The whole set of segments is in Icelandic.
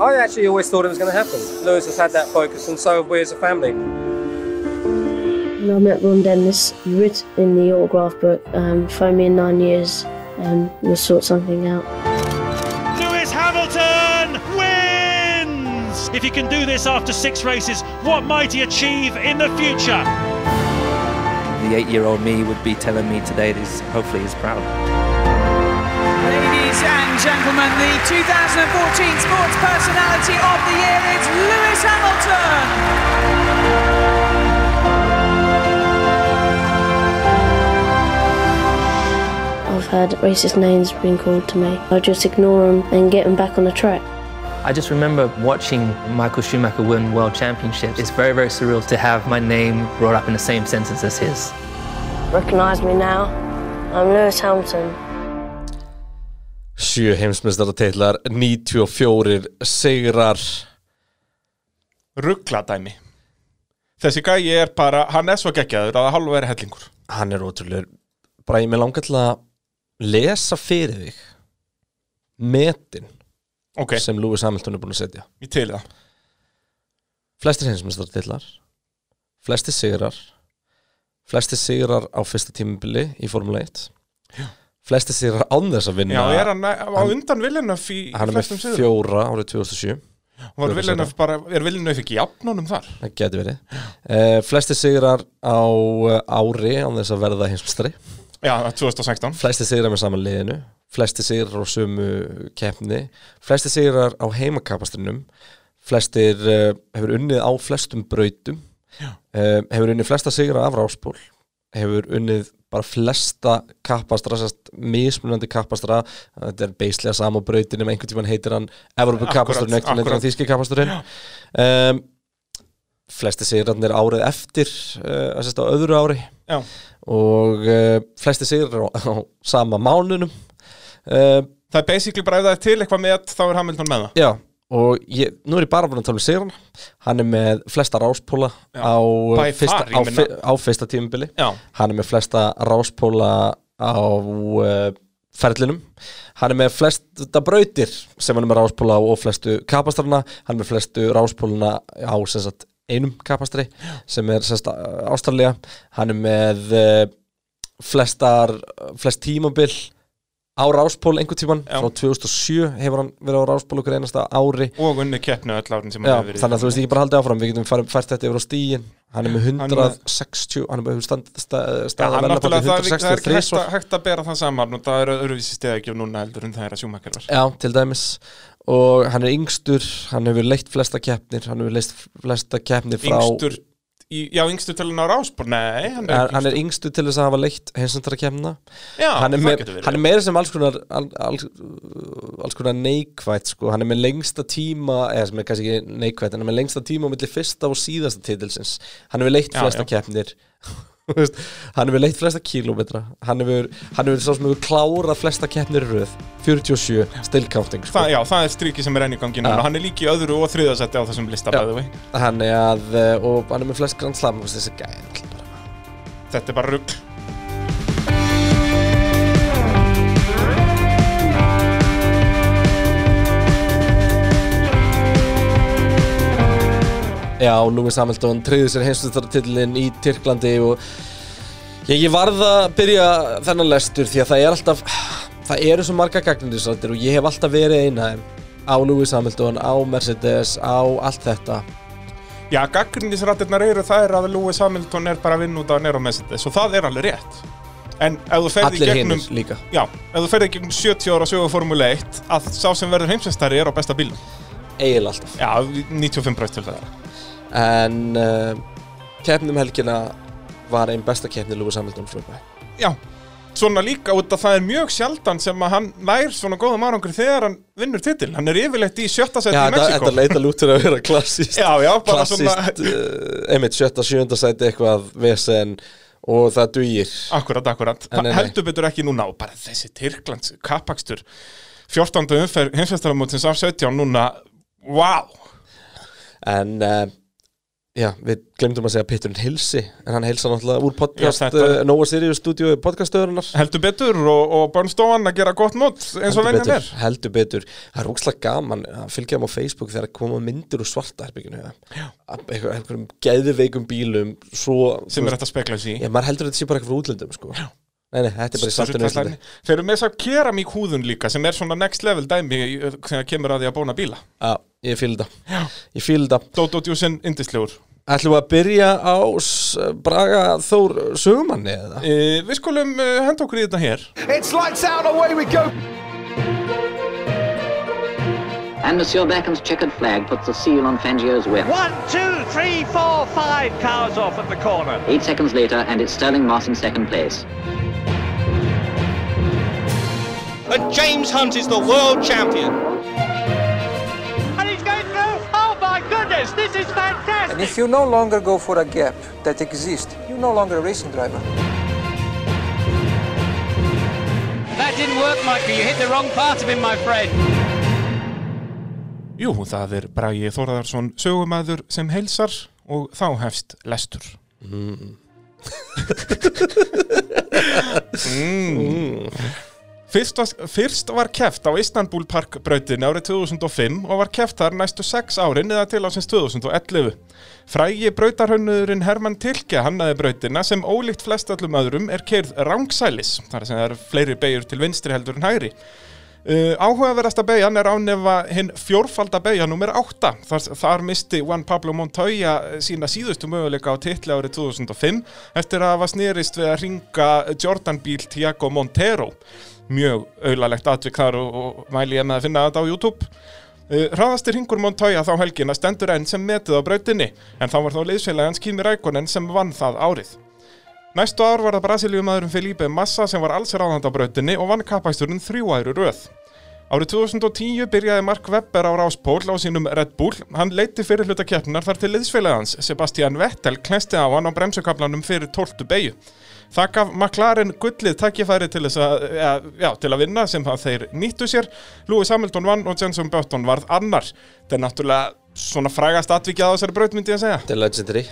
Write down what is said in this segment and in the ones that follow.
I actually always thought it was going to happen. Lewis has had that focus, and so have we as a family. When I met Ron Dennis, he wrote in the autograph book, um, phone me in nine years and we'll sort something out. Lewis Hamilton wins! If he can do this after six races, what might he achieve in the future? The eight-year-old me would be telling me today that he's, hopefully he's proud. Ladies and gentlemen, the 2014 Sports Personality of the Year is Lewis Hamilton! I've had racist names being called to me. I just ignore them and get them back on the track. I just remember watching Michael Schumacher win world championships. It's very, very surreal to have my name brought up in the same sentence as his. Recognise me now. I'm Lewis Hamilton. Sjö heimsmyndstararteitlar, 94 sigrar. Ruggladæmi. Þessi gæi er bara, hann er svo geggjaður að halvu er hellingur. Hann er ótrúlega bara ég með langar til að lesa fyrir þig metin ok, sem Lewis Hamilton er búin að setja. Ég til það. Flestir heimsmyndstararteitlar Flestir sigrar Flestir sigrar á fyrsta tímubili í Formule 1 Flestir sigrar án þess að vinna já, er hann á undan Villeneuve í Hann er með flestum sigrum? fjóra árið 2007 var Villeneuve bara, er Villeneuve ekki jafnunum þar? Það getur verið. Uh, Flestir sigrar á uh, ári án þess að verða heimsmyndstari já, 2016 Flestir sigrar með saman liðinu. Flestir sigrar á sömu keppni. Flestir sigrar á heimakapastrinum Flestir uh, hefur unnið á flestum brautum. Uh, Hefur unnið flesta sigra af ráspól Hefur unnið bara flesta kappastra sérst, mismunandi kappastra þetta er beislega sama brautin en einhvern tímann heitir hann Evropa einhvern veginn akkurat. hann þýski kappasturinn um, flesti sigrarnir árið eftir uh, sérst, á öðru ári. Já, og uh, flesti sigrar á, á sama mánunum uh, það er basically bara ef það er til eitthvað með þá er Hamilton með það. já og ég, nú er ég bara búin að tala um sigrana hann er með flesta ráspóla á, uh, by fyrsta, far, á, fi- á fyrsta tímubili já, hann er með flesta ráspóla á uh, ferlinum. Hann er með flesta brautir sem hann er með ráspóla á og flestu kapastarna hann er með flestu ráspóluna á sagt, einum kapastri sem er sagt, ástralja hann er með uh, flestar flest tímabil á ráspól einhvern tíman Já. frá 2007 hefur hann verið á ráspól okkur einasta ári. Og unni keppnu öll árin sem hann hefur verið þannig að þú veist ekki bara haldið áfram. Við getum fært þetta yfir á stíin hann er með Hann er með- 160 hann er með stand, stað, staða náttúrulega, það er, það er ekki 163 hægt, hægt að bera það saman og það er öðruvísi stegakjöf núna heldur en það er að sjúmakar var. Já, til dæmis. Og hann er yngstur, hann hefur leitt flesta keppnir hann hefur leitt flesta keppnir frá Yngstur, í, já, yngstur til hann á ráspor Nei, hann er hann, er yngstur. til þess að hafa leitt heimsendara keppna Já, hann, er með, hann er meira sem alls konar all, all, alls konar neikvætt sko. hann er með lengsta tíma eða sem er kannski ekki neikvætt hann er með lengsta tíma á milli fyrsta og síðasta titilsins. Hann hefur leitt Já, flesta já. Hann hefur leitt flesta kílómetra hann hefur, hann hefur sá sem hefur klárað flesta keppnir röð 47, still counting sko. það, Já, það er strikið sem er enn í gangi núna Já. Hann er líki öðru og þriðasetti á þessum lista Já. bæði vei hann er að, eh, og hann er með flest grand slam þessi bara Þetta er bara rugg Já, Lewis Hamilton tryggði sér heimsvöldartillin í Tyrklandi og ég, ég varð að byrja þennan lestur því að það er alltaf það eru svo marga gagnindisrættir og ég hef alltaf verið eina á Lewis Hamilton, á Mercedes, á allt þetta. Já, gaggrindisrættirnar eru er að Lewis Hamilton er bara að vinna út á Nero Mercedes og það er alveg rétt. En ef þú ferði í allir gegnum hinnir líka. Já, ef þú ferði í gegnum 70 ára sögu Formule 1 að sá sem verður heimsveistari er á besta bílum eiginlega alltaf. Já, 95% til það en uh, keppnum helgina var einn besta keppni Lewis Hamilton upphæð. Já, svona líka út að það er mjög sjaldan sem að hann nær svona góðum árangri þegar hann vinnur titil Hann er yfirleitt í sjötta seti Já, í Mexiko þetta leita lútur að vera klassíst Já, já, bara klassíst, uh, einmitt sjötta, sjönda sæti eitthvað vesen og það dugir Akkurat, akkurat. En. Heldur betur ekki núna og bara þessi Tyrklands kappakstur 14. umferð hinsvestaramótsins af 17 núna, wow en uh, Já, við glemdum að segja Pitturinn Hilsi En hann heilsa náttúrulega úr podcast Já, já, uh, Nóa Sirius stúdíu podcaststöðurinnar. Heldur betur og, og Börnstofan að gera gott mót eins og venjan er. heldur betur. Það er úkslega gaman að fylgja þeim á Facebook þegar koma myndir úr svarta herbygginu einhverjum geðveikum bílum svo, sem er þetta að spekla sig í. Já, maður heldur þetta sé bara eitthvað útlöndum sko. Nei, nei, þetta er bara í kallarni. Þeir eru með þess að keramík húðun líka sem er svona next level dæmi í- þegar kemur að því að bóna bíla. Já, ég fíl þetta Ég fíl þetta Dodo Djúsin indislegur Ætlum við að byrja á s- Braga Þór Sögumanni eða? e, Við skulum uh, henda okkur í þetta hér It's lights out, away we go. And Monsieur Beckham's checkered flag puts the seal on Fangio's whip. One, two, three, four, five cars off at the corner. Eight seconds later, and it's Sterling Moss in second place. And James Hunt is the world champion. This is fantastic. And if you no longer go for a gap that exists, you're no longer a racing driver. That didn't work, Michael. You hit the wrong part of him, my friend. Jú, það er Bragi Þórðarsson sögumæður sem heilsar og þá hefst lestur mm. Fyrst, var, fyrst var keft á Istanbul Park brautinni árið 2005 og var keft þar næstu 6 árin eða til ásins 2011 Frægi brautarhönnurinn Hermann Tilke hannaði brautina sem ólíkt flest öllum öðrum er keirð rángsælis þar sem það er fleiri beigur til vinstri heldur en hægri. Uh, áhugaverðasta beigjan er ánefa hinn fjórfalda beigja nummer 8 þar, þar misti Juan Pablo Montoya sína síðustu möguleika á titli árið 2005 eftir að hafa snerist við að ringa Jordan bíl Tiago Montero mjög auðlalegt atvik þar og, og mæli ég með að finna þetta á YouTube Uh, Hraðasti ringur Montoya þá helgina stendur enn sem metið á brautinni en þá var þá liðsfélagans Kimi Rækonen sem vann það árið Næstu ár var það Brasilíumæðurinn Felipe Massa sem var alls ráðand á brautinni og vann kappæsturinn þrjú æru röð. Árið 2010 byrjaði Mark Webber á ráspól á sínum Red Bull. Hann leiti fyrir hluta keppnar þar til liðsfélagans Sebastian Vettel klesti á hann á bremsukablanum fyrir 12. beigju. Það gaf McLaren gullið takkifæri til, þess að, ja, já, til að vinna sem það þeir nýttu sér. Lewis Hamilton vann og Jenson Button varð annar. Þetta er náttúrulega svona frægast atvikið á þessari braut myndi ég að segja. Þetta er legendary.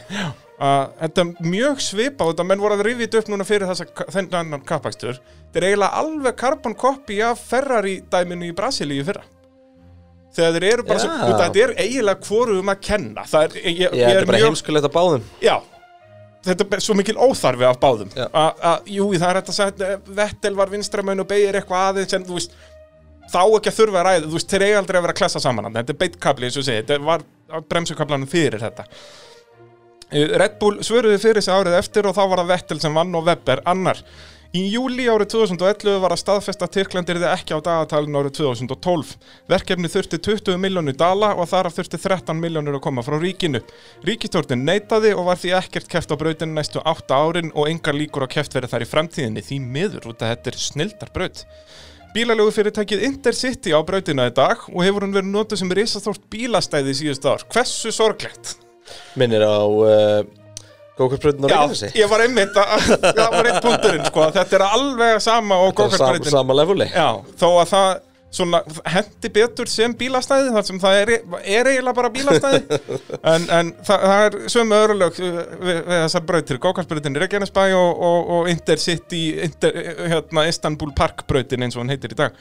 Að þetta er mjög svipað þetta menn voru að rifið upp núna fyrir þessa þennan kappakstur þetta er eiginlega alveg carbon copy af Ferrari dæminu í Brasilíu fyrra. Þegar þeir eru bara Já. þetta er eiginlega hvorum að kenna. Það er, ég, Ég, þetta er bara heimskulegt að báðum. Já þetta er svo mikil óþarfi af báðum. Að, jú, það er þetta að segja Vettel var vinstramöinn og beigir eitthvað aðeins en þú veist þá ekki að þurfa að ræða, þú veist, þeir eiga aldrei að vera að klessa saman þetta er beitkabli, eins og segi, þetta var bremsukablanum fyrir þetta. Eh, Red Bull svöruði fyrir sig árið eftir og þá var það Vettel sem vann og Webber annar. Í júli árið 2011 var að staðfesta Tyrklandir þið ekki á dagatalinu árið 2012. Verkefni þurfti 20 miljónu dala og þar af þurfti 13 miljónur að koma frá ríkinu. Ríkistjórnin neitaði og var því ekkert keft á brautinu næstu 8 árin og engar líkur á keft verið þar í framtíðinni því miður út að þetta er snildar braut. Bílalegu fyrirtækið Intercity á brautina í dag og hefur hún verið notuð sem risastórt bílastæði í síðust ár. Hversu sorglegt? Minnir á uh, Gókarbröðin á Já, Reykjanesi ég var einmitt að, það var einn punkturinn sko, þetta er alveg sama og er sam, sama leveli Já, þó að það svona hendi betur sem bílastæði þar sem það er, er eiginlega bara bílastæði. En, en það, það er sömu örlög við, við þessar brautir. Gókarsbreytin Reykjanesbæ og, og, og Intercity Inter, hérna, Istanbul Park brautin eins og hann heitir í dag.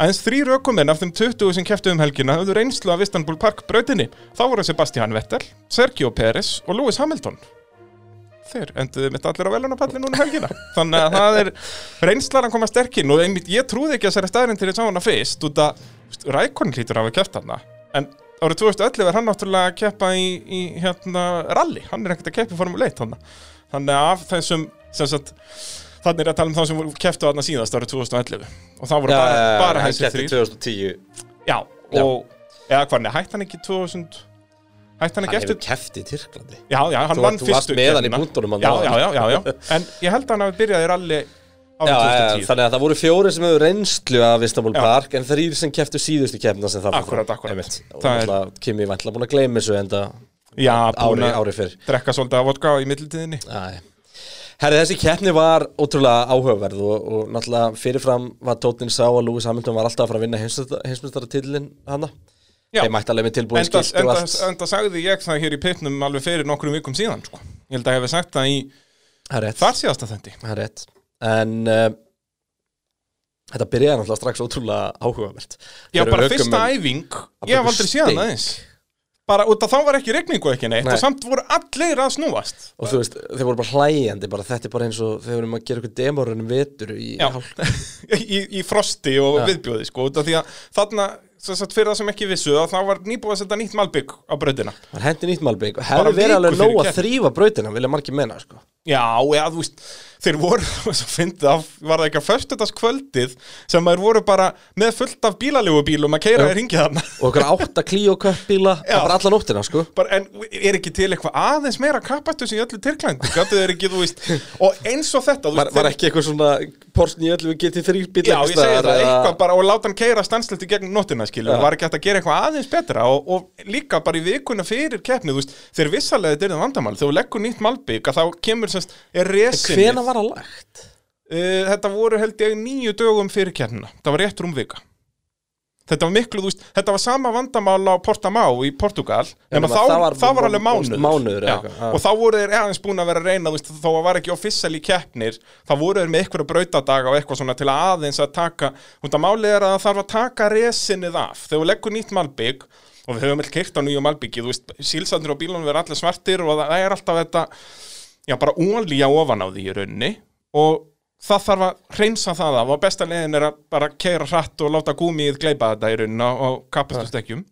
Aðeins þrýr ökuminn af þeim 20 sem keftu um helgina höfðu reynslu af Istanbul Park brautinni. Þá voru Sebastian Vettel, Sergio Pérez og Lewis Hamilton. Þeir enduðu mitt allir á velunapalli núna helgina. Þannig að það er reynslar að koma sterkinn og einmitt ég trúði ekki að þessari staðurinn til ég sá hana fyrst út að Rækon hlýtur af að kæfta hana. En árið 2011 er hann náttúrulega að keppa í, í hérna rally. Hann er ekkert að keppa í Formule 1 þannig. Að af þessum, sem sagt, þannig er að tala um þá sem voru keftu þarna síðast árið 2011 og það voru bara, bara hann keppti þrýr 2010 já, og eða hvernig, hætti hann ekki 2000 hætti hann hefur keppt í Tyrklandi. Já, já, hann vann fyrstu en ég held að hann hafi byrjað í ralli Já, ja, 2010 þannig að það voru fjóri sem hefur reynslu af Istanbul Já. Park en þrýr sem kepptu síðustu keppna sem það og Það er- Kimi vantla búin að gleyma þessu enda já, ári, ári fyrr. drekka svolítið af vodka í mittiltíðinni Æ. Herri, þessi keppni var ótrúlega áhugaverð og, og náttúrulega fyrirfram var Tóttin sá að Lewis Hamilton var alltaf að fara að vinna heimsmyndstara titlin hana Já. þeir mætti alveg með tilbúin Enda, skilt enda, enda sagði ég það hér í pitnum alveg fyrir nokkrum vikum síðan sko. Ég held að ég hef sagt það í þar síðasta þendi er En uh, þetta byrjaði náttúrulega strax ótrúlega áhugavert. Já, Þeir bara fyrsta ökumenn- æfing. Ég baka aldrei séð það eins Bara út af þá var ekki regningu ekki neitt Nei. Og samt voru allir að snúast. Og þú veist, þeir voru bara hlæjandi bara, Þetta er bara eins og þeir voru að gera eitthvað demorunum vetur í í, í frosti og Já. viðbjóði sko, út af því að þarna sagt, fyrir það sem ekki vissu það var nýbúið að setja nýtt malbygg á brautina. Það hendi nýtt malbygg og hefði verið alveg nóg að þrýfa brautina vilja margir menna sko. Já, eða þú veist, þeir voru fyndið að var það ekki að föstudast kvöldið sem þeir voru bara með fullt af bílalegu bílum að keira Já. í ringið þarna og okkur átta klíó köppbíla Já. bara alla nóttina sko. bara, En er ekki til eitthvað aðeins meira kapastus í öllu Tyrklandi Gattu þeir ekki, þú veist Og eins og þetta þú var, veist, var ekki eitthvað svona Porsche 911 GT3 bíl Já, ég segi það, eitthvað bara og láta hann keira stanslöft í gegnum nóttina, skilur, Já. var ekki hægt að gera og, og það þá kemur semst, er resinni Hvena var það lagt? Uh, þetta voru held ég nýju dögum fyrir keppnina, það var rétt rúm vika. Þetta var miklu, þú veist, þetta var sama vandamál á Portamá í Portugal nema þá, það það var- var, alveg mánuður, mánuður eða Já, og þá voru þeir aðeins búin að vera að reyna þú veist, að var ekki official í keppnir þá voru þeir með eitthvað brautadaga og eitthvað svona til að aðeins að taka út af málið er að það þarf að taka resinnið af. Þegar við leggur nýtt malbygg og við höfum vel keirt á nýju malbyggi þú veist, sílsandur á bílunum verður allir svartir og það er alltaf þetta já, bara ólíja ofan á því í rauninni og það þarf að hreinsa það af og besta leiðin er að bara keira hratt og láta gúmið gleipa þetta í rauninni á, á kapastustekkjum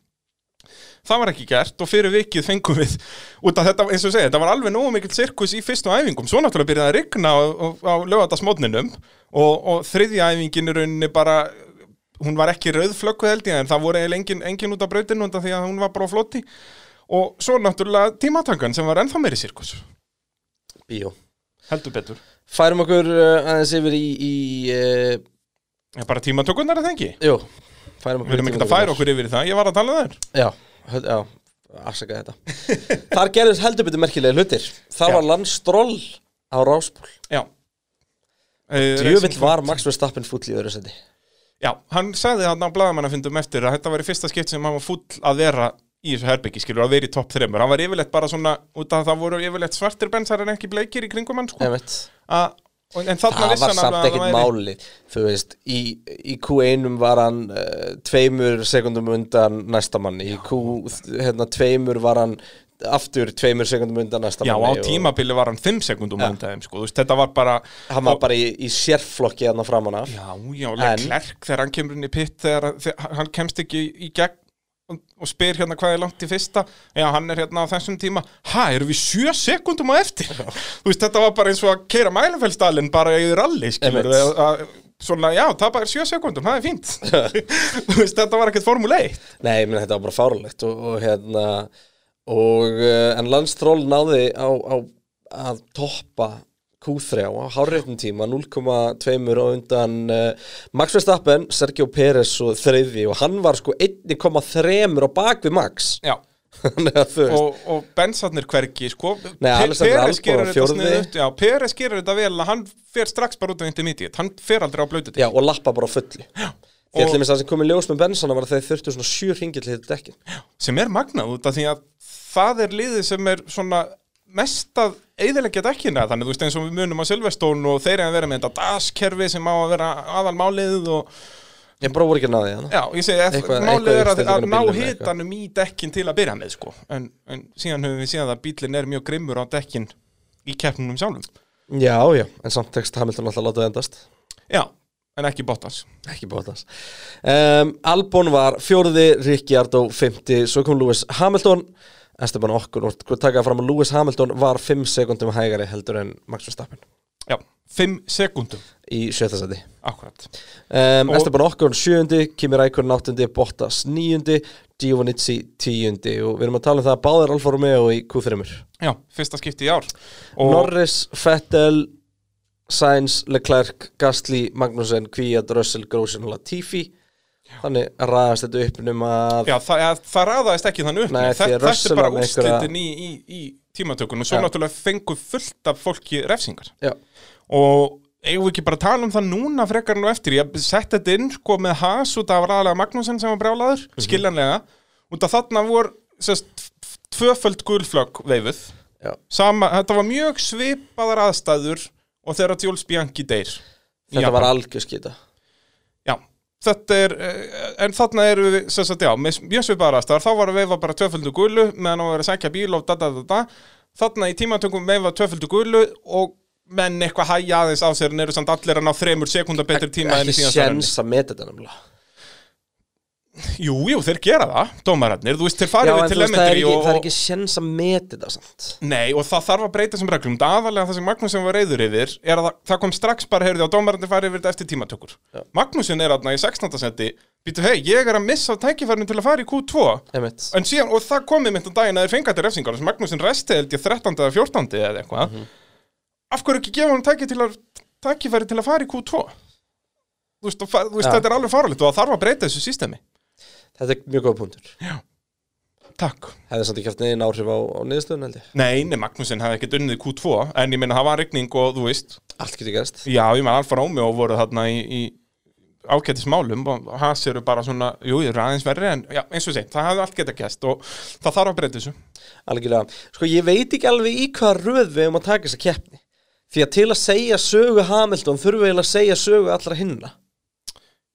það var ekki gert og fyrir vikið fengum við út af þetta, eins og segja, þetta var alveg nógu mikill sirkus í fyrstu æfingum, svo náttúrulega byrjaði að rigna á, á, lögatarsmótninum og, og þriðja æfingin í rauninni bara hún var ekki rauðflökkuð held ég en það voru eiginlega engin, engin út af brautinu undan því að hún var bara á floti. Og svo náttúrulega tímatangan sem var ennþá meiri sirkus Bíó. Heldur betur. Færum okkur uh, aðeins yfir í, í uh, bara tímatökunar er það ekki? Jú, færum okkur Við erum ekki að færa okkur yfir í það, ég var að tala um þær. Já, höld- já, afsaka þetta. Þar gerðist heldur betur merkilega hlutir. Það Já. var landstról á Ráspól Já. Eh, Djövill Racing var. Max Verstappen fúll í öðru seti Já, hann sagði hann á blaðamannafundum eftir að þetta var í fyrsta skipt sem hann var fúll að vera í þessu herbyggi, skilur, að vera í topp þreymur hann var yfirleitt bara svona, út af að það voru yfirleitt svartir bensar en ekki bleikir í kringum hann sko. En þarna Það var hann samt væri- máli Þú veist, í, í Q1 var hann uh, tveimur sekundum undan næsta manni. Í Q, hérna, tveimur var hann aftur tveimur sekundum undan næsta Já, á manni og tímabili var hann 5 sekundum ja. undan sko, veist, þetta var bara Hann var bara í, í sérflokki hérna framan af. Já, já, Leclerc þegar hann kemur inn í pitt þegar hann kemst ekki í gegn og, spyr hérna hvað er langt í fyrsta. Já, hann er hérna á þessum tíma. Ha, erum við sjö sekundum á eftir? Þú veist, þetta var bara eins og að keira mælefellsdalinn bara í ralli, skilur að, svona, já, það bara er sjö sekundum, það er fínt. Þú veist, þetta var ekkert formule 1 Nei, menn þetta var bara fáralegt og, og hérna og uh, en landstról náði á, á að toppa Q3 á hárreitum tíma 0,2 á undan uh, Max Verstappen, Sergio Pérez og þriði og hann var sko 1,3 á bak við Max. Að og, og bensarnir hvergi, sko. Albon gerir þetta já, Peres gerir þetta vel. Að hann fer strax bara út á intermediate, hann fer aldrei á blötu Já, og lappa bara á fullu. Já. Og- ætlum við það sem komið ljós með bensana var að þeir þurftu svona sjö ringil til þetta dekkin sem er magnað út af því að það er liðið sem er svona mest að eðilegja dekkina þannig þú veist eins og við munum á Silverstone og þeir eru að vera með þetta DAS-kerfi sem á að vera aðalmálið og Ég voru ekki að náði hann já, ég segi að málið er að, að ná hitanum í dekkin til að byrja með sko. En, en síðan höfum við séð að bílinn er mjög grimmur á dekkin í keppnunum sjálfum. Já, já, en samt tekst Hamilton alltaf látað endast. Já, en ekki Bottas. Ekki Bottas. Um, Albon var fjóruði, Ricciardo fymti, svo kom Lewis Hamilton Esteban Okkur, og taka fram að Lewis Hamilton var 5 sekundum hægari heldur en Max Verstappen? Já, 5 sekundum. Í akkurat. Um, Esteban Okkur sjöundi, Kimi Rækkurn áttundi, Bottas níundi, Giovannizzi tíundi. Og við erum að tala um það að báðir Alfa Romeo í Q3 já, fyrsta skipti í ár. Og Norris, Vettel Sainz, Leclerc, Gasly Magnussen, Kvíat, Russell, Grosjean og Latifi þannig ræðast þetta upp um að Já, það, ja, það raðaðist ekki þannig upp Nei, Nei, því að Þetta er bara með einhverja- úrslitin í, í, í tímatökun og svo Já. náttúrulega fengu fullt af fólki refsingar Já. og eigum við ekki bara að tala um það núna frekar nú eftir ég sett þetta inn sko með Haas út af ræðalega Magnúsen sem var brjálaður, Mhm. skiljanlega út af þarna voru sérst, tvöföld gulflögg veifuð. Sama, þetta var mjög svipaðar aðstæður og Jules Bianchi deyr Þetta var algjör skita Já, þetta er, eh, en þarna eru við, sem sagt, já, mjög svipaðar aðstæður, þá var að veifa bara tvöföldu gulu meðan á að vera að sækja bíl og da da da da. Þarna í tímatökum veifa tvöföldu gulu og menn eitthvað hæja aðeins á sér en eru samt allir að ná þremur sekundar betri tíma en í Ekki síðasta renni. sjens að meta þetta nefnilega Jú, jú, þeir gera það, dómararnir, þú veist, þeir farið Já, við en til þú veist, það er elementary ekki, og... það er ekki sjens að meta þetta samt Nei, og það þarf að breyta þessum reglum. Það aðalega það sem Magnúsin var reyður yfir er að það, það kom strax bara, heyrði, á dómarandi farið yfir þetta eftir tímatökur. Já. Magnúsin er aðna í 16. seti, býtu, hei, ég er að missa tækifærinu til að fara í Q2. Einmitt. En síðan, og það komið mitt um daginn að þeir fengat til refsingar, sem Magnúsin resti held ég 13. eða 14. eða eitthvað. Af fara í Q2? Þú veist, og, þú veist Já. þetta er alveg faralegt og það þarf að breyta þessu sístemi. Þetta er mjög góð punktur. Takk. Hefði samt ekki haft neginn áhrif á, á niðurstöðun held ég. Nei, nei, Magnúsin hefði ekkert unnið Q2, en ég minna það var rigning og þú veist, Allt getur gerst. Já, ég með Alfa Romeo voru þarna í, í ágættismálum og hans eru bara svona, jú, ég eru aðeins verri en já, eins og sé, það hefði allt geta gæst og það þarf að breyta þessu. Algjörlega. Sko ég veit ekki alveg í hvaða röð við um að taka þessa keppni. Því að til að segja sögu Hamilton þurfum við að segja sögu allra hinna.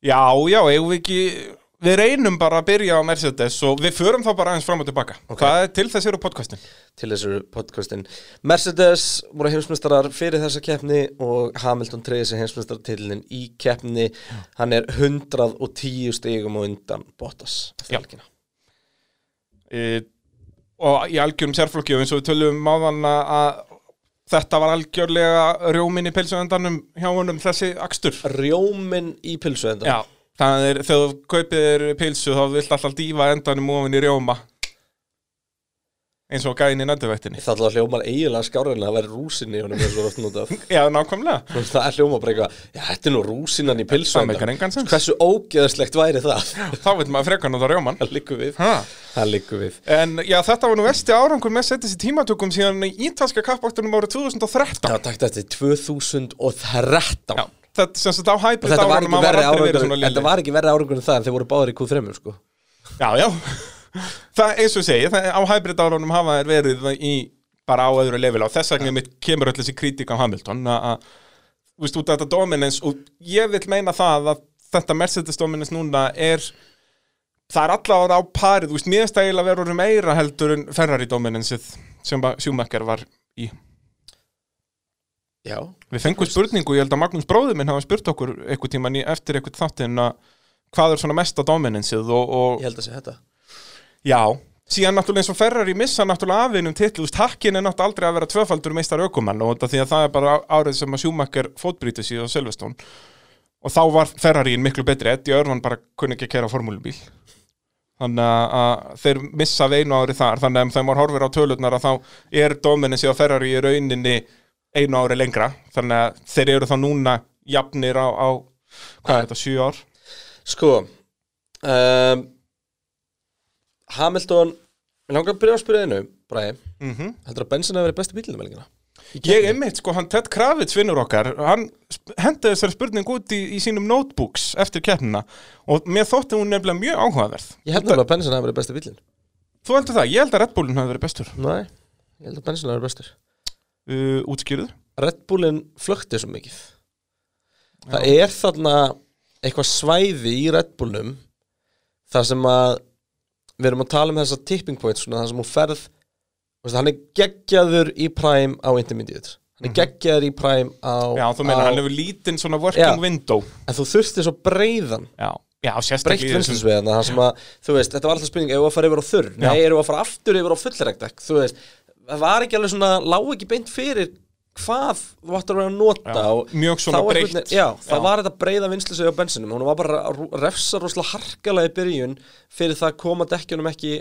Já, já, eigum við ekki, við reynum bara að byrja á Mercedes og við förum þá bara aðeins fram og tilbaka. Það er til þess eru podcastin. til þessu podcastin Mercedes voru heimsmeistarar fyrir þessa keppni og Hamilton treyði sér heimsmeistarartillin í keppni hann er 110 stigum og undan Bottas eftir Já. helgina. E, og í algjörum sérflokki og eins og við tölum áðan að að þetta var algjörlega rjómin í pilsuendanum hjá honum þessi akstur. Rjóminn í pilsu Já, það er, þegar þú kaupir pilsu þá vilt alltaf dýfa endanum ofin í rjóma. Eins og gæðin í nættuvættinni Það ætla að hljómar eiginlega skárið en það væri rúsinni honum eins og oft notað. Já, nákvæmlega. Það er hljóma bara eitthvað, já þetta er nú rúsinan í pilsu sens. Hversu ógeðslegt væri það? Þá veit maður frekar nota rjóman Það liggur við. Ha. Það liggur við. En já, þetta var nú vesti árangur með setjast í tímatökum síðan í ítalska kappaktunum árið 2013 Já, takk þetta er 2013 Já, þetta sem sagt á hæpið þetta var árangur Þetta var ekki verri árangur en það en þeir voru báður í Q3 sko. Já, já. Það eins og segi, það, á hybrid árunum hafa þær verið í bara á öðru level. Og þess vegna mitt kemur öll þessi kritik á Hamilton að, að, þú veist, út af þetta dominance og ég vil meina það að þetta Mercedes dominance núna er það er allavega á parið, þú veist, mér stægilega verður meira heldur en Ferrari dominanceið sem Schumacher var í Já. Við fengum spurningu, ég held að Magnús bróður minn hafa spurt okkur eitthvað tíman í, eftir eitthvað þáttinn að hvað er svona mesta dominanceið og, og Ég held að sé þetta. Já, síðan náttúrulega eins og Ferrari missa náttúrulega aðvinum titlu, hakkin er náttúrulega aldrei að vera tvöfaldur meistar aukumann og því að það er bara árið sem að Schumacher fótbrítið síðan á Silverstone. Og þá var Ferrariin miklu betri, Eddie Örvan bara kunni ekki að kera formúlubíl. Þannig að- að þeir missa veinu ári þar, þannig að þeim var horfir á tölurnar að þá er dominansi á Ferrari í rauninni einu ári lengra, þannig að þeir eru þá núna jafnir á, á hvað er þetta, sjö ár? Sko um, Hamilton Mér langar að byrja að spyrja einu Bræði, Mm -hmm. heldur að bensin að vera besti bílinn um helgina? Ég einmitt, sko, hann Ted Kravitz vinnur okkar, hann hendi þessari spurning út í, í sínum notebooks eftir keppnina og mér þótti hún nefnilega mjög áhugaverð. Ég held að bensin að vera besti bílinn Þú heldur það, ég held að Red Bullin hafi verið bestur. Nei, ég held að bensin að vera bestur Uh, útskýrðu? Red Bullin flökti svo mikið Það er þarna eitthvað svæði í Red Bullum þar sem að við erum að tala um þessa tipping points svona, þar sem hún ferð veist, hann er geggjaður í prime á intermediate hann er geggjaður í prime á. Já, þú meina, á, hann hefur lítinn svona working Já. window. en þú þurfti svo breiðan Já, já breytt vinslisveðana það sem að, þú veist, þetta var alltaf spurning ef við að fara yfir á þurr, nei, Já. erum við að fara aftur yfir á fullregdekk, þú veist það var ekki alveg svona, lág ekki beint fyrir hvað þú ættir að vera að nota Já, og mjög svona breitt. veginn- já, það Já. var þetta breiða vinslisveð á bensinum, hún var bara að refsa rosalega harkalega í byrjun fyrir það að koma dekkjunum ekki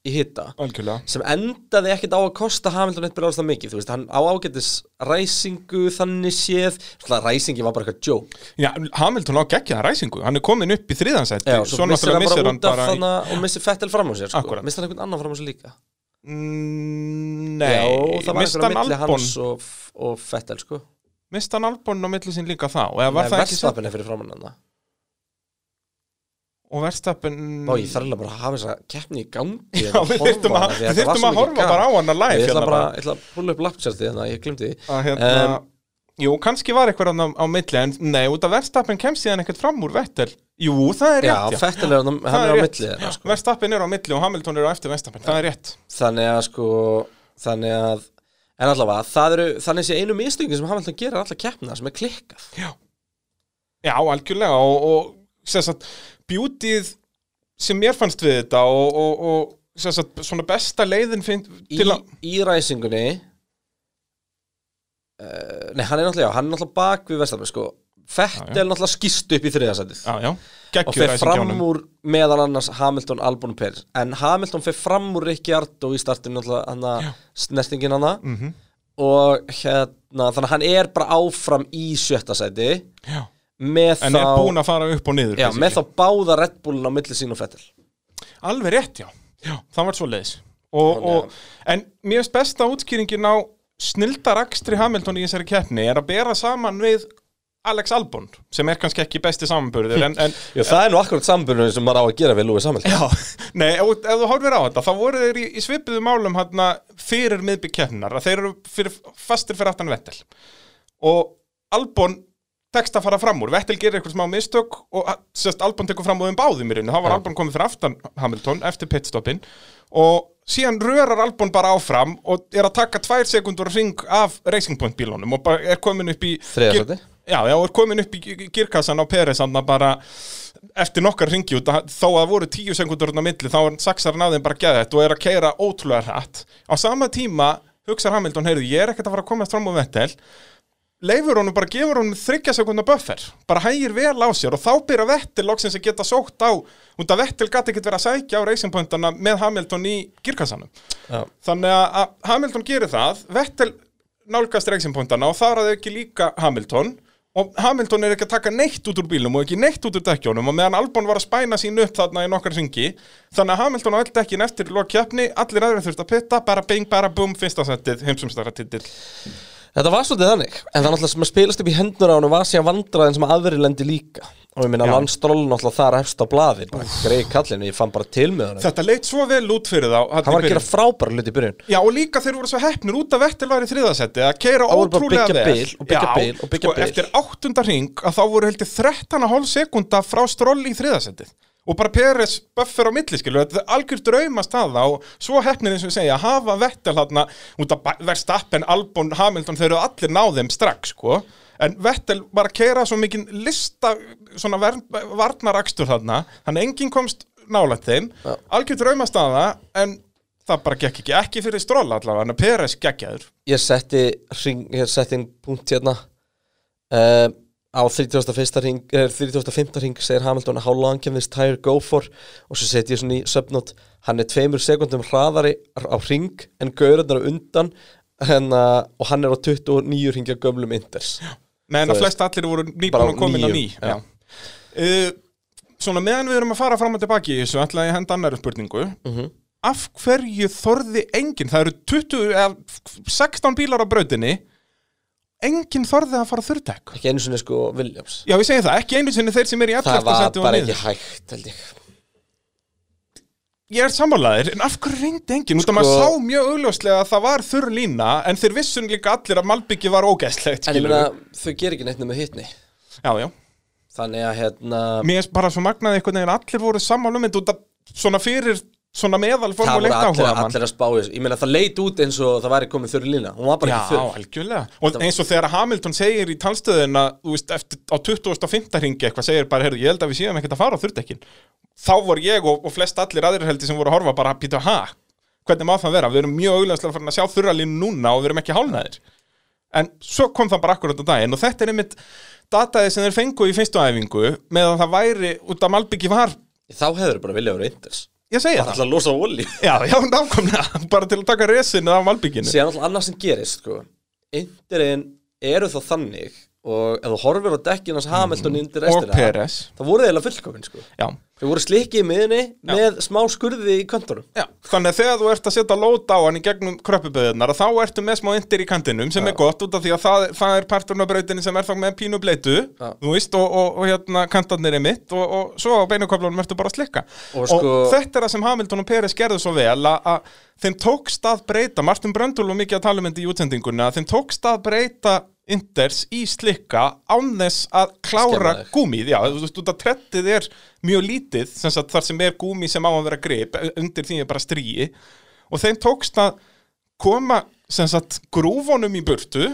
í hitta Algjörlega. sem endaði ekkert á að kosta Hamilton eitt byrjast mikið, þú veist, hann á ágætis ræsingu þannig séð Svona, ræsingi var bara eitthvað joke Já, Hamilton á geggjaða ræsingu, hann er komin upp í þriðansætti, Já, svo, svo missir hann bara út af í- þannig og missir Fettel fram á sér sko. Missir hann einhvern annan fram á sér líka Nei, Já, það var mist einhver á hann milli hans og, og Fettel sko. Mist hann Albon á milli sín líka þá, eða var Nei, það ekki svo? Verstappen er fyrir fram hann hann og Verstappen Ó, ég þarf eiginlega bara að hafa þessa keppni í gangi Já, við þyrftum að- við þyrftum að horfa bara á hana live Ég ætla hérna bara, ég ætla að púla upp laptjarti þannig að ég glemdi því. Að hérna, Em, jú, kannski var eitthvað á, á milli, en nei, út af Verstappen kemst síðan ekkert fram úr Vettel jú, það er Já, rétt, Vettel er hann- hann Það er á rétt. milli þeirra, sko. Verstappen er á milli og Hamilton er á eftir Verstappen, það er rétt Þannig að sko Þannig að En allavega, það eru, þannig sé einu mistöngin sem Hamilton gerir alla keppna sem er klikkað Já, Já algjörlega og, og sem sagt, beautyð sem mér fannst við þetta og, og, og sem sagt, svona besta leiðin finn, Í, til að í ræsingunni uh, Nei, hann er náttúrulega, já, hann er náttúrulega bak við Vestafn sko. Fettel náttúrulega skýst upp í þriðasætið og fer fram úr meðal annars Hamilton, Albon og Peres en Hamilton fer fram úr Ricciardo í startinu náttúrulega hann snertingin hann Mhm. og hérna þannig að hann er bara áfram í sjötta sæti. En er búin að fara upp og niður já, með þá báða Red Bullin á milli sín og Fettel Alveg rétt, já. já það var svo leiðis. Og, og, en mér finnst besta útskýringin á snildarakstri Hamilton í þessari keppni er að bera saman við Alex Albon, sem er kannski ekki besti samanburður, en, en Já, það er nú akkurat sambunum sem maður á að gera við Lewis Hamilton. Já, nei, ef, ef þú horfir á þetta, þá voru þeir í, í svipiðu málum hérna fyrir miðbygg keppnar, að þeir eru fyrir, fastir fyrir aftan Vettel. Og Albon tekst að fara fram úr, Vettel gerir eitthvað smá mistök og sérst Albon tekur fram úr um báðum í rauninu, þá var Albon komið fyrir aftan Hamilton eftir pitstoppin og síðan rörar Albon bara áfram og er að taka tvær sekundur ring af Racing Point bílunum og er komin upp í Þriðja sæti. Já, já, og er komin upp í girkassan á Peres bara eftir nokkar ringi út. Að- það voru tíu sekundur á milli þá er saksarinn að þeim bara geðið og er að keira ótrúlega hratt. Á sama tíma hugsar Hamilton, heyrðu, ég er ekkert að fara að komast fram á Vettel. Leifur honum bara, gefur honum þryggja sekundar buffer bara hægir vel á sér og þá byrja Vettel loksins að geta sótt á út að Vettel gæti ekkert verið að sækja á racing pointana með Hamilton í girkassanum. Já. þannig að Hamilton gerir það Vettel nálgast racing pointana og þar að ekki líka Hamilton og Hamilton er ekki að taka neitt út úr bílum og ekki neitt út úr dekkjónum og meðan Albon var að spæna sín upp þarna í nokkar ringi þannig að Hamilton á öll dekkin eftir lók keppni allir aðrir þurft að pitta, bara bing, bara bum fyrsta settið, heimsumstara titill Þetta var svolítið þannig, en það náttúrulega sem að spilast upp í hendur á hann var síðan vandraðin sem aðri lendi líka. Og ég minna Já. landstról náttúrulega þar efst á blaði, bara greið kallinu, ég fann bara til með hann Þetta leit svo vel út fyrir þá Hann var að gera frábæra hluti í byrjun. Já og líka þeir voru svo heppnir út af í þriðasetti að keira ótrúlega byggja vel. bil og byggja bil og byggja sko, bil. Eftir áttunda ring að þá voru heldur 13,5 sekunda frá stról í þriðasettið og bara Peres buffer á milli skilu þetta er algjör drauma staða og svo heppnir eins og segja að hafa Vettel þarna út af Verstappen, Albon, Hamilton þeir eru allir náðum strax sko. En Vettel var að keira svo mikinn lista svona varnarakstur þannig að enginn komst nálægt þeim. Algjör drauma staða en það bara gekk ekki, ekki fyrir stról allavega en Peres geggjaður. Ég setti, ring, ég setti inn punkt hérna. Uh, á 31. ring, er 35. ring segir Hamilton how long can this tire go for og svo seti ég svona í subnót hann er tveimur sekundum hraðari á ring en gaurarnar á undan henna, og hann er á 29 ringja gömlum Inters meðan að flest allir voru nýbúin að komin á níu, ný já. Uh, Svona meðan við erum að fara fram og tilbaki í þessu ætla ég að henda annari spurningu Mhm. Af hverju þorði enginn það eru 20, eða 16 bílar á brautinni enginn þorði að fara þurrtek ekki einu sinni sko Williams Já, ég segi það, ekki einu sinni þeir sem er í 11. það var sæti og bara niður. ekki hægt held ég Ég er sammálaðir, en af hverju reyndi enginn? Út af maður Sko- sá mjög augljóslega að það var þurr lína en þeir vissun líka allir að Malbyggi var ógæslegt en ég skilurðu. meina þau ger ekki neitt með hittni Já, já þannig að hérna Mér er bara svo magnaði einhvern veginn að allir voru saman um þetta út af svona fyrir svona meðal það formule voru 1 allir, áhuga allir að spá þessu. Ég meina það leit út eins og það væri komið þurri lína hún var bara Já, ekki þurr. algjörlega. Og eins og þegar Hamilton segir í talstöðin að þú veist, eftir, á 2005 ringi eitthvað segir bara, heyrðu, ég held að við séum ekkert að fara á þurrdekkin Þá voru ég og, og flest allir aðrir heldur sem voru að horfa bara, býta, ha, hvernig má það vera? Við erum mjög auðvitað farin að sjá þurralínu núna og við erum ekki hálnaðir En svo kom það bara akkurat á daginn og þetta er einmitt dataði sem þeir fengu í fyrstu æfingu með að það væri út af Malbyggi var. Þá hefur bara viljað vera Inters Ég segja bara það. alltaf að losa olí Já, já, nákvæmlega, bara til að taka resinu af Malbygginu. Síðan alltaf annað sem gerist sko. Interin eru þá þannig og ef þú horfir á dekkin hans Hamilton Mhm. Og restina það voru eiginlega fullkomin sko. Já, Þau voru slikki í miðinni með smá skurði í kantunum Já, þannig að þegar þú ert að setja lót á hann í gegnum kröppuböðunar þá ertu með smá indir í kantinum sem er gott út af því að það, það er parturinn á brautinni sem er þá með pínu bleitu þú veist, og, og, og hérna kantarnir er mitt og, og svo á beinuköflunum ertu bara að slikka. Og og, sko- þetta er það sem Hamilton og Peres gerðu svo vel að, að þeim tókst að breyta Martin Bröndul og mikið að tala um þetta í útsendingunni að þeim tókst að breyta Inders í slikka án þess að klára gúmið, já, þú veist, að trettið er mjög lítið, sem sagt, þar sem er gúmi sem á að vera grip, undir því er bara stríi og þeim tókst að koma, sem sagt, grúfonum í burtu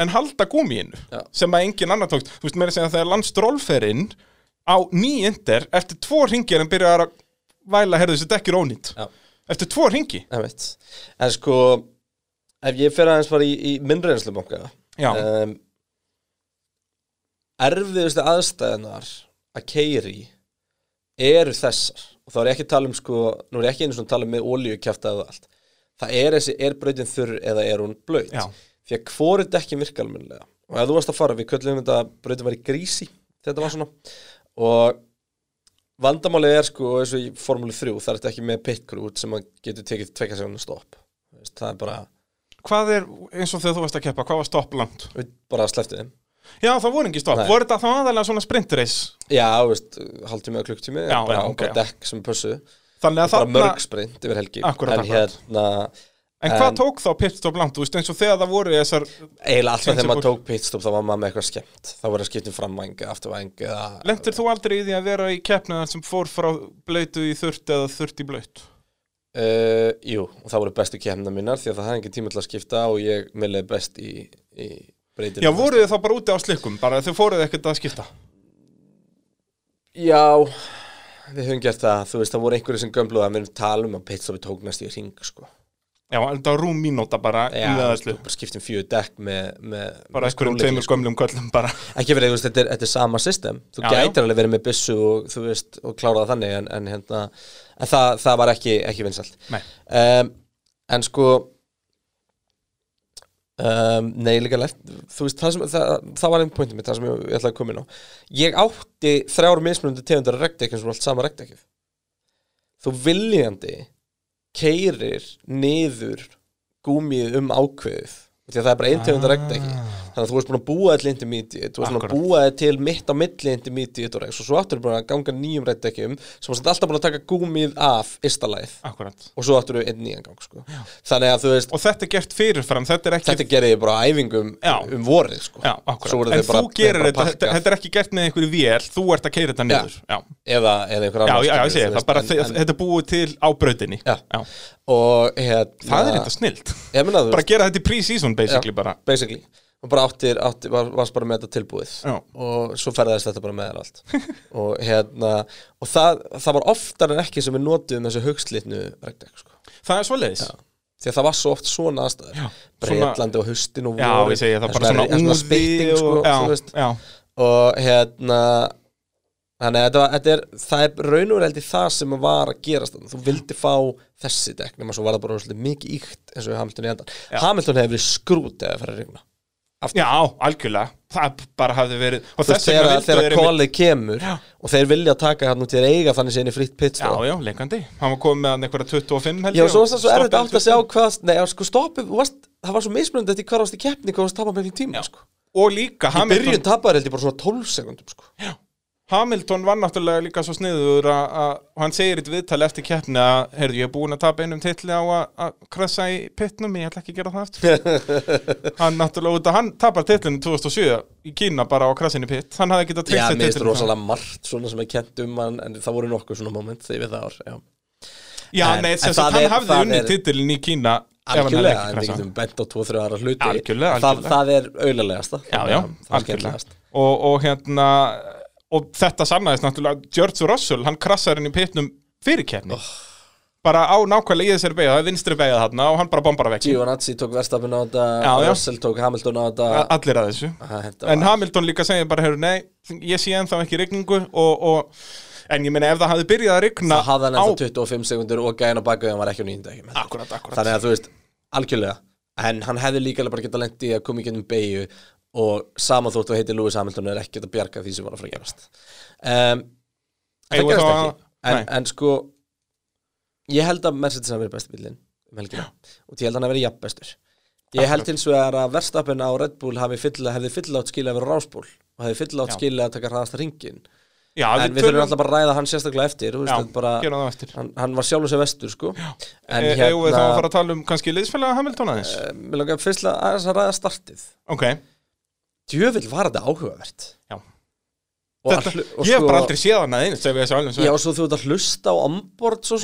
en halda gúmiinu Já. sem að engin annar tókst, þú veist, meira að segja að þegar landstrólferinn á nýindir eftir tvo ringir en byrjar að væla, herðu þessi dekkir ónýtt eftir tvo ringi. En sko Ef ég fer aðeins bara í, í minn reynslubanka Já. Um, Erfiðustu aðstæðunar að keiri eru þessar. Og þá er ekki að tala um sko nú er ekki einu svona að tala um með olíu kjafta eða allt. Það er þessi, er brautin þurr eða er hún blöyt því að hvori dekkin virka almennilega og ef þú varst að fara, við köllum þetta brautin var í grísi þetta var svona. Og vandamálið er sko eins og í formúli 3 það er ekki með pit crew sem að getur tekið tvekja segunum stopp. Það er bara, hvað er, eins og þegar þú varst að keppa, hvað var stopp langt? við bara sleftið þeim Já, það voru ekki stopp, Nei. voru þetta þá aðalega svona sprintreis Já, veist, hálftími og klukktími Já, bara, já, ok, bara dekk sem að bara þarna- mörg sprint yfir helgi Akkúrat, en akkúrat. hérna En hvað tók þá pitstop langt, þú veist, eins og þegar það voru þessar eiginlega alltaf þegar maður tók pitstop þá var maður með eitthvað skemmt þá voru að skipta um framvæng, afturvæng eða Lendir þú aldrei í því að vera í keppniðar sem fór frá blöytu í þurrt eða þurrt í blöyt? Uh, Jú, og það voru bestu kemna mínar því að það hafði ekki tíma til að skipta og ég milliði best í, í breytinu Já, voruð þið þá bara úti á slikkum, bara þau fóruð ekkert að skipta? Já, við höfum gert það þú veist, það voru einhverju sem gömluða að við erum tala um að pitstopi tók næst í ring sko. Já, það var rúm mínúta bara í Já, veðarslu bara skiptum fjögur dekk með, með Bara einhverjum tveimur gömlum köllum bara. Ekki verið, þú veist, þetta er, þetta er sama system. Þú Já, já. gætir alveg verið með byssu og þú veist, og kláraða þannig en, en hérna, en það, það var ekki, ekki vinsalt Nei. um, en sko um, nei, líka left þú veist, það, sem, það, það var einn pointið mitt það sem ég, ætlaði að koma inn á. Ég átti þrjár mismunandi tegundar regdekkin sem var allt sama regdekkið þú viljandi keirir niður gúmið um ákveðið. Því að það er bara einn tegundar regdekki þannig að þú varst búin að búa til intermediate þú varst búin að búa þið til mitt á milli intermediate og svo áttur búin að ganga nýjum regdekkjum sem varst alltaf búin að taka gúmið af ystalæð og svo áttur einn nýjan gang sko. þannig að þú veist, Og þetta er gert fyrirfram, þetta er ekki þetta gerði ég bara æfingum Já. um vorið sko. Já, En bara- þú gerir þetta, þetta, þetta er ekki gert með einhverju vél Þú ert að keira þetta niður. Eða, eða einhver annar þú Þetta er búið til á brautinni. Já. Já. og hérna Það er þetta snilt. Þú Bara gera þetta í pre-season basically Já. bara. basically og bara áttir, áttir var, varst bara með þetta tilbúið. Já. og svo ferðaðist þetta bara með þér allt. Og hérna og það, það var oftar en ekki sem við notuðum þessu hugslitnu regdekk sko. Það er svoleiðis. Því að það var svo oft svona aðstæður. Breitlandi og haustin og segi það er svona er úði spitting og- sko, já, já. og hérna þannig að þetta, er, það er raun og veldi það sem var að gerast þú vildi fá þessi dekk nema svo var það bara svolítið mikið íkt eins og Hamilton í endan Hamilton verið skrút eða fyrir að regna Já, algjörlega. Það bara hafði verið Og þess vegna vildu þegar þeir einmitt- kólið kemur og þeir vilja taka hann út að eiga þannig sinni fritt Já, pitstop já, leikandi Hann var komið með einhverja 25 held Já, svo var það svo erfitt átt að sjá 20. hvað Nei, já, sko, stoppið, varst, það var svo mismunandi eftir hvað varst í keppni, hvað varst tapað með einhvern tíma, sko. Og líka Í Hamilton byrjun tapaður held ég bara svona 12 sekundum, sko Hamilton var náttúrulega líka svo sniður að, að hann segir eitt viðtali eftir keppni að heyrðu, ég er búin að tapa einum titli á að, að krasa í pittnum, ég ætla ekki að gera það aftur. Hann náttúrulega út að hann tapar titlinu 2007 í Kína bara á krasin í pitt hann hafði getað Já, treyst mér finnst rosalega margt svona sem er kent um hann en það voru nokkuð svona moment þegar við það ár, já. Já, En- nei, það sagt, hann hafði það unnið er- titilin í Kína Algjörlega, ekki en krasað. getum bent á 2-3 aðra hluti. Algjörlega, það, algjörlega. það er auðarlegasta Já, já, og, og hérna og þetta sannaðist náttúrulega George Russell, hann krassar inn í pitnum fyrir keppni. Bara á nákvæmlega í þessari beigða, það er vinstri beigða þarna og hann bara bombar að vekki Giovinazzi tók Verstapin á þetta Já. Russell tók Hamilton á þetta. Allir að þessu. Henta en Hamilton líka segir bara, heyrðu, nei ég sé ennþá ekki rigningu og, og en ég meina ef það hafði byrjað að rigna það hafði hann á, ennþá 25 sekundur og gæðin á baka hann var ekki á nýjunda ekki akkurat, akkurat. Þannig að þú veist, algjörlega. En hann hefði líka alveg bara geta lent í að koma í gennum beigju og sama þótt og heiti Lewis Hamilton er ekkert að bjarga því sem var að fara að gerast. Um, Það við þá ekki. En, en sko Ég held að Mercedes hafi verið besti bílinn um og ég held að hann hafi verið jafn bestur. Ég held hins vegar að Verstappen á Red Bull hafi fyll, hefði fyllátt skilja að vera rásból og hefði fyllátt Já. skilja að taka hraðasta ringin Já, en við þurfum alltaf bara að ræða hann sérstaklega eftir Já, bara, eftir. hann, hann var sjálfur sér vestur sko. en E- við þá að fara að tala um kannski liðsfélaga Hamilton aðeins? uh, Mér langar fyrst að að ræða startið. Ok Djövill var þetta áhugavert. Já. Og Þetta, og ég hef sko- bara aldrei séð hann að einu Já, og svo þú ert að hlusta á onboard svo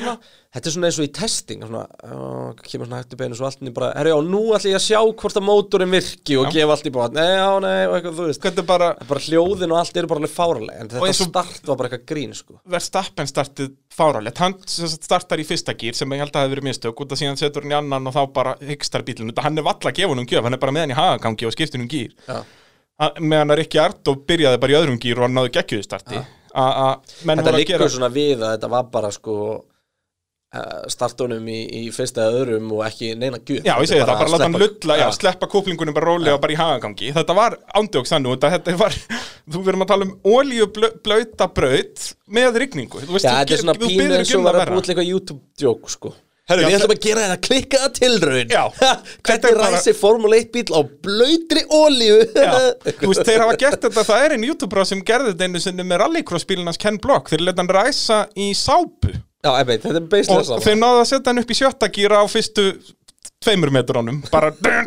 Þetta er svona eins og í testing svona, uh, kemur svona hægt upp einu svo allt bara, herri já, nú ætlum ég að sjá hvort að mótorinn virki og Já. gefa allt í bát, nei, já, nei, og eitthvað, þú veist. Bara, bara hljóðin og allt eru bara alveg fáraleg en Og þetta og- start var bara eitthvað grín, sko. Verstappen startið fáralegt hann startar í fyrsta gýr sem ég held að það hefði verið mistök út af síðan setur hann í annan og þá bara hygstar bílun hann er valla að gefa hann um gjöf, hann er bara með hann í hagagangi og skiptir um gýr. Meðan að Rikki Ardó byrjaði bara í öðrum gýr og hann náði geggjuðu starti að Þetta að gera svona við að þetta var bara, sko uh, startunum í, í fyrsta öðrum og ekki neina gjöf. Já, ég segi það, bara láta hann lulla, já, sleppa kúplingunum bara rólega bara í hagagangi. Þetta var ándjóks þannig, að þetta var, þú verðum að tala um olíublauta braut með rigningu. Þú veist, Já, þú þetta er svona þú pínu eins ekki og um var að búið eitthvað YouTube-djók, sko Herru, við ætlum að gera þetta klikkaða tilraun. Hvernig er bara- ræsi Formule 1 bíl á blöytri olíu? Já, þú veist, þeir hafa gert þetta, það er einn YouTuber sem gerði þetta einu sinni með rallycross bílunars Ken Block, þeir leta hann ræsa í sápu. Já, einmitt, þetta er beislega og saman þeir náðu að setja hann upp í sjötta gíra á fyrstu tveimur metrónum bara það,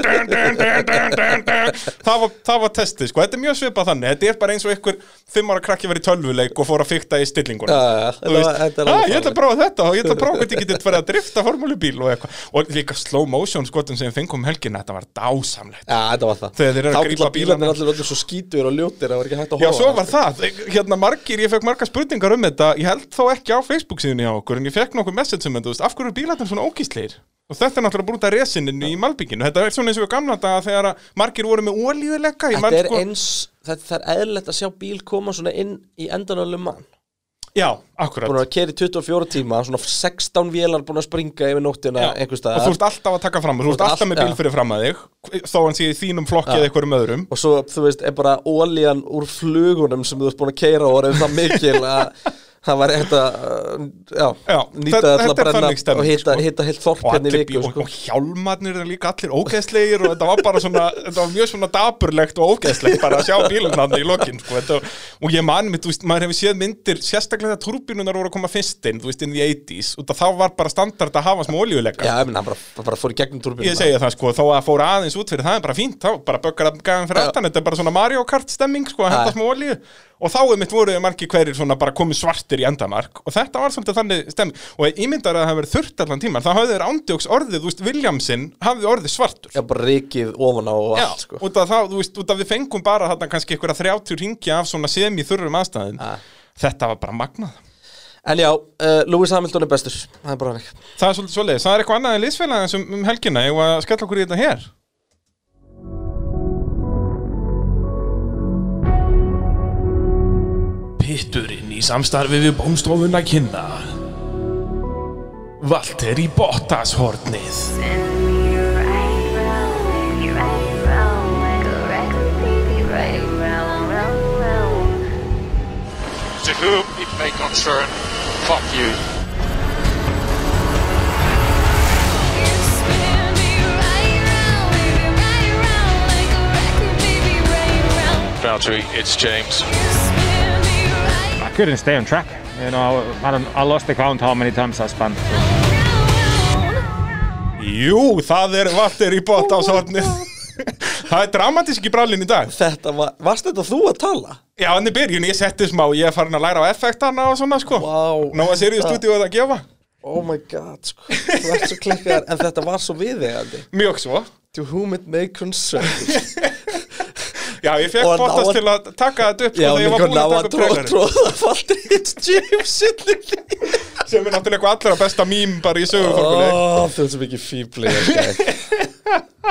var, það var testið sko, þetta er mjög svipað þannig. Þetta er bara eins og einhver fimm ára krakki verið í tölvuleik og fór að fykta í stillingunum Já, já, Þú þetta var- "Ah, ég ætla að fáránlegt." prófa þetta og ég ætla að prófa hvernig ég geti farið að drifta formúlubíl og eitthvað. Og líka slow motion skotum sem fengum um helgina þetta var dásamlegt. Já, þetta var það. Þegar þeir eru að Þá grípa grípa bílarnir allir allir svo skítur og ljótir Það var ekki hægt að Já, horfa svo var það, hérna margir, ég fekk margar spurningar um þetta, ég held þó ekki á Facebook síðunni á okkur, en ég fekk nokkuð message um þetta, af hverju bílarnir svona ógísleir? Og þetta er náttúrulega brúta resininu í Malbygginu, þetta er svona eins og gamla daga þegar að margir voru með ólíðuleika, Þetta er sko, eins, þetta er eðlilegt að sjá bíl koma svona inn í endan á lumann já, akkurat, Búin að keri 24 tíma, svona 16 vélar búin að springa yfir nóttina og þú ert alltaf að taka fram, þú ert alltaf með all- bíl já. fyrir fram að þig, þó hann sé þínum flokki eða einhverjum öðrum, Og svo, þú veist, er bara ólíjan úr flugunum sem þú ert búin að keira og það það var eitthvað að, já, Já, nýta þetta- það til þetta að er brenna og hitta, sko. hitta heilt þorp hérna í viku, bíl, og, sko. og hjálmarnir eru líka allir ógeðslegir og þetta var bara svona, þetta var mjög svona daburlegt og ógeðslegt bara að sjá bílunarni í lokin sko, þetta, og ég mig, þú veist, maður hefur séð myndir sérstaklega þegar turbínunar voru að koma fyrst inn þú veist, inn í 80s, og þá var bara standard að hafa smá olíuleika. Já, hann bara, bara fór í gegnum turbínu Ég segja það sko, þó að fóra aðeins út fyrir það er bara fínt, þá bara bökkar að gæðan fyrir aftan þetta er bara svona Mario Kart stemming sko, að henda smá olíu og þá er mitt voruð margir hverjir svona bara komið svartir í endamark. Og þetta var svolítið þannig stemming og ég ímyndar að það hafi verið þurrt allan tíman þá hafði þeir ándjóks orðið, þú veist, Williamson hafði orðið svartur. Já, bara rikið ofan á og Já, allt, sko. út af það, þú veist, út af við fengum bara þarna kannski einhverja 30 ringja af svona semi-þurrum aðstæðum. Ja. Þetta var bara magnað. En já, uh, Lewis Hamilton er bestur. Það er bara hann Það er svolítið svoleiðis, það er eitthvað annað en liðsfélagin um, um helgina, ég var að skella okkur í þetta hér Pitturinn í samstarfi við bónstofuna kynna Valtteri Bottas hornið To whom it may concern, fuck you. Valtteri, it's James. Couldn't stay on track. You know, I, I lost the count how many times I spun. Jú, það er Valtteri Bottas hornið Það er dramatísk í brallin í dag. Þetta var, varst þetta þú að tala? Já, hann er byrjun, ég setti smá, ég er farin að læra á effektana og svona sko. Vá Ná að seriðu stúdíu að gefa. Oh my god, sko. Þú ert svo klikkar En þetta var svo viðegandi Mjög svo. To whom it may concern Já, ég fekk Og að- til að taka þetta upp sko Já, þegar ég var búin að að taka upp tróða trailerinn tróða Faldi It's James Sillin sem er náttúrulega eitthvað allra besta mím bara í sögufólkuleik Oh, þú ert svo mikið fíbli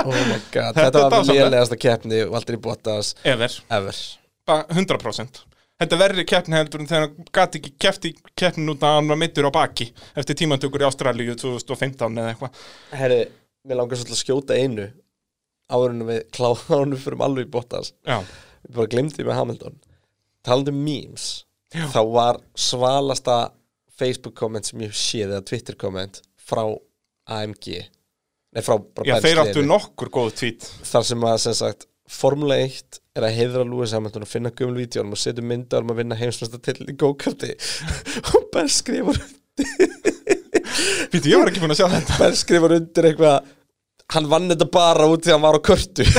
Oh my god Þetta Þetta var dásamlegt. lélegasta keppni Valtteri Bottas Ever, Ever. Bara 100% Þetta er verri keppni heldur en þegar hann gati ekki keppt í keppnin út að hann var mittur á baki eftir tímantökur í Ástralíu 2015 eða eitthvað. Herri, mér langar svolítið að skjóta einu Árunum við kláðanum fyrir alveg í Bottas. Já, Við bara glemdi með Hamilton. Talandi um memes þá var svalasta Facebook komment sem ég séð eða Twitter komment frá AMG Nei, frá Já, þeir áttu nokkur góð tweet. Þar sem að sem sagt Formule 1 er að heiðra Lewis Hamilton og finna gömul vídjónum og setja mynda um að vinna heimsmesta til í go-karti. Og Ben skrifar Býtu, ég var ekki búin að sjá þetta. Ben skrifar undir eitthvað hann vann þetta bara út því að hann var á körtu.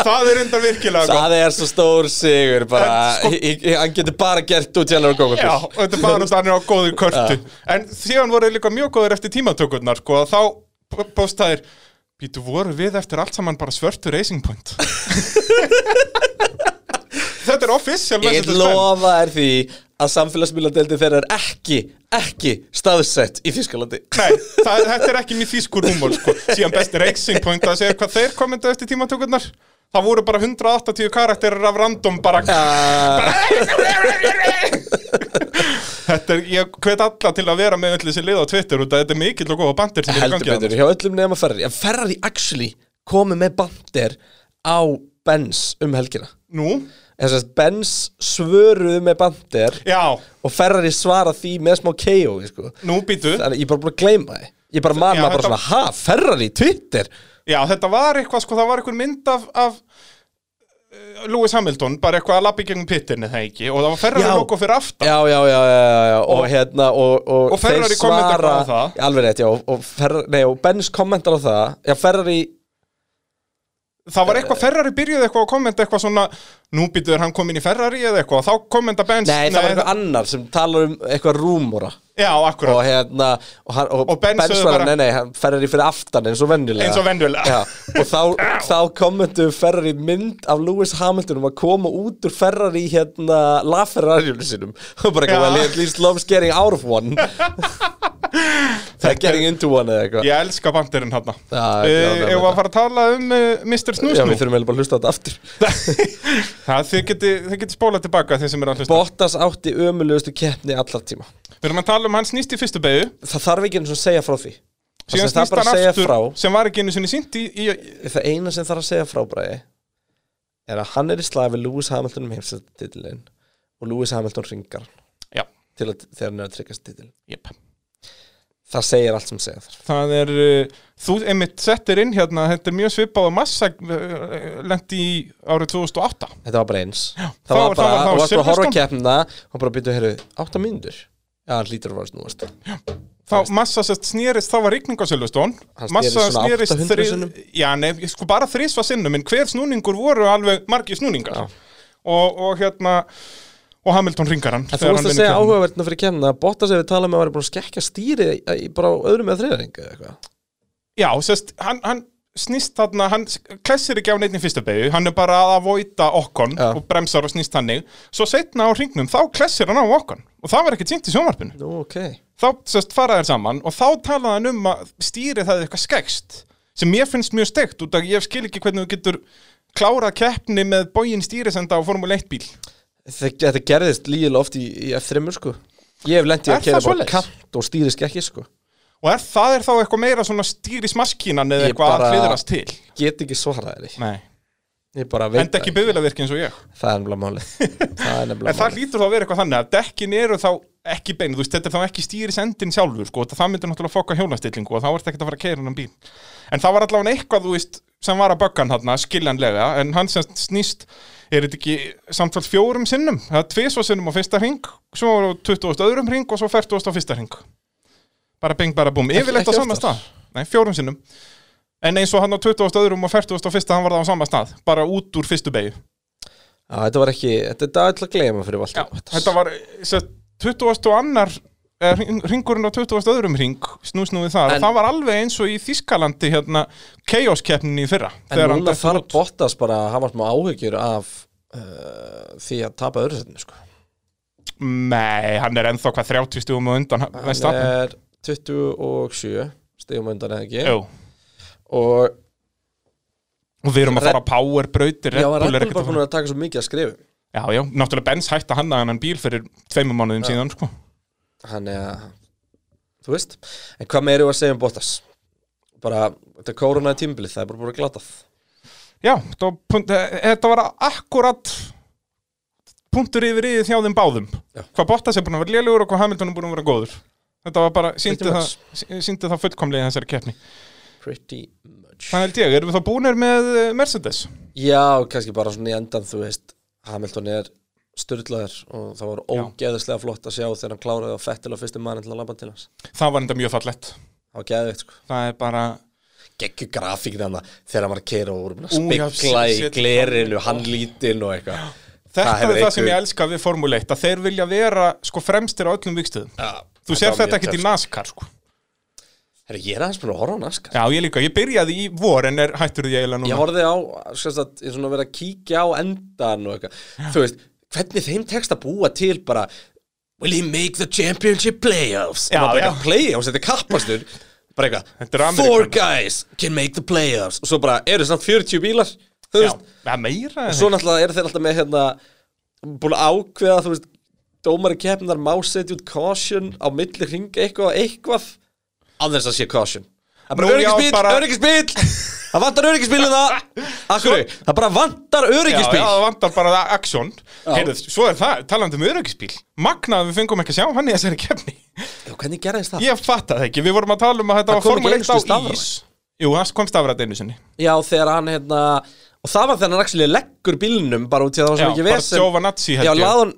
Það er enda virkilega gott. Það er svo stór sigur bara, sko- hann getur bara gert út hann á go-karti Já, og þetta er bara út að hann er á góður körtu. En síðan voru líka mjög góður eftir tímatökurnar sko, að þá postaðir Býtu, voru við eftir allt saman bara svörtu Racing Point? Þetta er official Ég lofa er því að samfélagsmiðladeldi þeirra er ekki, ekki staðsett í Þískalandi Nei, það, þetta er ekki mjög þýskur húmor sko. Síðan besti Racing Point að segja hvað þeir komendu eftir tímatökurnar. Það voru bara 180 karakterir af random bara Þetta er, ég hvet alla til að vera með öll þessi lið á Twitter út að þetta er mikill og góða bandir sem er í heldur betur, hjá öllum nefna Ferrari. En Ferrari actually komið með bandir á Benz um helgina. Nú? Þess að Benz svöruðu með bandir Já, og Ferrari svara því með smá KO sko. nú býtu þannig að ég bara búin að gleyma því. Ég bara man Já, maður bara þetta- svona, ha, Ferrari, Twitter? Já, þetta var eitthvað, sko, það var eitthvað mynd af, af uh, Lewis Hamilton, bara eitthvað að lappa í gegnum pittin eða ekki, og það var Ferrari logo fyrir aftan. Já, já, já, já, já. Og, Og- hérna og, og, og Ferrari þeir kommentar svara- bara á það. Alveg rétt, já, og, og, Ferrari, nei, og Benz kommentar á það. Já, Ferrari Það var eitthvað, Ferrari byrjuði eitthvað að kommenta eitthvað svona Nú býtuður hann komin í Ferrari eða eitthvað, þá kommenta Benz Nei, það var eitthvað annar sem talar um eitthvað rúmóra Já, akkurat. Og hérna og, hann, og, Og Benz var, nei, nei, hann ferrar í fyrir aftan eins og venjulega. Eins og venjulega. Já, og þá, þá kommentu Ferrari mynd af Lewis Hamilton um að koma út úr Ferrari hérna LaFerrari-júli sinum og bara eitthvað, loves getting out of one það er getting into one eða eitthvað. Ég elska bandirinn hann Já, uh, já, já, Ef að fara að tala um uh, Mr. Snús Já, við þurfum eiginlega bara að hlusta þetta aftur. Það þið þið geti spólað tilbaka þeir sem er að hlusta. Bottas átti ömulegustu keppni allar tíma. Við erum að tala um hann snýst í fyrstu beigju. Það þarf ekki eins og segja frá því. Það sem það bara að segja frá sem var ekki einu sinni sínt í, í Það eina sem þarf að segja frá bræði er að hann er í slag við Lewis Hamilton um heimstættititlin og Lewis Hamilton ringar Já. til að þegar hann er að tryggast titil yep. Það segir allt sem þarf Það er, uh, þú einmitt settir inn hérna, þetta er mjög svipað og massa uh, lendi í árið 2008 Þetta var bara eins. Já, það Það var- bara, það var bara horfa keppna og bara byrja að heyrðu, átta mínútur. Já, hann lítur að vera snúast Þá massa snýrist, þá var rigning á Silvestón Massa snýrist 800 þrið- sinnum. Já, nei, sko bara þrísva sinnum En hver snúningur voru alveg margir snúningar. Og, og hérna Og Hamilton ringar hann varst hann að segja keppnina. áhugaverðna fyrir kemna að Bottas hefur talað með að vera búin að skekja stýri bara á öðrum eða þriðaring eða eitthvað? Já, sest, hann, hann snýst þarna, hann klessir ekki á neitt í fyrsta beigju, hann er bara að avoida okkon Já. og bremsar og snýst hannig svo setna á hringnum, þá klessir hann á okkon og það var ekki tínt í sjónvarpinu. Nú, ok. Þá sest, fara þær saman og þá talaði hann um að stýrið það eitthvað skekst sem mér finnst mjög steikt út af ég skil ekki hvernig þú getur klárað keppni með bógin stýrisenda á Formule 1 bíl Þetta gerðist lígilega oft í, í F3 sko. Ég hef lendið að kera það bara kant og stýri skekki sko. Og er, það er þá eitthvað meira svona stýrismaskínan eða Ég eitthvað að hliðrast til? Get ekki svaraði því. Nei. Ég bara veit Enda ekki bifvélavirki eins og ég. Það er nefnilega málið. Það er nefnilega En það málið. hlýtur þá að vera eitthvað þannig að dekkin eru þá ekki bein, þú veist, þetta er þá ekki stýrisendin sjálfur, sko, það myndir náttúrulega fokka hjólastillingu og þá ert ekki að fara að keira hann bíl. En það var allavega eitthvað, þú veist, sem var að böggan hann, skiljanlega, en hann sem snýst, er þetta ekki samtalt fjórum sinnum, það er tvisvar sinnum á fyrsta hring, svo á 20. öðrum hring og svo 40. á fyrsta hring. Bara bing, bara Ekki- yfirleitt á sama stað. Nei, fjórum sinnum. En eins og hann á 20. öðrum og 40. á fyrsta, hann var það á sama stað, bara út úr fyrstu beigju. Þetta var ekki Þetta er að gleyma fyrir Valtteri þetta var sem sagt, 20. og annar eh, hringurinn á 20. öðrum hring snúsnúið þar En- og það var alveg eins og í Þískalandi hérna Chaos-keppninni í fyrra En núna þarf. Bottas bara að hafa smá áhyggjur af uh, því að tapa öðru setinu sko. Nei, hann er ennþá hvað 30 stugum og undan Hann Verstappen. er 27 stegum undan eða ekki Jú. Og og við erum að fara á power brautir Já, Red Bull ekkert bara að búin að taka svo mikið að skrifa Já, já, náttúrulega Benz hætti að hanna hann bíl fyrir tveimur mánuðum síðan sko. Hann er að Þú veist. En hvað meiri var að segja um Bottas? Bara, þetta er í tímbilið, það er bara búin að glatað. Já, þetta var, var akkurat punktur yfir í hjá þeim báðum. Hvað Bottas er búin að vera lélugur og hvað Hamilton er búin að vera góður. Þetta var bara, síndi það, það fullkomlega í þessari keppni. Pretty much. Það held ég, erum við þá búinir með eh, Mercedes? Já, kannski bara svona í endan þú veist, Hamilton er styrlaður og það var ógeðislega flott að sjá þegar hann kláraði á Fettil á fyrstu mann til að labba til hans. Það var enda mjög fallett Það var geðvikt sko. Það er bara Gekku grafík þannig þegar að keira og voru búin að Ú, já, spekla í glerinu, hann lítinn og eitthvað. Þetta hefur er það sem einhver- ég elska við Formule 1 að þeir vilja vera sko fremstir á öllum vikstöðum Já, Þú sér þetta ekkert í töff. NASCAR sko. Herri, ég er aðeins búin að horfa á NASCAR. Já, ég líka, ég byrjaði í vor en er hættur því eiginlega núna? Ég horfði á, skast að, ég svona að vera að kíkja á endan og eitthvað. Þú veist, hvernig þeim tekst að búa til bara Will he make the championship playoffs? Já, bara já. playoffs, þetta er kappastur Bara eitthvað, four guys can make the playoffs. Og svo bara, eru samt 40 bílar Þú veist, og svo náttúrulega eru þeir alltaf með hérna Búin að ákveða, þú veist Dómari keppnar má setja út caution Á milli hring eitthvað, eitthvað þess að sé caution Það er bara já, öryggisbíl, bara- Það vantar öryggisbíl um það Akkur, það bara vantar Já, öryggisbíl já, það vantar bara aksjón Heyrðu, svo er það, talandi um öryggisbíl Magnað að við fengum ekki að sjá hann í þessari kefni Já, hvernig gerðist það? Ég fatt það ekki, við vorum að tala um að þetta Það var kom ekki Formule einu 1 á ís. Jú, það kom stafrætt einu sinni. Já, þegar hann hérna Og það var þegar hann actually leggur bílnum Bara út í að það var Já, svo mikið bara vesen. Giovinazzi, held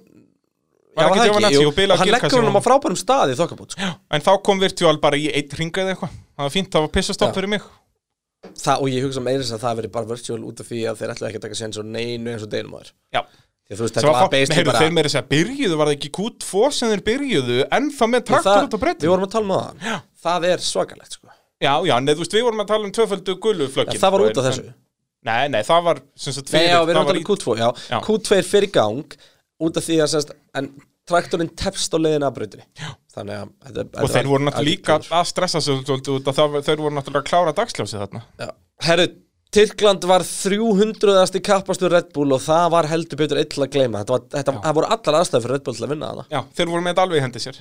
Já, Var ekki? Jú. og Og hann leggur og- honum á frábærum stað í þokkabút sko. En þá kom Virtual bara í eitt ringa eða eitthvað. Það var fínt, það var pissastopp Já. fyrir mig. Það, og ég hugsa meira þess að það veri bara virtual út af því að þeir ætlaði ekki að taka og neinu eins og Já. Því að bara þeir meira að segja, byrjuðu, var það ekki Q2 sem þeir byrjuðu En þá með traktor það- út á breytum Við vorum að tala um það. Það er svakalegt sko. Já, já, neð, þú veist, við vorum að tala um tvöföldu guluflögin En það var út af þessu. Nei, nei, það var Nei, já, við erum það að tala um í- Q2, já. Já. Q2 er fyrir gang út af því að semst, en traktorinn tefst á leiðina að brautinni. Þannig að þetta, Og þeir voru náttúrulega líka að stressa sig út að það, þeir voru náttúrulega að klára dagsljósið þarna. Já. Herru, Tyrkland var 300. kappastur Red Bull og það var heldur betur illa að gleyma. Þetta, var, þetta það voru allar aðstæður fyrir Red Bull til að vinna hana Já, þeir voru með þetta alveg í hendi sér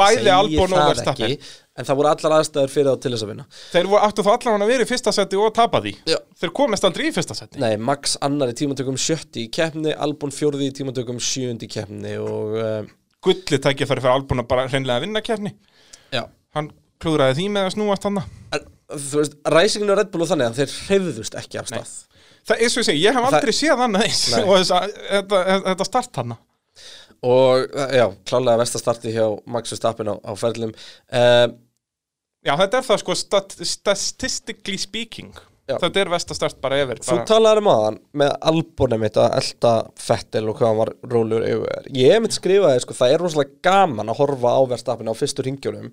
Bæði Albon og Verstappen. En það voru allar aðstæður fyrir þá til þess að vinna. Þeir voru áttu þá allan að vera í fyrsta seti og tapa því? Já. Þeir komast aldrei í fyrsta seti? Nei, Max annar í tímatökum sjötti í keppni Albon fjórði í tímatökum sjöundi í keppni og uh, Gulli tækifæri fyrir Albon að bara hreinlega að vinna kefni Já. Hann klúðraði því með að snúast hann Þú veist, ræsinginu Red Bull og þannig að þeir hreyfðust ekki af stað. Það er svo ég segi, ég hef aldrei séð annað eins Nei. og þess að þetta, þetta start hann Og uh, já, klálega vestastarti hjá Max Verstappen á, á ferlum uh, Já, þetta er það sko stat statistically speaking Já. Þetta er vestastart bara yfir Þú bara, talaður um aðan með albúnum mitt að elda Fettel og hvað var rólur yfir. Ég mitt skrifaði, sko, það er rosalega gaman að horfa á Verstappen á fyrstu ringjónum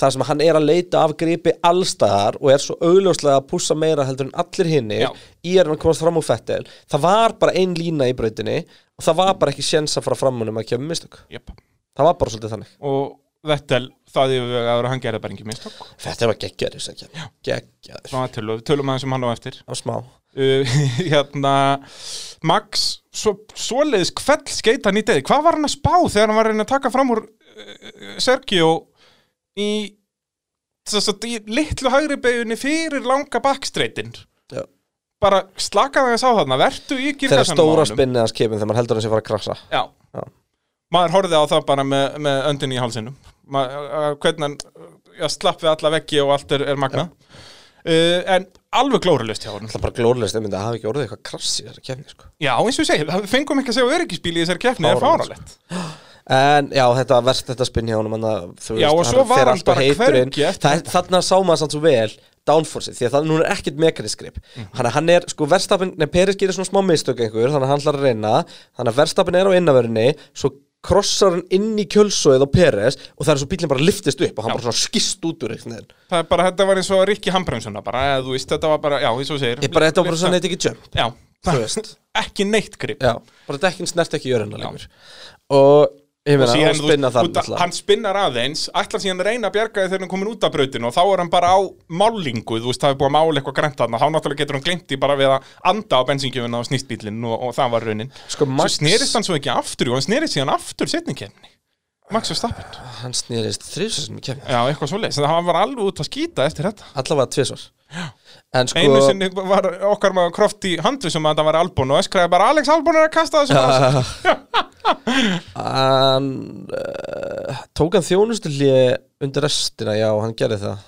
þar sem hann er að leita af gripi allstaðar og er svo augljóslega að pússa meira heldur en allir hinni í er hann að komast fram úr Fettel Það var bara ein lína í brautinni og það var bara ekki séns að fara fram honum að kemur mistök. Jöp. Það var bara svolítið þannig. Og Vettel, það yfir að hann gerði bara ekki mistök. Fettel var geggjaður þess að Geggjaður. Svona tölum, tölum aðeins um hann á eftir. Á smá. Uh, Hérna Max, svo, svoleiðis kveld skeita deði Hvað var hann að spá þegar hann var að reyna að taka fram úr uh, Sergio í þess að í litlu hægri beginni fyrir langa backstreitin Já. bara slakaði þess á þarna vertu í Þegar girkassanum á stóra spinnið hans kemur þegar maður heldur hann sé að fara að krasa. Já. Já. maður horfði á það bara með, með öndin í uh, hvernig hann já, slapp við alla veggi og allt er, er magna uh, en alveg glóralust hjá hann Það er bara glórlist, ég myndi að hafa ekki orðið eitthvað krass í þessari kefni sko. Já, eins og segi, það fengum ekki að segja öryggisbíl í þessari keppni, það er fáralegt En já, þetta verst þetta spinn hjá hann að Já, og svo var hann bara inn. hvergi eftir Það sá maður samt svo vel downforce því að það núna er ekkert mekaniskrip Mhm. mm. hann, hann er, sko, verstapin, nei, Peris gerir svona smá mistök einhver, þannig að hann ætlar að reyna þannig að verstapin er á innaverinni svo krossar hann inn í kjölsóið á Peres og það er svo bílinn bara liftist upp og hann bara svona skist út úr veginn. Það er bara, þetta var eins og Rikki Hambremsona bara, eða þú veist, þetta var bara, já, eins og segir Ég bara, þetta var bara svona eitthvað ekki jump Já, ekki neitt grip. Já, bara dekkin snert ekki jörðina lengur. Og ég og meina, síðan, þú að- hann spinnar aðeins ætlar síðan að reyna að bjarga þegar hann komin út af brautinu og þá er hann bara á málingu þú veist, það er búið að mála eitthvað grænt þarna. Þá náttúrulega getur hann glemt í bara við að anda á bensíngjöfuna og snýst bílinn og, og það var raunin. Sko, svo Max, snerist hann svo ekki aftur og hann snerist síðan aftur setningkefni Max Verstappen. Hann snerist sem ég kemur Já, eitthvað svo leys, það var alveg út að skýta eftir þetta. Allavega tvisvar. En sko Einu sinni var okkar maður kroft í handvisum að það var Albon og öskraði bara Alex Albon er að kasta þessu frá sér." Hann uh, tók hann þjónustulíði undir restina, já, hann gerði það.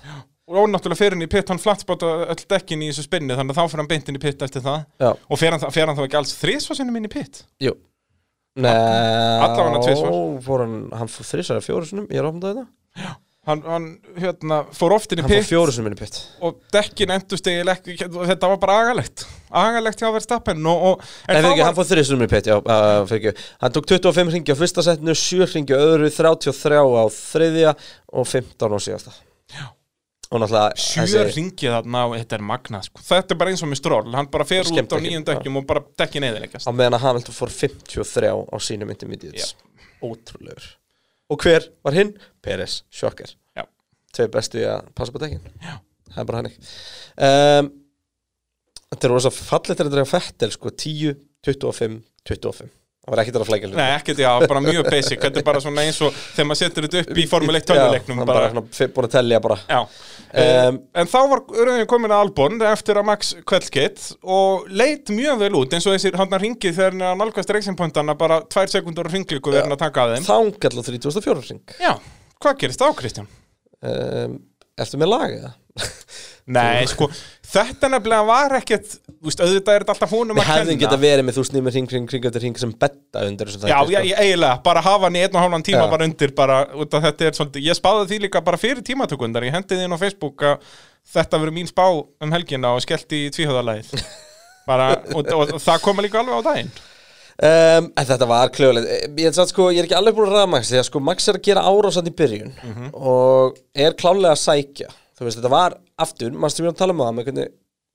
Og náttúrulega fer hann í pitt, hann flattspota öll dekkin í þessu spinni þannig að þá fer hann beint inn í pitt eftir það. Já. og fer hann, fer hann þá ekki alls þrísvarsinum inn í pitt Jú. Nei, Allavega tvisvar. fór hann, hann fór þrísar fjóru sinum, ég er ofndaði þetta hann, hann hérna, fór oft inn í pitt pitt og dekkin endust ekki þetta var bara agalegt. Agalegt hjá var- hann fór inn í pitt, Hann tók 25 ringi á fyrsta setinu, 7 ringi á öðru, 33 á þriðja og 15 á síðasta. Já. Og náttúrulega sjö ringi þarna og þetta er magnað sko. þetta er bara eins og með stról, hann bara fer út á nýjum dekkjum og bara dekkin eðilegast á meðan að Hamilton fór 53 á sínum intermediates. Ótrúlegur og hver var hinn? Peres, sjokker tvei bestu í að passa på dekkin það er bara hannig um, þetta er rosa fallið til að drega fettel sko 10, 25, 25 það var ekkert að flækja hluti. Nei, ekkert, já, bara mjög basic. Þetta er bara svona eins og þegar maður setur þetta upp í Formule 1 tölvuleiknum Já, hann bara, búin að tellja bara. Já, Um, en þá var raunin komin að Albon eftir að Max kveldkitt og leit mjög vel út eins og þessir hann ringið þegar hann að nálgast reiksinpointana bara tvær sekundur og ringlíku verðin að taka að þeim. Þangall á 34 ring Já, hvað gerist þá Kristján? um, Ertu með lag eða? Nei, sko, þetta nefnilega var ekkert Þú veist, auðvitað er þetta alltaf honum Við að hefðum kenna geta verið með þú snýmur ring, ring, ring eftir ring sem betta undir þessu Já, þætti, já, sko. ég- eiginlega, bara hafa hann í einn og hálfan tíma Já. bara undir bara, út af þetta er svolítið, ég spáði því líka bara fyrir tímatökundar, ég hendi því inn á Facebook að þetta verður mín spá um helgina og skellti í tvíhöðalæðið bara, og, og, og það koma líka alveg á daginn Um, en þetta var klögulegt ég, sko, ég er ekki alveg búin að ræða Max því að sko, Max er að gera árásand í byrjun Mhm. og er klálega að sækja þú veist, þetta var aftur, mannstu við að tala um það með hvernig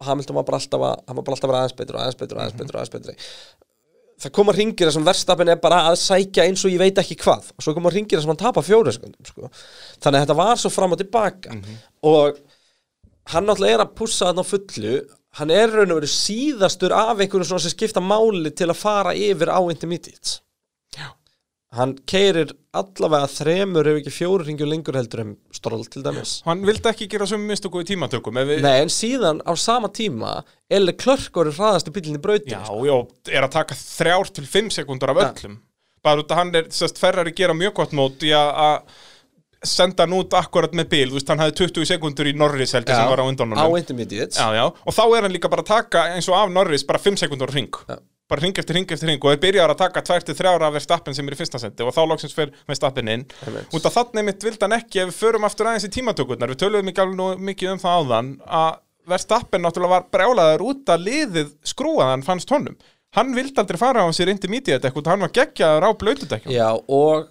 Hamilton var bara alltaf að hann var bara alltaf að vera aðeins betur og aðeins betur og aðeins betur og aðeins betur það koma ringir sem verstapin er bara að sækja eins og ég veit ekki hvað og svo koma ringir sem hann tapar fjóru sekundum sko. þannig að þetta var svo fram og tilbaka og hann náttúrulega er að pussa þarna fullu hann er raun og veru síðastur af einhverjum svona sem skipta máli til að fara yfir á intermediates. Hann keirir allavega þremur ef ekki fjóru ringjum lengur heldur en stról til dæmis. Hann vildi ekki gera sömu mistöku í tímatökum við, Nei, en síðan á sama tíma Eli Klörk voru hraðasti bílinni brautinu Já, já, er að taka þrjár til fimm sekundur af öllum. Bara út að hann er, sérst, Ferrari gera mjög gott mót í að að senda hann út akkurat með bíl, þú veist, hann hafði 20 sekundur í Norris heldur sem var á undan á intermediates. Já, já, og þá er hann líka bara að taka eins og af Norris bara 5 sekundur ring bara ring eftir ring eftir ring og þeir byrjar að taka 2-3 af Verstappen sem er í fyrsta seti og þá loksins fer Verstappen inn. Út af þannig mitt vildi hann ekki ef við förum aftur aðeins í tímatökurnar. Við töluðum ekki alveg mikið um það áðan að Verstappen náttúrulega var brjálaður út að liðið skrúaðan fannst honum. Hann vildi aldrei fara á sér intermediate dekk út hann var geggjaður á blöytudekjum Já, og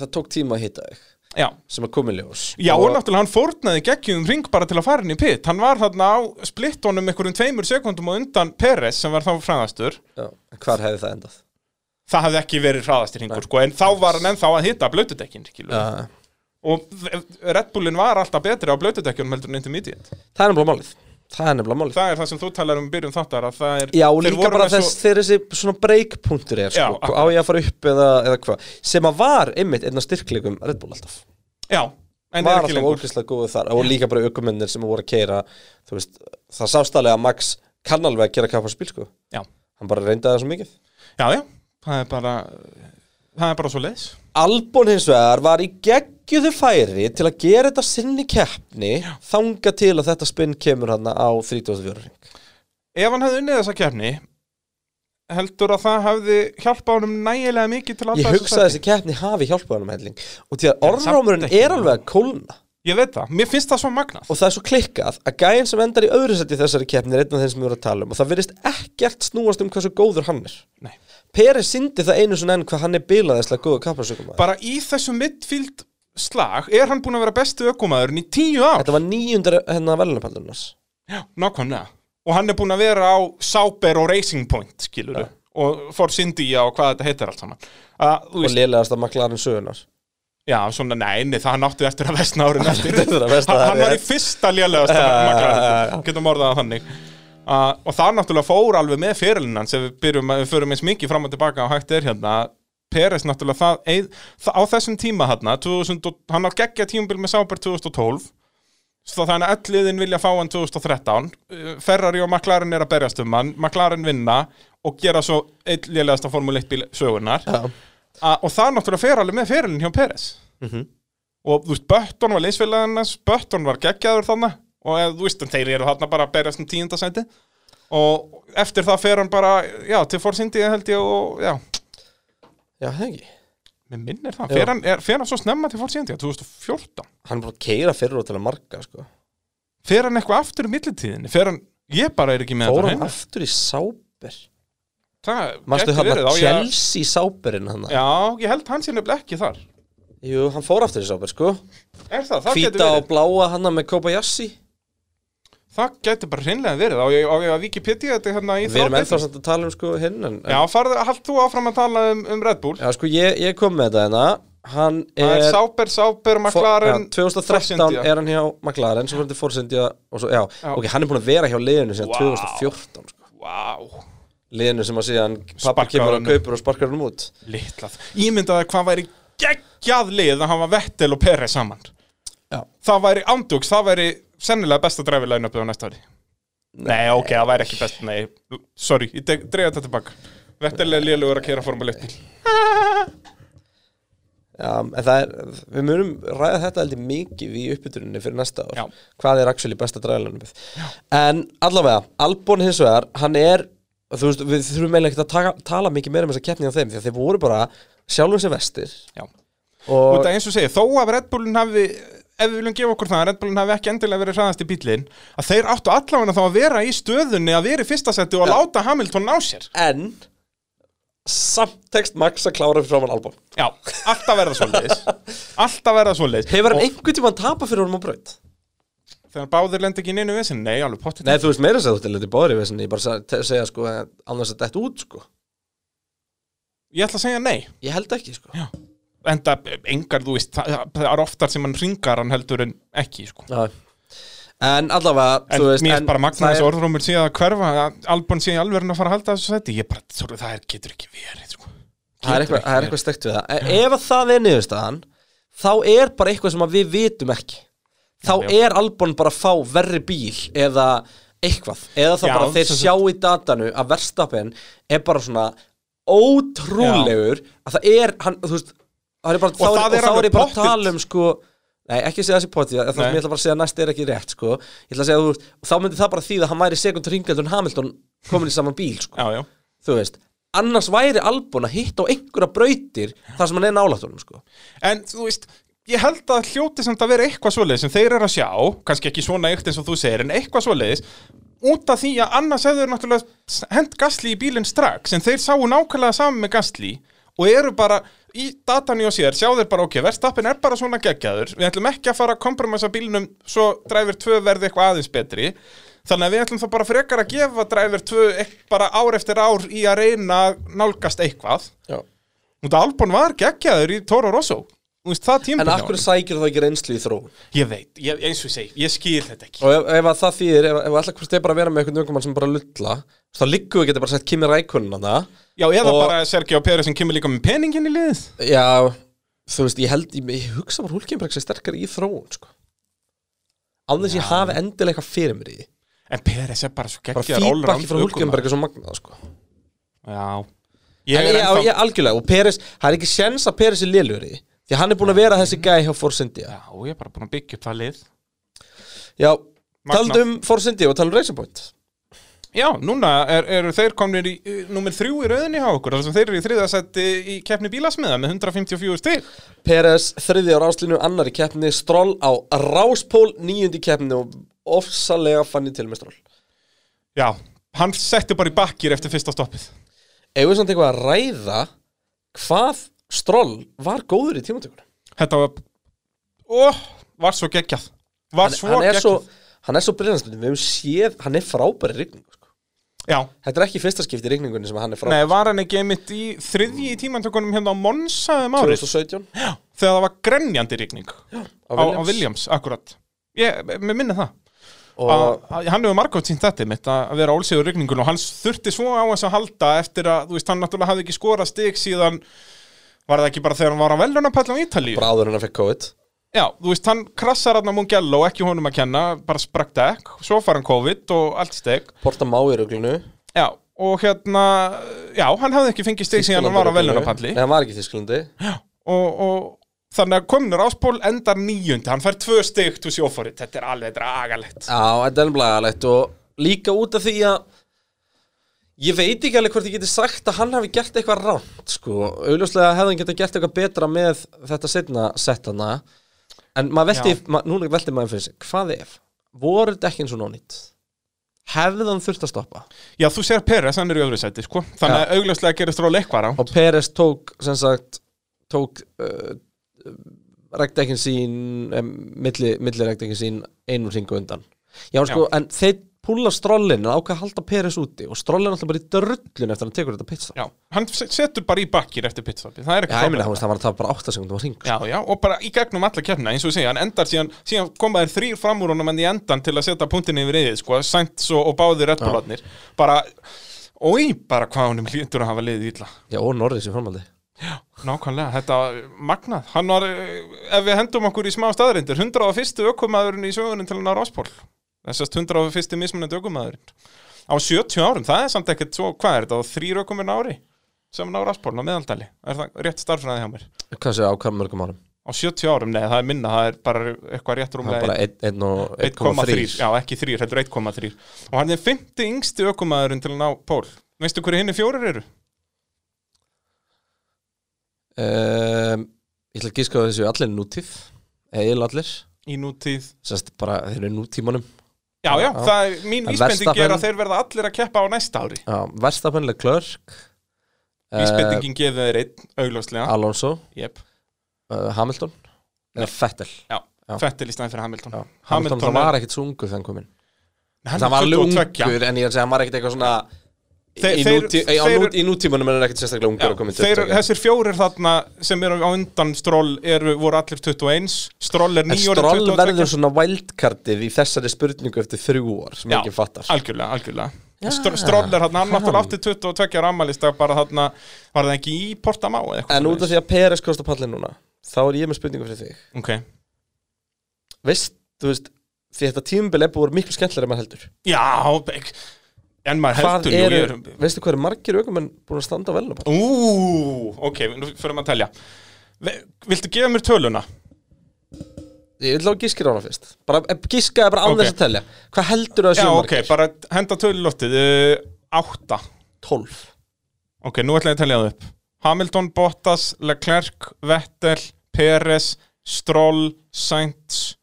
það tók tíma að hitta þig Já. sem að koma í ljós Já, og náttúrulega hann fórnaði geggjum ring bara til að fara inn í pitt. Hann var þarna á splittónum einhverjum tveimur sekundum og undan Peres sem var þá fræðastur. Hvar hefði það endað? Það hafði ekki verið hraðastir ringur, sko, en þá var hann ennþá að hitta blötudekkin. Og Red Bullin var alltaf betri á blötudekkjunum heldur en intermediate. Það er nefnilega málið Það er nefnilega málið. Það er það sem þú talar um í byrjun þáttar að það er... Já, líka bara með svo- þess þegar þessi svona breakpunktur er Já, sko, á ég að fara upp eða, eða hvað? Sem að var einmitt einn af styrkleikum Red Bull alltaf. Já, en er var ekki alltaf lengur. ógeðslega góðu þar. Og líka bara aukumennir sem voru að keira þú veist, það sást alveg að Max kann alveg að gera kappa spil sko. Já. hann bara reyndaði það svo mikið. Já, já, það er bara... Það er bara svo leiðis. Albon hins vegar var í geggjuðu færi til að gera þetta sinni keppni þanga til að þetta spinn kemur hann á 34 ring Ef hann hefði unnið þessa keppni, heldur að það hefði hjálpað honum nægilega mikið til að Ég hugsa að þessi keppni hafi hjálpað hann um helling. Og því að ekki. er alveg að kólna. Ég veit það, mér finnst það svo magnað. Og það er svo klikkað að gæinn sem endar í öðru seti þessari keppni er einn af þeim sem við vorum að tala um. Og það virðist ekkert snúast um hversu góður hann er. Nei. Peres syndi það einu svona enn hvað hann er bilaðislega góða kappasökum Bara í þessu midfield slag er hann búin að vera bestu ökumæðurinn í tíu ár. Þetta var nýjundar hennar velunapallunars Já, nákvæmlega. Og hann er búin að vera á Sauber og Racing Point, skilur Og Force India og hvað þetta heitir allt saman. Að, þú og veist, lélegast að maklarinn sögunar Já, svona, nei, nei, það hann átti eftir að vestna árin eftir. Að Hann var í fyrsta já, já, já. Getum orðað það þannig uh, Og það náttúrulega fór alveg með fyrirlinnan sem við byrjum, við förum eins mikið fram og tilbaka á hægt er hérna. Peres náttúrulega það, eð, það á þessum tíma hérna 2000, og- hann á geggja tímabil með Sauber 2012 Svo þannig að öll liðin vilja fá hann 2013 Uh, Ferrari og McLaren er að berjast um hann. McLaren vinna og gera svo einn lélegasta Formule 1 bíl sögunar Já. A, og það náttúrulega fer alveg með ferilin hjá Peres. Mhm. og þú veist, Bötton var leysfélagarnas Bötton var geggjaður þannig og eða, þú veist, þeir eru þarna bara að berjast um tíundasæti og eftir það fer hann bara, já, til India held ég og, já, Já, það ekki. Mér minnir það, fer hann, er, fer hann svo snemma til India, 2014 Hann er bara að keira fyrir og til að marga sko. fer hann eitthvað aftur í millitíðinni, fer hann, ég bara er ekki með Fór þetta hann hreinu. aftur í sáber það Manstu gæti hann verið, að á ég Chelsea sáberinn hann já, ég held hann sé nefnilega ekki þar. Jú, hann fór aftur í sáber sko. Er það, það Hvíta og bláa hann með Kobayashi það geti bara hreinlega verið, á ég, á ég að Wikipedia þetta hérna í Við erum ennþá samt að tala um sko hinn en, já, farðu, hald þú áfram að tala um, um Red Bull Já, sko, ég, ég kom með þetta hérna Hann það er er Sáber, Sáber, McLaren já, 2013 er hann hjá McLaren Svo fyrir India og svo, já, Já. ok, hann er búin að vera hjá liðinu síðan Vá. 2014 sko. wow. Liðinu sem að síðan pappi kemur og kaupur og sparkar hann út litlað Ímyndaði hvað væri geggjað lið að hafa Vettel og Perez saman Já. Það væri ándjóks, það væri sennilega besta dræfilegin uppið á næsta ári. Nei, ok, það væri ekki best, nei. Sorry, ég dreif þetta tilbaka. Vettel er lélugur að kera Formule 1 bíl. Já, en það er, við munum ræða þetta heldur mikið í uppbytuninni fyrir næsta ár. Já. Hvað er actually besta dræðlanum En allavega, Albon hins vegar, hann er Þú veist, við þurfum eiginlega ekki að taka, tala mikið meira um þessa keppni á þeim Því að þeir voru bara sjálfum sér vestir. Já. Og Út af eins og segja, þó að Red Bullin hafi ef við viljum gefa okkur það að Red Bullin hafi ekki endilega verið hraðast í bílinn að þeir áttu allavega þá að vera í stöðunni að vera í fyrsta seti og að láta Hamilton ná sér. En Samt tekst Max að klára fyrir framann Albon. Já, alltaf verða svoleiðis. Alltaf verða svoleiðis. Hefur hann Og einhvern tímann tapað fyrir honum á braut? Þegar báðir lendi ekki inn einu vissin, nei, alveg pottit Nei, þú veist meira að þú þetta báður í vesinni Ég bara segja sko að annars að þetta út sko. Ég ætla að segja nei. Ég held ekki sko. Já. Enda engar, þú veist, það, er oftar sem hann ringar hann heldur en ekki sko. Já. En allavega, En veist mér en bara magna það þessi er- orðrúmur síðan að hverfa Albon sé alveg að fara að halda þessu seti Ég bara, sorry, það er, getur ekki verið sko. Það er Getur eitthvað, það er verið. eitthvað stekt við það E- Ef að það er niðurstaðan Þá er bara eitthvað sem við vitum ekki Þá Já, já. er Albon bara að fá verri bíl Eða eitthvað Eða þá Já, bara þeir sjá í datanu Að verstapin er bara svona Ótrúlegur Að það er, hann, þú veist það bara, Og það er, alveg er ég bara að pottet. tala um sko Nei, ekki segja þessi Nei. ég ætla bara að segja næst er ekki rétt sko. Að segja, þú þá myndi það bara því að hann væri sekund ringaldur en Hamilton komin í saman bíl sko. Já, já Þú veist, annars væri Albon að hitta á einhverja brautir þar sem hann er nálægt honum sko. En þú veist, ég held að hljóti samt að vera eitthvað svoleiðis sem þeir eru að sjá, kannski ekki svona eitt eins og þú segir, en eitthvað svoleiðis út af því að annars hefur náttúrulega hent Gasly í bílinn strax, en þeir sáu nákvæmlega saman með Gasly og eru bara í datani og sér, sjá þeir bara ok, verðstappin er bara svona geggjaður, við ætlum ekki að fara að kompromissa bílnum svo dræfir tvö verði eitthvað aðeins betri þannig að við ætlum þá bara frekar að gefa dræfir tvö bara ár eftir ár í að reyna að nálgast eitthvað Já. og það Albon var geggjaður í Toro Rosso En honum. sækir það ekki reynslu í þróun? Ég veit, ég, eins og ég segi, ég skil þetta ekki Og ef, ef að það þýðir, ef, ef allar hvort er bara að vera með einhvern ökumann sem bara lulla þá liggum við geta bara sett Kimi Rækunin á það Já, eða Og- bara Sergio Pérez sem kemur líka með peningin í liðið Já, þú veist, ég held, ég, ég hugsa bara Hulkenberg sé sterkar í þróun sko. Án þess ég hafi endilega eitthvað fyrir mér í. En Pérez er bara svo Bara geggjaður fýrbakki frá er svo magnað sko. Já Ég, er ennþá ég, algjörlega, og Peres, það er ekki sjens að Peres er lélur í því hann er búin að vera þessi gæi hjá Force India Já, ég er bara búin að byggja upp það lið Já, Magnað. talandi um Force India og talandi um Racing Point Já, núna eru er þeir komnir í nummer þrjú í rauðinni hjá okkur. Þar sem þeir eru í þriðasætti í keppni bílasmiða með 154 stig. Peres þriði á ráslinu, annar í keppni. Stroll á ráspól, níundi í keppni og ofsalega fann ég til með Stroll. Já, hann setti bara í bakkir eftir fyrsta stoppið. Ef við samt eitthvað að ræða hvað Stroll var góður í tímatökunum? Þetta var, ó, var svo geggjað. Var hann, svo hann geggjað svo, hann er svo briljanstundum, við hefum séð, hann er frábæri rigningu sko. Já, Þetta er ekki fyrsta skipti í rigningunni sem hann er nei, frábæri var hann ekki einmitt í þriðji í tímantökunum hérna á Monsa um árið? 2017 þegar það var grenjandi rigning á á, á Williams, akkurat. Ég, mér minni það. Og- að, að, hann hefur margótt sínt þetta mitt að að vera álsíður rigningun og hann þurfti svo á þess að halda eftir að, þú veist, hann náttúrulega hafði ekki skorað stig síðan var það ekki bara þegar hann var á velunapall á Ítalíu? Bara áður en hann fekk COVID Já, þú veist, hann krassar hann á Mugello, ekki honum að kenna, bara sprakk dekk, svo far hann COVID og allt steg. Porta má í ruglunu Já, og hérna, já, hann hafði ekki fengið steg síðan hann var á velunapalli. Nei, hann var ekki í Þísklandi Og, og þannig að kominur áspól endar níundi, hann fær tvö steg til sjófórið, þetta er alveg dragalegt. Já, þetta er blægalegt og líka út af því að ég veit ekki alveg hvort ég geti sagt að hann hafi gert eitthvað rámt sko, auðvitað hefði hann getið gert eitthvað betra með þetta setna settana en maður velti, Já. ma, núna velti maður fyrir sig hvað ef, voru þetta ekki eins og nónýtt hefði hann þurft að stoppa? Já, þú sér Peres, hann er í öðru sæti, sko, þannig að augljóslega gerist ról eitthvað rámt. og Peres tók sem sagt tók uh, rekdekkin sín um, milli, milli rekdekkin sín einu ringu undan. Já sko, en þeir púla strollin en ákveða að halda Peres úti og strollin alltaf bara í drullun eftir að hann tekur þetta pitstop Já, hann se- setur bara í bakkir eftir pitstopi, það er Já, ekki ég meina, þú veist, það var að tapa bara 8 sekundum á ring Já, já, og bara í gegnum alla keppna, eins og ég segja, hann endar síðan, síðan koma þér þrýr fram úr honum en í endan til að setja punktinni yfir yfir, sko, Sainz og, og báðir reddbólarnir, bara, og bara hvað honum hlýtur að hafa liðið illa. Já, og Norris í framhaldi. Nákvæmlega, þetta magnað, hann var, eh, ef við hendum okkur í smá staðrindir, 101. ökumæðurinn í sögunin til hann á Ráspól, þessast 101. mismunandi ökumæðurinn. Á 70 árum, það er samt ekkert svo, hvað er þetta, á þrýr ökuminn ári sem á Ráspól, á meðaldali, er það rétt starfræði hjá mér? Hvað séu á hvað mörgum árum? Á 70 árum, nei, það er minna, það er bara eitthvað rétt rúmlega er bara 1 og 1,3 1,3 Já, ekki 3, þetta er 1,3 Og hann er 50 yngsti ökumæðurinn til að ná pól Veistu hverju hinni fjórir eru? um, Ég ætla að gíska að þessu allir nútíð Egil allir Í nútíð Sest bara, þeir eru nútímanum Já, já, það er, mín En vísbending er Verstappen- að þeir verða allir að keppa á næsta ári. Já, Verstapenlega Klörk Vísbendingin gefið þeir einn, augljóslega. Alonso. Jep, uh, Hamilton? Eða Fettel já, Fettel í stæðin fyrir Hamilton. Hamilton, það er- var ekkit svo ungur þegar hann kom inn. Hann Það var alveg 22. ungur en ég er að segja hann var ekkit eitthvað svona Þeir- í, nútí, þeir- nút, í nútímanum er hann ekkit sérstaklega ungur að koma Þeir, 22. þessir fjórir þarna sem eru á undan Stroll eru, voru allir 21 Stroll er En nýjórið Stroll 22 verður svona wildcardið í þessari spurningu eftir þrjú ár sem enginn fattar. algjörlega, algjörlega. Str Stroll er hann, hann náttúrulega átti 22 ára ammælistag bara þarna, var það ekki í Portamá En út af því að Peres kostar pallin núna þá er ég með spurningu fyrir þig. Ok, Veist, þú veist, því þetta tímubil er búið miklu skemmtilega en maður heldur. Já, en maður heldur nú, ég er, veistu hvað eru margir aukumenn búin að standa á velnum? Ú, ok, nú fyrir maður að telja Viltu gefa mér töluna? Ég vil á gískir á hana fyrst bara, eh, Gískaði bara án Ok. þess að telja Hvað heldur það Já, séu ok, margir? bara henda tölu loftið uh, Átta 12 Ok, nú ætla ég að telja það upp Hamilton, Bottas, Leclerc, Vettel, Perez, Stroll, Sainz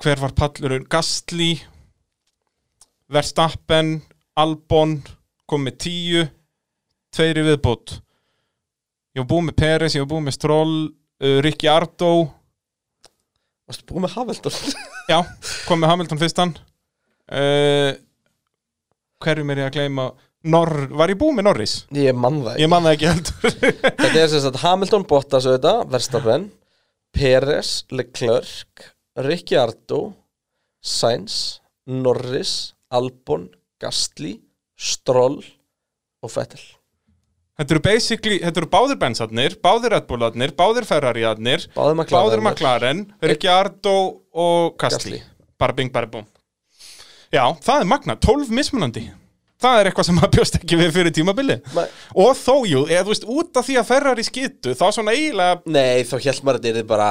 Hver var pallurinn? Gastli Verstappen Albon kom með tíu Tveiri viðbútt Ég var búið með Perez, ég var búið með Stroll uh, Ricky Ardo. Varstu búin með Hamilton? Já, kom með Hamilton fyrstan. Uh, Hverjum er ég að gleyma? Nor Var ég búið með Norris? Ég man það ekki. Man það ekki Þetta er sem sagt Hamilton, Bottas auðvitað, Verstappen Peres, Leclerc Ricciardo Sainz, Norris Albon, Gastli Stroll og Vettel Þetta eru basically, þetta eru báðir bensarnir, báðir Red Bullarnir, báðir Ferrariarnir, Báðir McLaren báðir McLaren, Ricciardo og Gastli. Bara bing, bara búm. Já, það er magna, 12 mismunandi. Það er eitthvað sem maður bjóst ekki við fyrir tímabili. Nei. Og þó, jú, eða þú veist, út af því að Ferrari skitu, þá svona eiginlega Nei, þá held maður að þetta er bara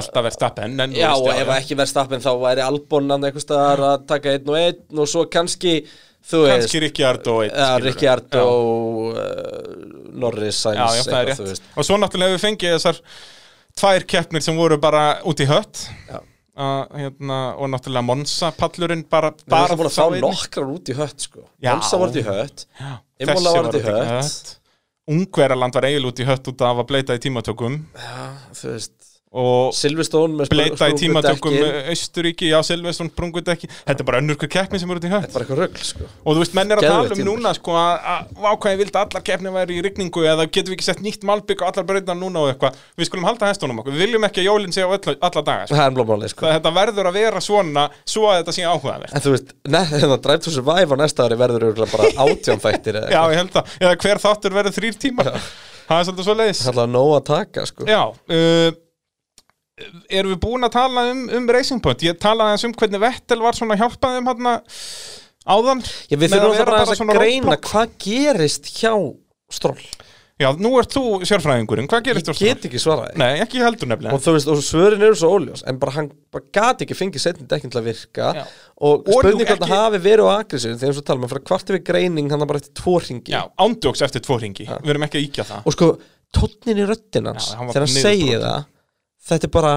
alltaf verið stappen. En, þú Já, og ef ekki Verstappen þá væri Albon hann eitthvað staðar að taka einn og einn og svo kannski Kannski Ricciardo skilurðu. Ricciardo uh, Norris, Sainz Já, já, það eitthvað. Og svo náttúrulega hefur við fengið þessar tvær keppnir sem voru bara út í hött. Uh, hérna, og náttúrulega Monza pallurinn bara, Við erum búin að fá nokkrar út í hött sko Já. Monsa var út í hött Imola var út í hött Ungverjaland var eiginlega út í hött út af að bleita í tímatökum Já, þú veist og bleita í tímatökum Austuríki, já, Silveston, brungut ekki Þetta er bara önnur keppni sem er út í rögl sko. Og þú veist, menn er að Geðveikt tala um tímabil. núna sko að ákvæði vildi allar keppni væri í rigningu eða getum við ekki sett nýtt malbygg á allar breytna núna og eitthvað. Við skulum halda hestunum okkur, við viljum ekki að jólinn sé á öll, alla daga sko. Er sko. Þetta verður að vera svona svo að þetta sé áhugavert. En þú veist, neð, hérna, Drive to Survive á næsta ári verður bara átján þættir eða hver þáttur verður þrýr tímar. Það er svolítið svo leiðis Það er alltaf nóg að taka sko. Já, uh, erum við búin að tala um, um Racing Point? Ég talaði eins um hvernig Vettel var svona hjálpaðum hann áðan. Já, við þurfum bara að svona greina hvað gerist hjá Stroll. Já, nú ert þú sérfræðingurinn, hvað gerist Ég get ekki svaraði Nei, ekki heldur nefnilega. Og þú veist, og svörin eru svo óljós en bara hann bara gati ekki fengið setni dekkin til að virka. Já. og, Og nú spurning hvort ekki- hafi verið á agressíu þegar svo tala maður fyrir kvart yfir greining hann bara eftir tvo ringi Já, ándjóks eftir tvo ringi, við erum ekki að íkja það. Og sko, tónnin í hann var þegar hann segir það þetta er bara,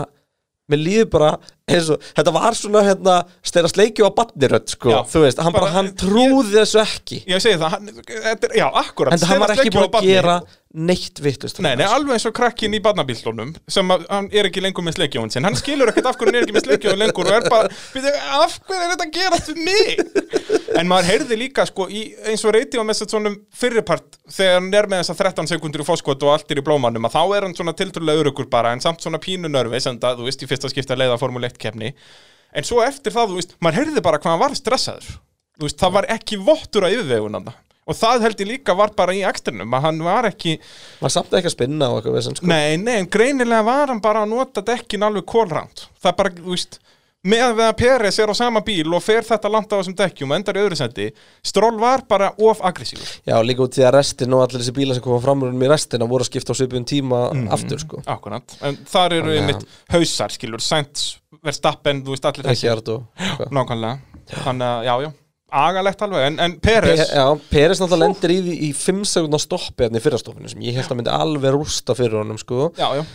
mér líður bara eins og, þetta var svona hérna stera sleikju á badnirödd sko, Já, þú veist, hann bara, bara- hann trúði þessu ekki. Ég segi það, hann, þetta er, já, akkurat en hann var ekki búin að gera neitt vittlust Nei, nei, alveg eins og krakkin í barnabílunum sem að, hann er ekki lengur með sleikjóðun sinn. Hann skilur ekkert af hverju hann er ekki með sleikjóðun lengur og er bara, byrju, af hverju er þetta að gera fyrir mig? En maður heyrði líka sko, í, eins og reyti á þess svona fyrirpart þegar hann er með þessa 13 sekundur í fóskot og allt er í blómanum að þá er hann svona tiltrúlega örugur bara en samt svona pínu nörfi sem það, þú veist, í fyrsta skipta leiða Formule 1 kefni en svo eftir það, þú veist, maður heyrði bara hvað hann var stressaður. Þú veist, það var ekki vottur að yfirvegun hann og það held ég líka var bara í eksternum að hann var ekki var samt ekki að spinna og eitthvað sko. Nei, nei, en greinilega var hann bara að nota dekkin alveg kólránt Það bara, þú veist með að Peres er á sama bíl og fer þetta langt á þessum dekkjum og endar í öðru sendi Stroll var bara of aggressífur. Já, líka út í að restin og allir þessi bílar sem koma fram úr í restina voru að skipta á svipun tíma aftur sko. Akkurat, en þar eru einmitt hausar, skilur, Sainz, Verstappen, þú veist allir Ardo Nákvæmlega, þannig að, já, já, agalegt alveg. En, en Peres, Já, Peres náttúrulega lendir í, því- í 5 sekundar stoppi hérna í fyrrastoppinu sem ég held að myndi alveg rústa fyrir honum sko. Já, já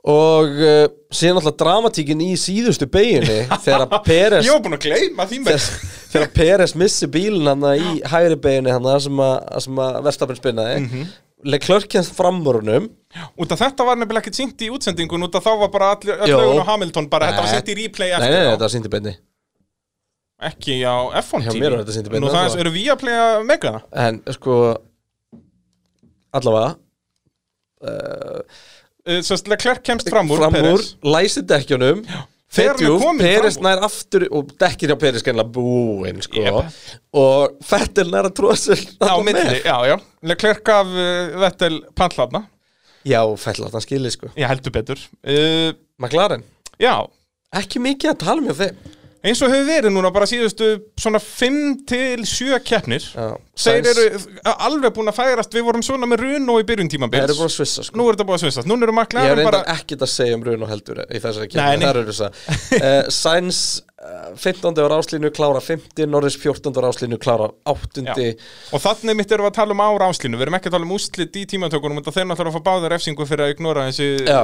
og uh, síðan náttúrulega dramatíkin í síðustu beginni þegar Peres Ég var búin að gleyma því með þegar, þegar Peres missi bílinn hann í hægri beginni hann sem að, að Verstafinn spinnaði mm. -hmm. Leclerc kennst framurunum Út af þetta var nefnilega ekkert sýnt í útsendingun Út af þá var bara allir, augun á Hamilton bara, þetta var Nei. sýnt í replay Nei, eftir nei, nei, á. þetta var sýndi beinni Ekki á F1 Hjá TV mér var þetta sýnt í beinni, Nú það eru við að playa mega En sko allavega uh, Sérst, Leclerc kemst fram úr, fram úr, Perez. læsi dekkjunum Þegar hann Fetjúf, kominn Peres fram úr. nær aftur og dekkir hjá Peres gennilega búinn sko. Jep. og Fettil nær að tróða sér Á milli, já, já. Leclerc gaf uh, Vettel pantlarna Já, Fettil átt hann skilið sko. Ég heldur betur. Uh, McLaren, Já, ekki mikið að tala um hjá þeim eins og hefur verið núna bara síðustu svona 5 til 7 keppnir Þeir eru alveg búin að færast Við vorum svona með Runo í byrjun Þeir tímabils eru búin að svissa sko Nú er þetta búin að svissast Nú eru Ég hef McLaren reyndar bara ekkert að segja um Bruno heldur í þessari eru að uh, Sainz uh, 15. ára áslínu klára 50, Norris 14. ára áslínu klára 8. Já. Og þannig mitt við að tala um ára áslínu Við erum ekki að tala um úslit í tímatökunum Þeir náttúrulega að fá báður refsingu fyrir að ignora þessi Já,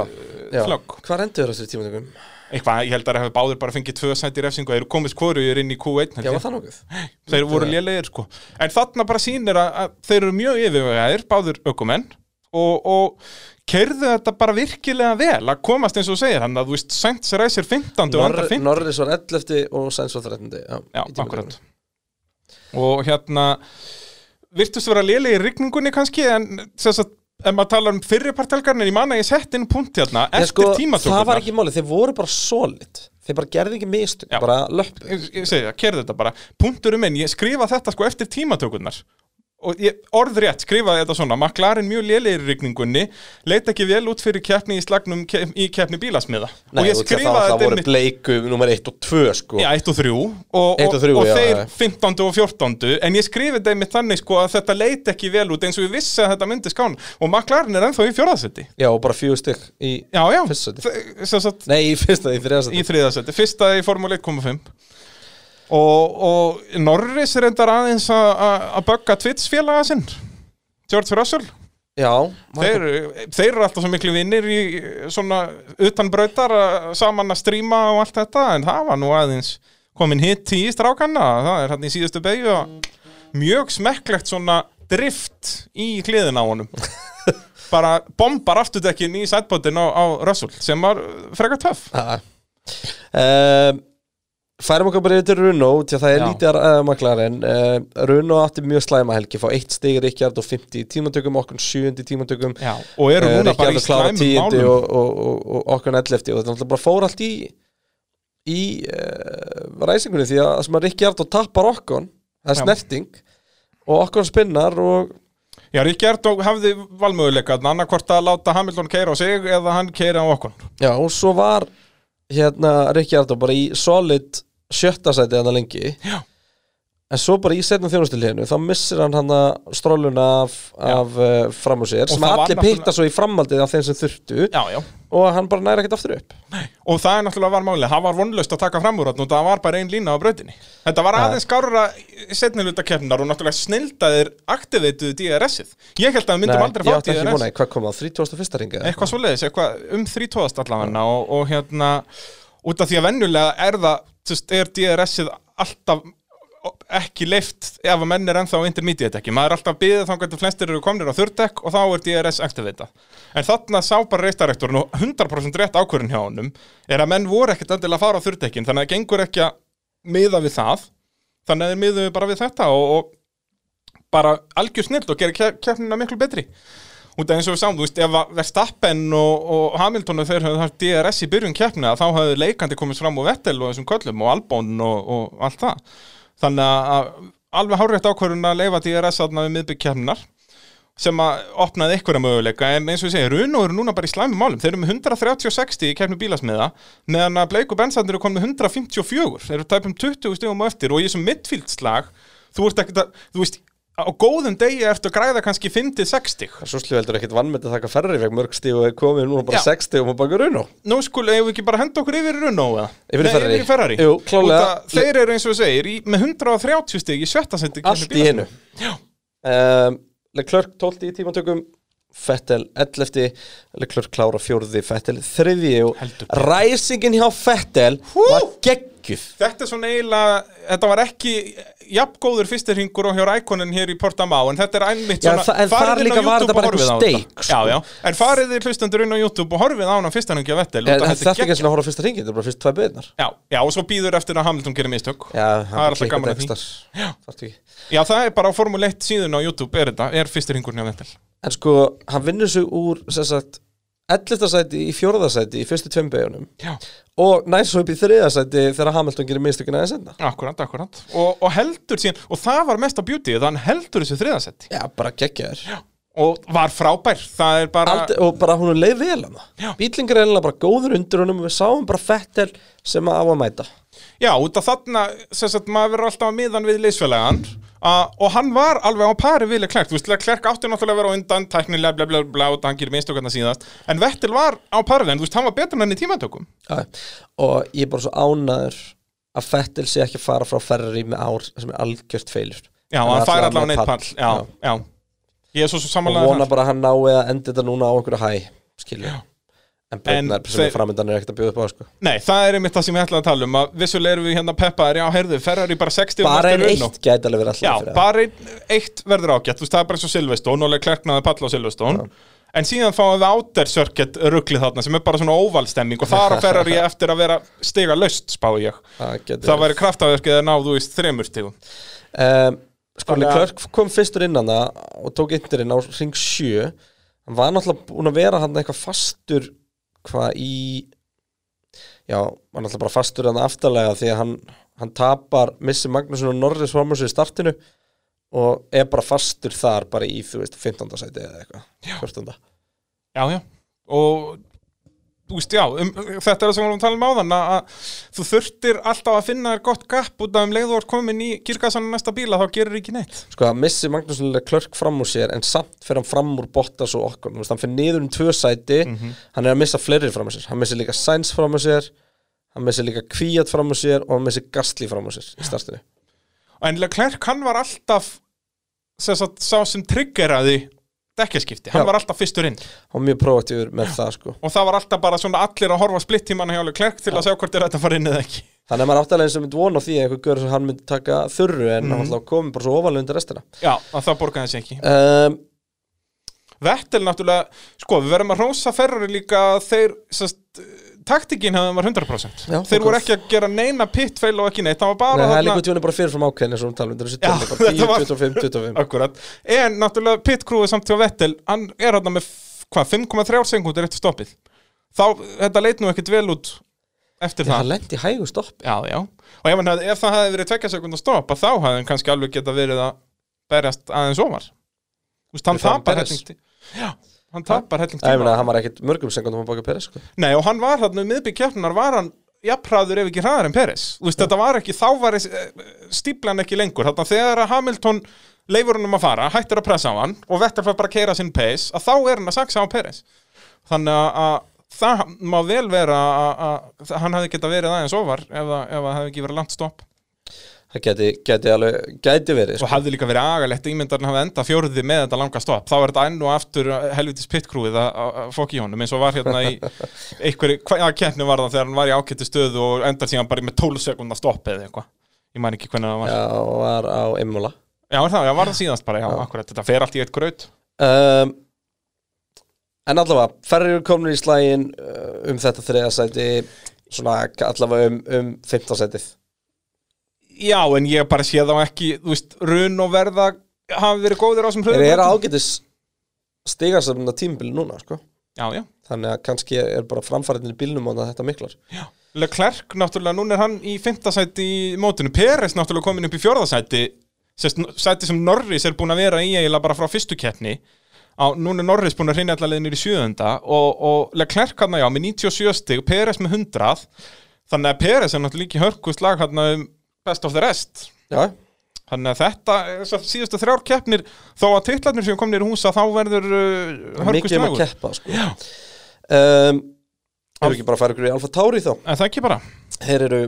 já. flögg Hvað rendur þessari tímatökum? Eitthvað, ég held að það hefur báður bara fengið tvö sæti refsingu Þeir eru komist hvorugir inn í Q1 held Já, ég. var það nokkuð? Þeir voru lélegir sko En þarna bara sýnir að, að þeir eru mjög yfirvegaðir Báður ökumenn Og, og kerðu þetta bara virkilega vel Að komast eins og segir Þannig að þú veist, Sainz ræsir 15. og andar Norri, 15 Norris var 11. og Sainz var 13. Já, Já, akkurat Og hérna Virtust vera lélegir í rigningunni kannski En þess að Ef maður talar um En ég man að ég sett inn punkt hérna Eftir sko, tímatökurnar. Það var ekki máli, þeir voru bara solid. Þeir bara gerði ekki mistök, Já. bara löpp ég, ég segi það, kerði þetta bara. Punkturum minn, ég skrifa þetta sko eftir tímatökurnar og ég, orðrétt skrifaði þetta svona, McLaren mjög lélegir í rigningunni, leit ekki vel út fyrir keppni í slagnum ke í keppni bílasmiða. Nei, og ég það, skrifaði það þetta voru einmitt- bleiku nummer 1 og 2 sko. Já, 1 og 3 og, og, og og já, þeir já. 15. og 14. en ég skrifi þetta einmitt þannig sko að þetta leit ekki vel út eins og ég vissi að þetta myndi skán. Og McLaren er ennþá í fjórðasetti Já, og bara fjögur stygg í Já, já, fyrsta sæti. Þe- sem sagt, Nei, í fyrsta, í þriðasta í þriðasetti, fyrsta í Formule 1.5 og, og Norris reyndar aðeins að- bögga Twits félaga sinn George Russell. Já, þeir, þeir eru alltaf svo miklu vinnir í svona utan brautar að- saman að stríma og allt þetta en það var nú aðeins komin hitt í strákanna. Það er hann í síðustu beigju og mjög smekklegt svona drift í hliðina á honum. Bara bombar afturdekkin í sætbótin á, á Russell sem var frekar töff. Um, Færum okkur bara yfir Runo því að það er Já. lítið að uh, McLaren uh, Runo átti mjög slæma helgi fá eitt stig Ríkjard og 50 í tímatökum okkur 7 í tímatökum Já, og eru núna bara í Ríkjard slæmum málum. og, og, og, og okkur 11 og þetta náttúrulega bara fór allt í í uh, ræsingunni því að sem að Ríkjard og tappar okkur það er Já. snerting og okkur spinnar og Já, Ríkjard hafði valmöguleika annarkvort að láta Hamilton keira á sig eða hann keira á okkur Já, og svo var hérna Ríkjardó bara í solid sjötta sæti hann lengi. Já. En svo bara í setnum þjónustilíðinu þá missir hann hann að stróluna af, af uh, fram úr sér Og sem allir náttúrulega- pitta svo í framhaldið af þeim sem þurftu. Já, já. Og hann bara næri ekkert aftur upp. Og það er náttúrulega var máli, það var vonlaust að taka fram úr þarna og það var bara ein lína á brautinni. Þetta var aðeins skárra setni hluta keppnar og náttúrulega snildaðir aktivituðu DRS-ið Ég held að við myndum aldrei ég fá átti ekki DRS vona, hvað kom það, 31. ringa? eitthvað? Svo leiðis, eitthvað um 30 allavega. Og, og hérna út af því að venjulega er það veist, er DRS-ið alltaf ekki leift ef að menn er ennþá intermediate ekki, maður er alltaf byggðið þá hvernig flestir eru komnir á þurrdekk og þá er DRS activata en þarna sá bara reistarrektorinn og 100% rétt ákvörðin hjá honum er að menn voru ekkert endilega að fara á þurrdekkin þannig að það gengur ekki að miða við það. Þannig að þeir miðuðu bara við þetta og, og bara algjör snilt og gera keppnina miklu betri út af eins og við sáum, þú veist, ef að Verstappen og, og Hamilton og þeir höfðu haft DRS í byrjun keppnina, þá höfðu leikandi komist fram á Vettel og þessum köllum og Albon og, og allt það. Þannig að alveg hárétt ákvörðun að leifa DRS aðna við miðbygg keppninar sem að opnaði einhverja möguleika. En eins og ég segi, Runo eru núna bara í slæmi málum. Þeir eru með 130-60 í keppni bílasmiða meðan að Blake og Bensandir eru komið með 154 þeir eru tæpum 20 stegum á eftir og í þessum midfield slag þú að, þú veist á góðum degi ertu að græða kannski 5-60 Svo slíf heldur ekkert vannmynd að taka ferri veg mörg stíð og komið núna bara Já. 60 og maður baka raun á Nú skul, hefur við ekki bara henda okkur yfir í Runo eða? Yfir í Nei. Yfir í Ferrari. Jú, Þeir eru eins og segir í, með 130 stig í sjötta sendi Allt í hinu. Um, Leclerc 12 í tímatökum Fettel 11 Leclerc klára fjórði Fettel þriði ræsingin hjá Fettel var geggjuð. Þetta er svona eiginlega, þetta var ekki jafngóður fyrstirhingur og hjá Rækonin hér í Portamá, en þetta er einmitt Já, svona þa- en farið þar á líka var þetta bara og horfið einhver á þetta. steik, sko. Já, já, en farið þið hlustendur inn á YouTube og horfið á hana fyrstirhingi af Vettel En þetta er ekki geggjað. svona að horfa á fyrsta ringi, þetta er bara fyrst tvær beðnar Já, já, og svo býður eftir að Hamilton gerir mistök. Já, það er alltaf gaman að því. Já, Já, það er bara á Formule 1 síðun á YouTube er þetta, er fyrstirhingurinn af Vettel. En sko, hann vinnur sig úr sagt, 11. sæti í 4. sæti í fyrstu tveim Já. og næst svo upp í 3. sæti þegar Hamilton gerir mistökina aðeins enda Akkurat, akkurat og, og heldur síðan, og það var mest á þannig hann heldur þessu þriðasetti Já, bara geggjaður og var frábær, það er bara Aldi, og bara hún leið vel hann Bílingar er eiginlega bara góður undir honum og við sáum bara Fettel sem að á að mæta Já, út af þarna, sem sagt, maður verður alltaf að miðan við liðsfélagan uh, og hann var alveg á pari við Leclerc, þú veist, Leclerc átti náttúrulega að vera á undan, tæknilega, bla bla bla, og hann gerir minnstökarna síðast, en Vettel var á pari hann, þú veist, hann var betur en hann í tímatökum. Já, og ég er bara svo ánæður að Fettel sé ekki að fara frá Ferrari með ár sem er algjört feilur Já, hann fær allavega neitt pall, já, já. Ég er svo svo og samanlega vona bara að hann nái að enda þetta núna á einhverju hæ skilja en breytnar En sem er framöndan er ekkert að bjóða upp á sko. Nei, það er einmitt það sem ég ætlaði að tala um að vissulega erum við hérna peppaðir, já, heyrðu, Ferrari bara 60 bara en eitt gæti alveg verið Já, alltaf fyrir bara ein, eitt verður ágætt, þú veist, það er bara eins og Silveston og Leclerc náði palla á Silveston En síðan fáum við Outer Circuit rugglið þarna sem er bara svona óvalstemming og það er að Ferrari eftir að vera stiga löst, spái ég. Það væri kraftaverkið að ná, þú veist, þremur um, sko Þannig að- Leclerc kom fyrstur inn hann og tók interinn á ring 7 hann var náttúrulega búin að vera hann eitthvað fastur hvað í já, var náttúrulega bara fastur hann aftarlega því að hann, hann tapar missi Magnússon og Norris sig í startinu og er bara fastur þar bara í, þú veist, 15. sæti eða eitthvað 14. Já, já, og veist, já, um, þetta er það sem við varum að tala um áðan að að þú þurftir alltaf að finna þér gott gap út af um leið og er komin í kirkassan næsta bíla, þá gerir ekki neitt. Sko að missi Magnússon Leclerc fram úr sér en samt fyrir hann fram úr Bottas og okkur þú veist, hann fyrir niður um tvö sæti. Mhm. hann er að missa fleiri fram úr sér. Hann missi líka Sainz fram úr sér. Hann missi líka Kvíat fram úr sér og hann missi Gastli fram úr sér í startinu. En Leclerc, hann var alltaf sá sem triggeraði dekkjaskipti, hann Já. var alltaf fyrstur inn. Var mjög prófatífur með það sko. Og það var alltaf bara svona allir að horfa splittíman hjá Leclerc til að sjá hvort er þetta að fara inn eða ekki. Þannig að maður áttalega eins og myndi vona á því að einhver görur sem hann myndi taka þurru en Mhm. hann alltaf komið bara svo ofalega undir restina. Já, að það borgaði þessi ekki. Um, Vettel náttúrulega, sko, við verðum að rósa Ferrari líka þeir, sest, taktikinn hefði var 100% Já, Þeir voru ekki að gera neina pitfail og ekki neitt, það var bara Nei, það er líka tjóni bara fyrirfram ákveðin eins og talum um þessu Já, tjóni bara 10, þetta var- 25, 25 Akkurat, en náttúrulega pitkrúið samt hjá Vettel, hann er hann með hvað, 5,3 sekundur eftir stoppið. Þá, þetta leit nú ekkit vel út eftir það. hann lendi hægu stopp Já, já, og ef, hann, hefði- ef það hefði verið tvekja sekundar stoppa þá hefði hann kannski alveg geta verið að berjast aðeins ofar. Þú veist, hann Fyrir framan hann tapar helling Ég meina, tíma hann var ekkert mörgum sekundum að baka Peres sko. Nei, og hann var um miðbygg keppnar var hann jafnræður ef ekki hraðar en Peres. Þú veist, þetta var ekki, þá var eh, stíplan ekki lengur. Þarna þegar að Hamilton leifur hann um að fara, hættir að pressa á hann og Vettel fær bara að keira sinn pace að þá er hann að saksa á Peres. Þannig að- að það má vel vera að, að, að hann hefði geta verið aðeins ofar ef það hefði ekki verið langt stopp Það geti, geti alveg, geti verið og sko. hafði líka verið agalegt ímyndarinn hafa enda fjórði með þetta langa stopp. Þá er þetta enn og aftur helvitis pitkrúið að fokk í honum eins og var hérna í einhverju, hvaða keppni var það þegar hann var í ákettu stöðu og endar síðan bara með 12 sekundar stopp eða eitthvað. Ég man ekki hvernig það var. Já, og var á Imola. Já, það, já, var það síðast bara, já, akkurat. Þetta fer allt í eitt graut. Um, En allavega, ferri eru komin í slægin uh, um þetta þriðasæti Svona allavega um, um 15 sætið já, en ég bara sé þá ekki þú veist, run og verða hafi verið góðir á sem Þeir hlöðum eru ágætis stigarsafnum að tímabili núna sko. já, já. Þannig að kannski er bara framfæriðin í bílnum og þetta miklar. Leclerc, náttúrulega, núna er hann í fimmtasæti í mótinu, Peres náttúrulega komin upp í fjórðasæti sest, sæti sem Norris er búin að vera í eiginlega bara frá fyrstu keppni. Á, núna er Norris búin að reyna allavega niður í sjöðunda og, og Leclerc hann já, með 97 stig, Peres með 100 þannig að Peres er náttúrulega líki hörkust lag hann um best of the rest Já, þannig að þetta, þessar síðustu þrjár keppnir þó að titlarnir sem komnir í húsa þá verður uh, hörkust mikið um að lagur keppa sko. um, Hefur ekki bara að fara ykkur í Alfa Tauri þá en það ekki bara Þeir eru,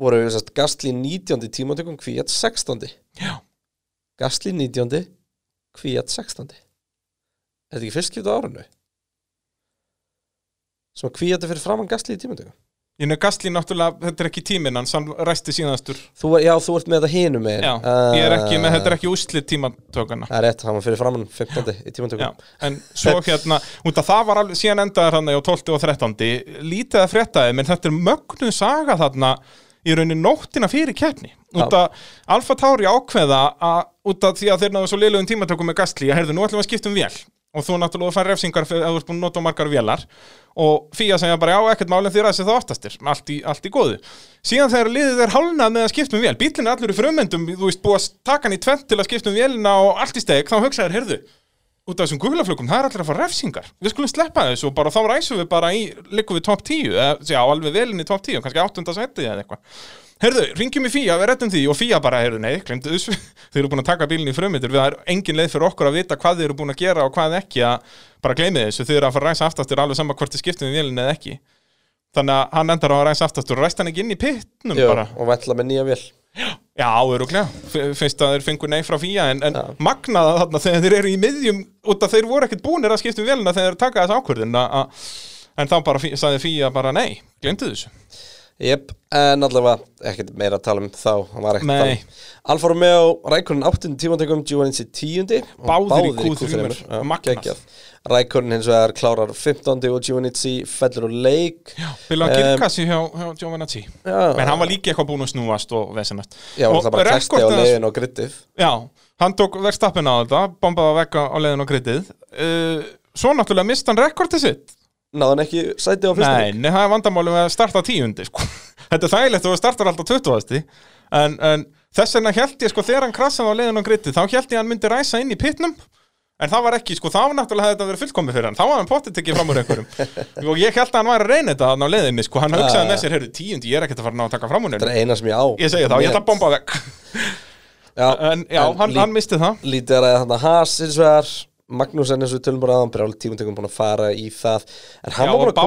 voru sest, Gastli 19. tímatökum, Kvíat 16. Já. Gastli 19. Kvíat 16. Er þetta ekki fyrst skipta á? Sem að Kvíat er fyrir framann Gastli í tímatökum Ég nefnir Gastli náttúrulega, þetta er ekki tíminn hans, hann ræsti síðastur þú, Já, þú ert með þetta hinum með Já, ég er ekki með, þetta er ekki úslit tímatökana Það er rétt, hann var fyrir framann 15. í tímatökum Já, en svo hérna, út að það var alveg, síðan endaði hann á 12. og 13. Lítið að fréttaði, menn þetta er mögnuð saga þarna í raunin nóttina fyrir keppni. Út að Alfa Tauri ákveða að, út af því að þeir náðu svo liðlegum tímatökum með Gastli, að heyrðu, nú ætlum við að skipta um vél. Og þú náttúrulega fær refsingar að þú ert búin að nota margar vélar og Fía segja bara já, ekkert málinn því ræðsir það oftastir, allt í, allt í góðu. Síðan þegar liðið er hálnað með að skipta um vél, bílinn er allur í frumendum, þú veist, búið að taka hann í tvent til að skipta um vélina og allt í steg, þá hugsaður, heyrðu, út af þessum guglaflökum, það er allir að fá refsingar við skulum sleppa þessu og bara þá ræsum við bara í liggum við top 10, eða, já, alveg velinn í top 10, kannski 8. seti eða eitthvað Herðu, ringjum í Fía, við rettum því og Fía bara, heyrðu, nei, glemdu þessu. Þeir eru búin að taka bílinn í við það er engin leið fyrir okkur að vita hvað þeir eru búin að gera og hvað ekki að bara gleymi þessu, þeir eru að fara að ræsa aftastur alveg sama hvort þið skiptum við vélinn eða ekki. Þannig að hann endar á að ræsa aftastur og ræst hann ekki inn í pittnum bara. og vella með nýja vél. Já, F- finnst að þeir fengu nei frá fía en, en magnaða þarna þegar þeir eru í miðjum út að þeir voru ekkert búinir að skipta um vélina þegar þeir taka þessu ákvörðin en þá bara sagði fía bara nei, glemdu þessu Jep, en allavega ekkert meira að tala um þá hann var ekkert að tala. Alfa Romeo, Rækonin 8. tímantökum Giovanni 10. og Báðir í Q3, Já, magnað. Rækonin hins vegar klárar 15. og Giovanni fellur úr leik Bila Em, Girkassi hjá, hjá Giovanazzi Já. en hann var líka eitthvað búin að snúast og vesenast Já, og það bara kæsti á leiðin og grittið Já, hann tók verðstappin á þetta bombaði að vekka á leiðin og grittið uh, Svo náttúrulega mist hann rekordið sitt Náði hann ekki sæti á fyrsta Nei, það er vandamáli við að starta tíundi sko. Þetta er þægilegt og það startar alltaf 20. En, en þess vegna held ég sko þegar hann krassaði á leiðin og grittið þá held ég að hann myndi ræsa inn í pittnum En það var ekki, sko, þá náttúrulega hefði þetta verið fullkomið fyrir hann. Þá var hann potið tekið fram úr einhverjum. Og ég held að hann væri að reyna þetta þarna á leiðinni, sko. Hann hugsaði með sér, heyrðu, tíundi, ég er ekkert að fara að ná að taka fram úr Þetta er eina sem ég á. Ég segi þá, ég ætla að bomba vekk. Já, En já, hann, hann misti það. Lítið er að þarna Haas hins vegar Magnús eins og við tölum bara aðan Brjáli tímantökum búin að fara í það. En hann var búin að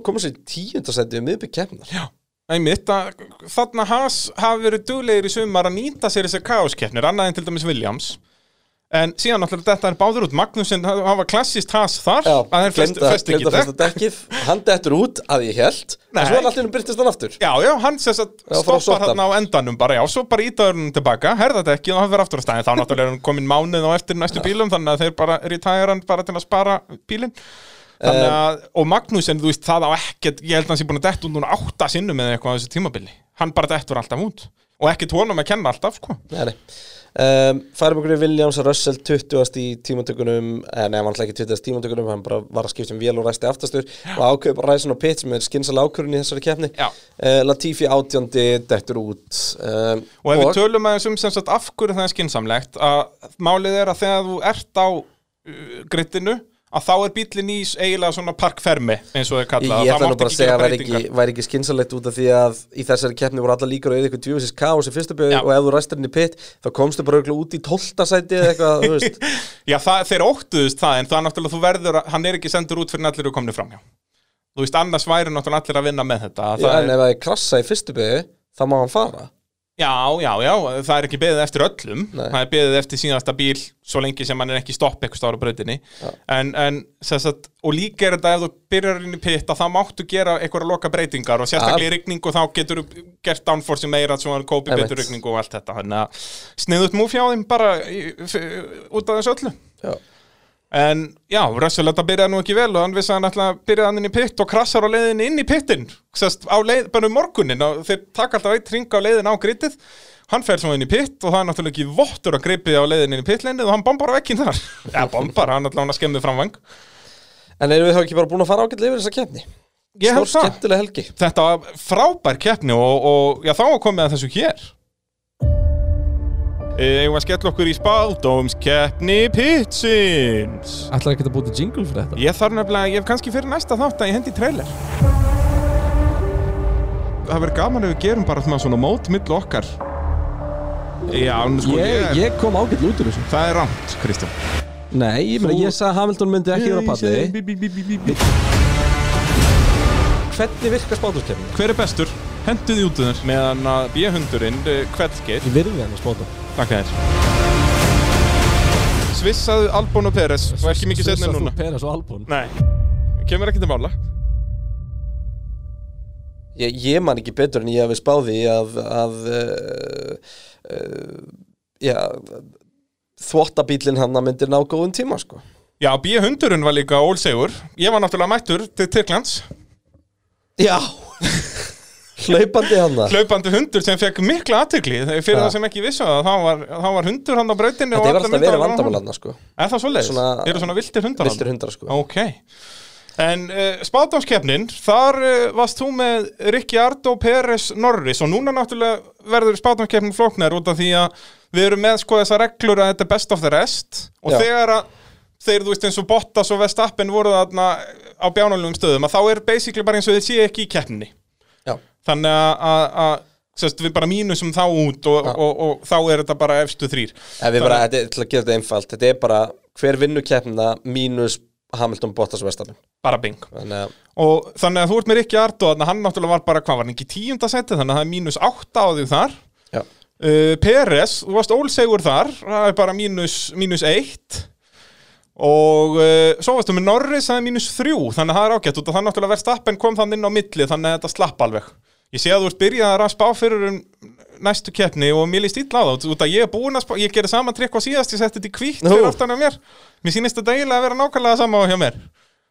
að koma sér í tíundasæti við miðbygg keppnar Já. Einmitt að þarna hafi verið duglegir í sumar að nýta sér þessar kaoskeppnir, annað en til dæmis Williams En síðan náttúrulega þetta er báður út. Magnúsin, það var klassist Haas þar Já, að þeir fest, glemda, fest ekki glemda festa dekkið. Hann dettur út að ég held Nei. En svo er allir byrtist hann aftur. Já, já, hann sess að Já, stoppar þarna á endanum bara, já, svo bara ítaður hann tilbaka, herða ekki og hann verður aftur á staðin, þá náttúrulega er hann komin mánuð á eftir næstu bílum, þannig að þeir bara retire hann bara til að spara Þannig að, og Magnúsin, þú veist, það á ekkert, ég held að hann sé búin að detta út núna átta sinnum eða eitthvað á þessu tímabili. Hann bara dettur alltaf út. Og ekkert honum að kenna alltaf sko. Nei, nei. Um, færum okkur í Williams og Russell 20. í tímatökunum eh, nei, hann ekki 20. tímatökunum hann bara var að skipta um vél og ræsti aftastur og ákveður bara ræðin á pit sem er skynsala ákvörun í þessari keppni uh, Latifi átjóndi dettur út um, og ef við tölum aðeins um sem sagt af hverju það er skinsamlegt að málið er að þegar þú ert á uh, grittinu að þá er bílinn í eiginlega svona parkfermi eins og það er kallað. Ég ætla nú bara að segja að væri ekki, væri ekki skynsalegt út af því að í þessari keppni voru alla líkur eða eitthvað djúfisins kaos í fyrstu bjöðu og ef þú ræstir henni pitt þá komstu bara auðvitað út í tóltasæti eða eitthvað, þú veist. Já, það, þeir óttuðust það en það er náttúrulega þú verður, hann er ekki sendur út fyrir allir að komni fram hjá Þú veist, annars væri náttúrulega allir að vinna með þetta Já, en ef það er krassa í fyrstu bjöðu þá má hann fara Já, já, já, það er ekki beðið eftir öllum. Nei. það er beðið eftir síðasta bíl svo lengi sem hann er ekki stopp eitthvað stára bröðinni en, en sagt, og líka er þetta ef þú byrjar inn í pitta þá máttu gera eitthvað að loka breytingar og sérstaklega í rigningu þá getur þú gert downforce meira svo hann kópi betur rigningu og allt þetta. Þannig að sniðut múf hjá þeim bara í, út af þessu öllu. Já En já, Russell þetta byrjaði nú ekki vel og hann vissi að hann að byrjaði hann inn í pitt og krassar á leiðinni inn í pittin Sest, á leið, bara um morgunin og þeir taka alltaf eitt ring á leiðin á grittið hann fer svo inn í pitt og það er náttúrulega ekki vottur að gripi á leiðin inn í pittleinið og hann bombar á vekkin þar. Já, bombar, hann ætlaði hann að skemmið framvang En erum við þá ekki bara búin að fara ágætlega yfir þessa keppni? Stór skemmtilega helgi. Þetta var frábær keppni og, og já, þá komið að þessu hér Eða að skella okkur í spáldómskeppni Pitsins. Ætlar ekki að búið jingle fyrir þetta? Ég þarf nefnilega, ég hef kannski fyrir næsta þátt að ég hendi trailer. Það verður gaman ef við gerum bara svona mót mill okkar. Já, sko ég, ég, ég kom ágætt út úr þessu. Það er rámt, Kristján. Nei, ég, Þú... ég sagði að Hamilton myndi ekki vera á palli. Hvernig virkar spáldómskeppni? Hver er bestur? Henduði út um þér. Meðan að B-hundurinn kveldgeir. Ég virði hann að spáta Takk þér Svissaðu Albon og Peres. Og ekki mikið setna núna. Svissaðu Peres og Albon? Nei, kemur ekki til mála. Ég, ég man ekki betur en ég hef spáði að, að uh, uh, já, þvottabílinn hann myndir ná góðum tíma sko. Já, B-hundurinn var líka ólsegur. Ég var náttúrulega mættur til Tyrklands. Já Hlaupandi hann það Hlaupandi hundur sem fekk mikla aðtökli fyrir ja. það sem ekki vissu að það var, það var hundur hann á brautinu Þetta er alltaf verið vandamálanna sko Er það svo leiðis? Er það svona viltir hundar? Viltir hundar sko Ok En uh, spátámskeppnin, þar uh, varst þú með Rikki Ardó, Peres, Norris og núna náttúrulega verður spátámskeppnin flóknar út af því að við erum með sko þessa reglur að þetta er best of the rest og Já. þegar að þeir, þú veist eins og Bottas og Vestappen voru þarna á bjánalugum stöðum að þá er basically bara eins og þið sé ekki í keppninni þannig að Sest, við bara mínusum þá út og, og, og, og þá er þetta bara efstu þrýr bara, þetta er til að gera þetta einfalt þetta er bara hver vinnu keppna mínus Hamilton Bottas Vestapen bara bing. Þannig og þannig að þú ert með Rikki Ardo hann náttúrulega var bara, hvað var hann ekki tíundasæti þannig að það er mínus átta á því þar. Uh, Peres, þú varst ólsegur þar það er bara mínus, mínus eitt og uh, svo varstu með Norris það er mínus þrjú þannig að það er ágætt og það er náttúrulega verðst appen kom þann inn á milli þannig að þetta slapp alveg. Ég sé að þú ert byrjað að spá fyrir um næstu keppni og mér líst ítla á það út að ég er búin að spá, ég gerir saman trikk á síðast ég setti þetta í kvítt fyrir aftan af mér. Mér sýnist þetta eiginlega að vera nákvæmlega sama á hjá mér.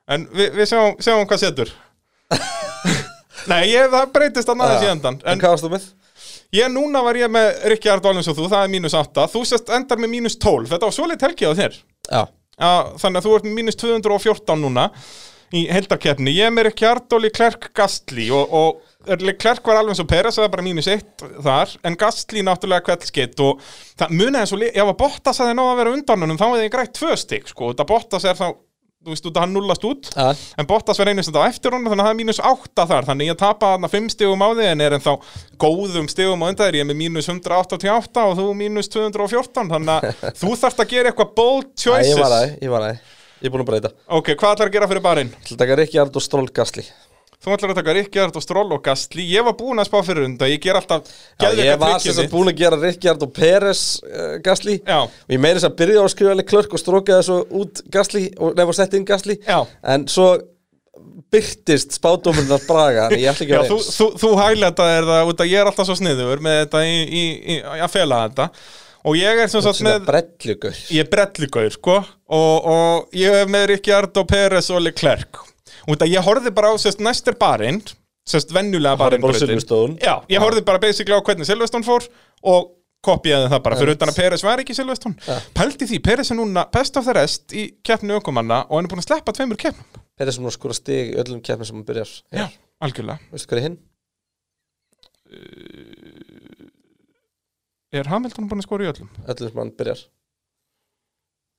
En við, við sjáum, sjáum hvað setur. Nei, ég, það breytist að næðis í endan En hvað varst þú með? Ég núna var ég með Rikki Ardólins og þú, það er mínus 8 Þú sérst endar með mínus 12 Þetta var svolítið helgi á þér. Já að, þannig að þú ert mínus 214 núna í heldarkeppni ég er með Ricciardoli, Klerk, Gastli og, og Klerk var alveg eins og Peres það er bara mínus 1 þar en Gastli náttúrulega kveldskitt og það munið eins og ef að Bottas að það ná að vera undanunum þá er það grætt tvö stygg sko, þetta Bottas er þá þú veist, hann nullast út. Ja. en Bottas verður einu stund á eftir hún þannig að það er mínus 8 þar, þannig ég tapa þarna 5 stegum á þig en er en þá góðum stegum á undan ég er með mínus 188 og þú mínus 214 þannig að þú þarfst að gera eitthvað bold choices Æ, ég var það, ég var það, ég er búin að breyta. Ok, hvað ætlar að gera fyrir barinn? Ég ætla að taka Rikki Stról Þú ætlar að taka Ríkjard og Stroll og Gastli Ég var búin að spá fyrir hunda, ég ger alltaf Já, Ég var þess að búin að gera Ríkjard og Peres uh, Gastli Já. og ég meiri þess að byrja á að skrifa alveg klörk og stróka þessu út Gastli og nefnir að setja inn Gastli Já. en svo byrtist spátumurinn að braga en ég ætla ekki að vera eins. Þú, þú hægleta er það út að ég er alltaf svo sniður með þetta í, í, í, að fela þetta. Og ég er sem sagt með brellugur ég er brellugur sko. Og, og ég er með Ríkjard og Peres og Leclerc og þetta ég horfið bara á sérst næstir barinn sérst á Silverstone. Já, ég horfði bara basically á hvernig Silveston fór og kopiðaði það bara, fyrir utan að Peres var ekki Silveston Pældi því, Peres er núna best of the rest í keppni ökumanna og hann er búin að sleppa tveimur keppnum. Peres sem að skora stig í öllum keppnum sem hann byrjar. Já, algjörlega. Veistu hvað er hinn? Er Hamilton búin að skora í öllum? Öllum sem hann byrjar. Já,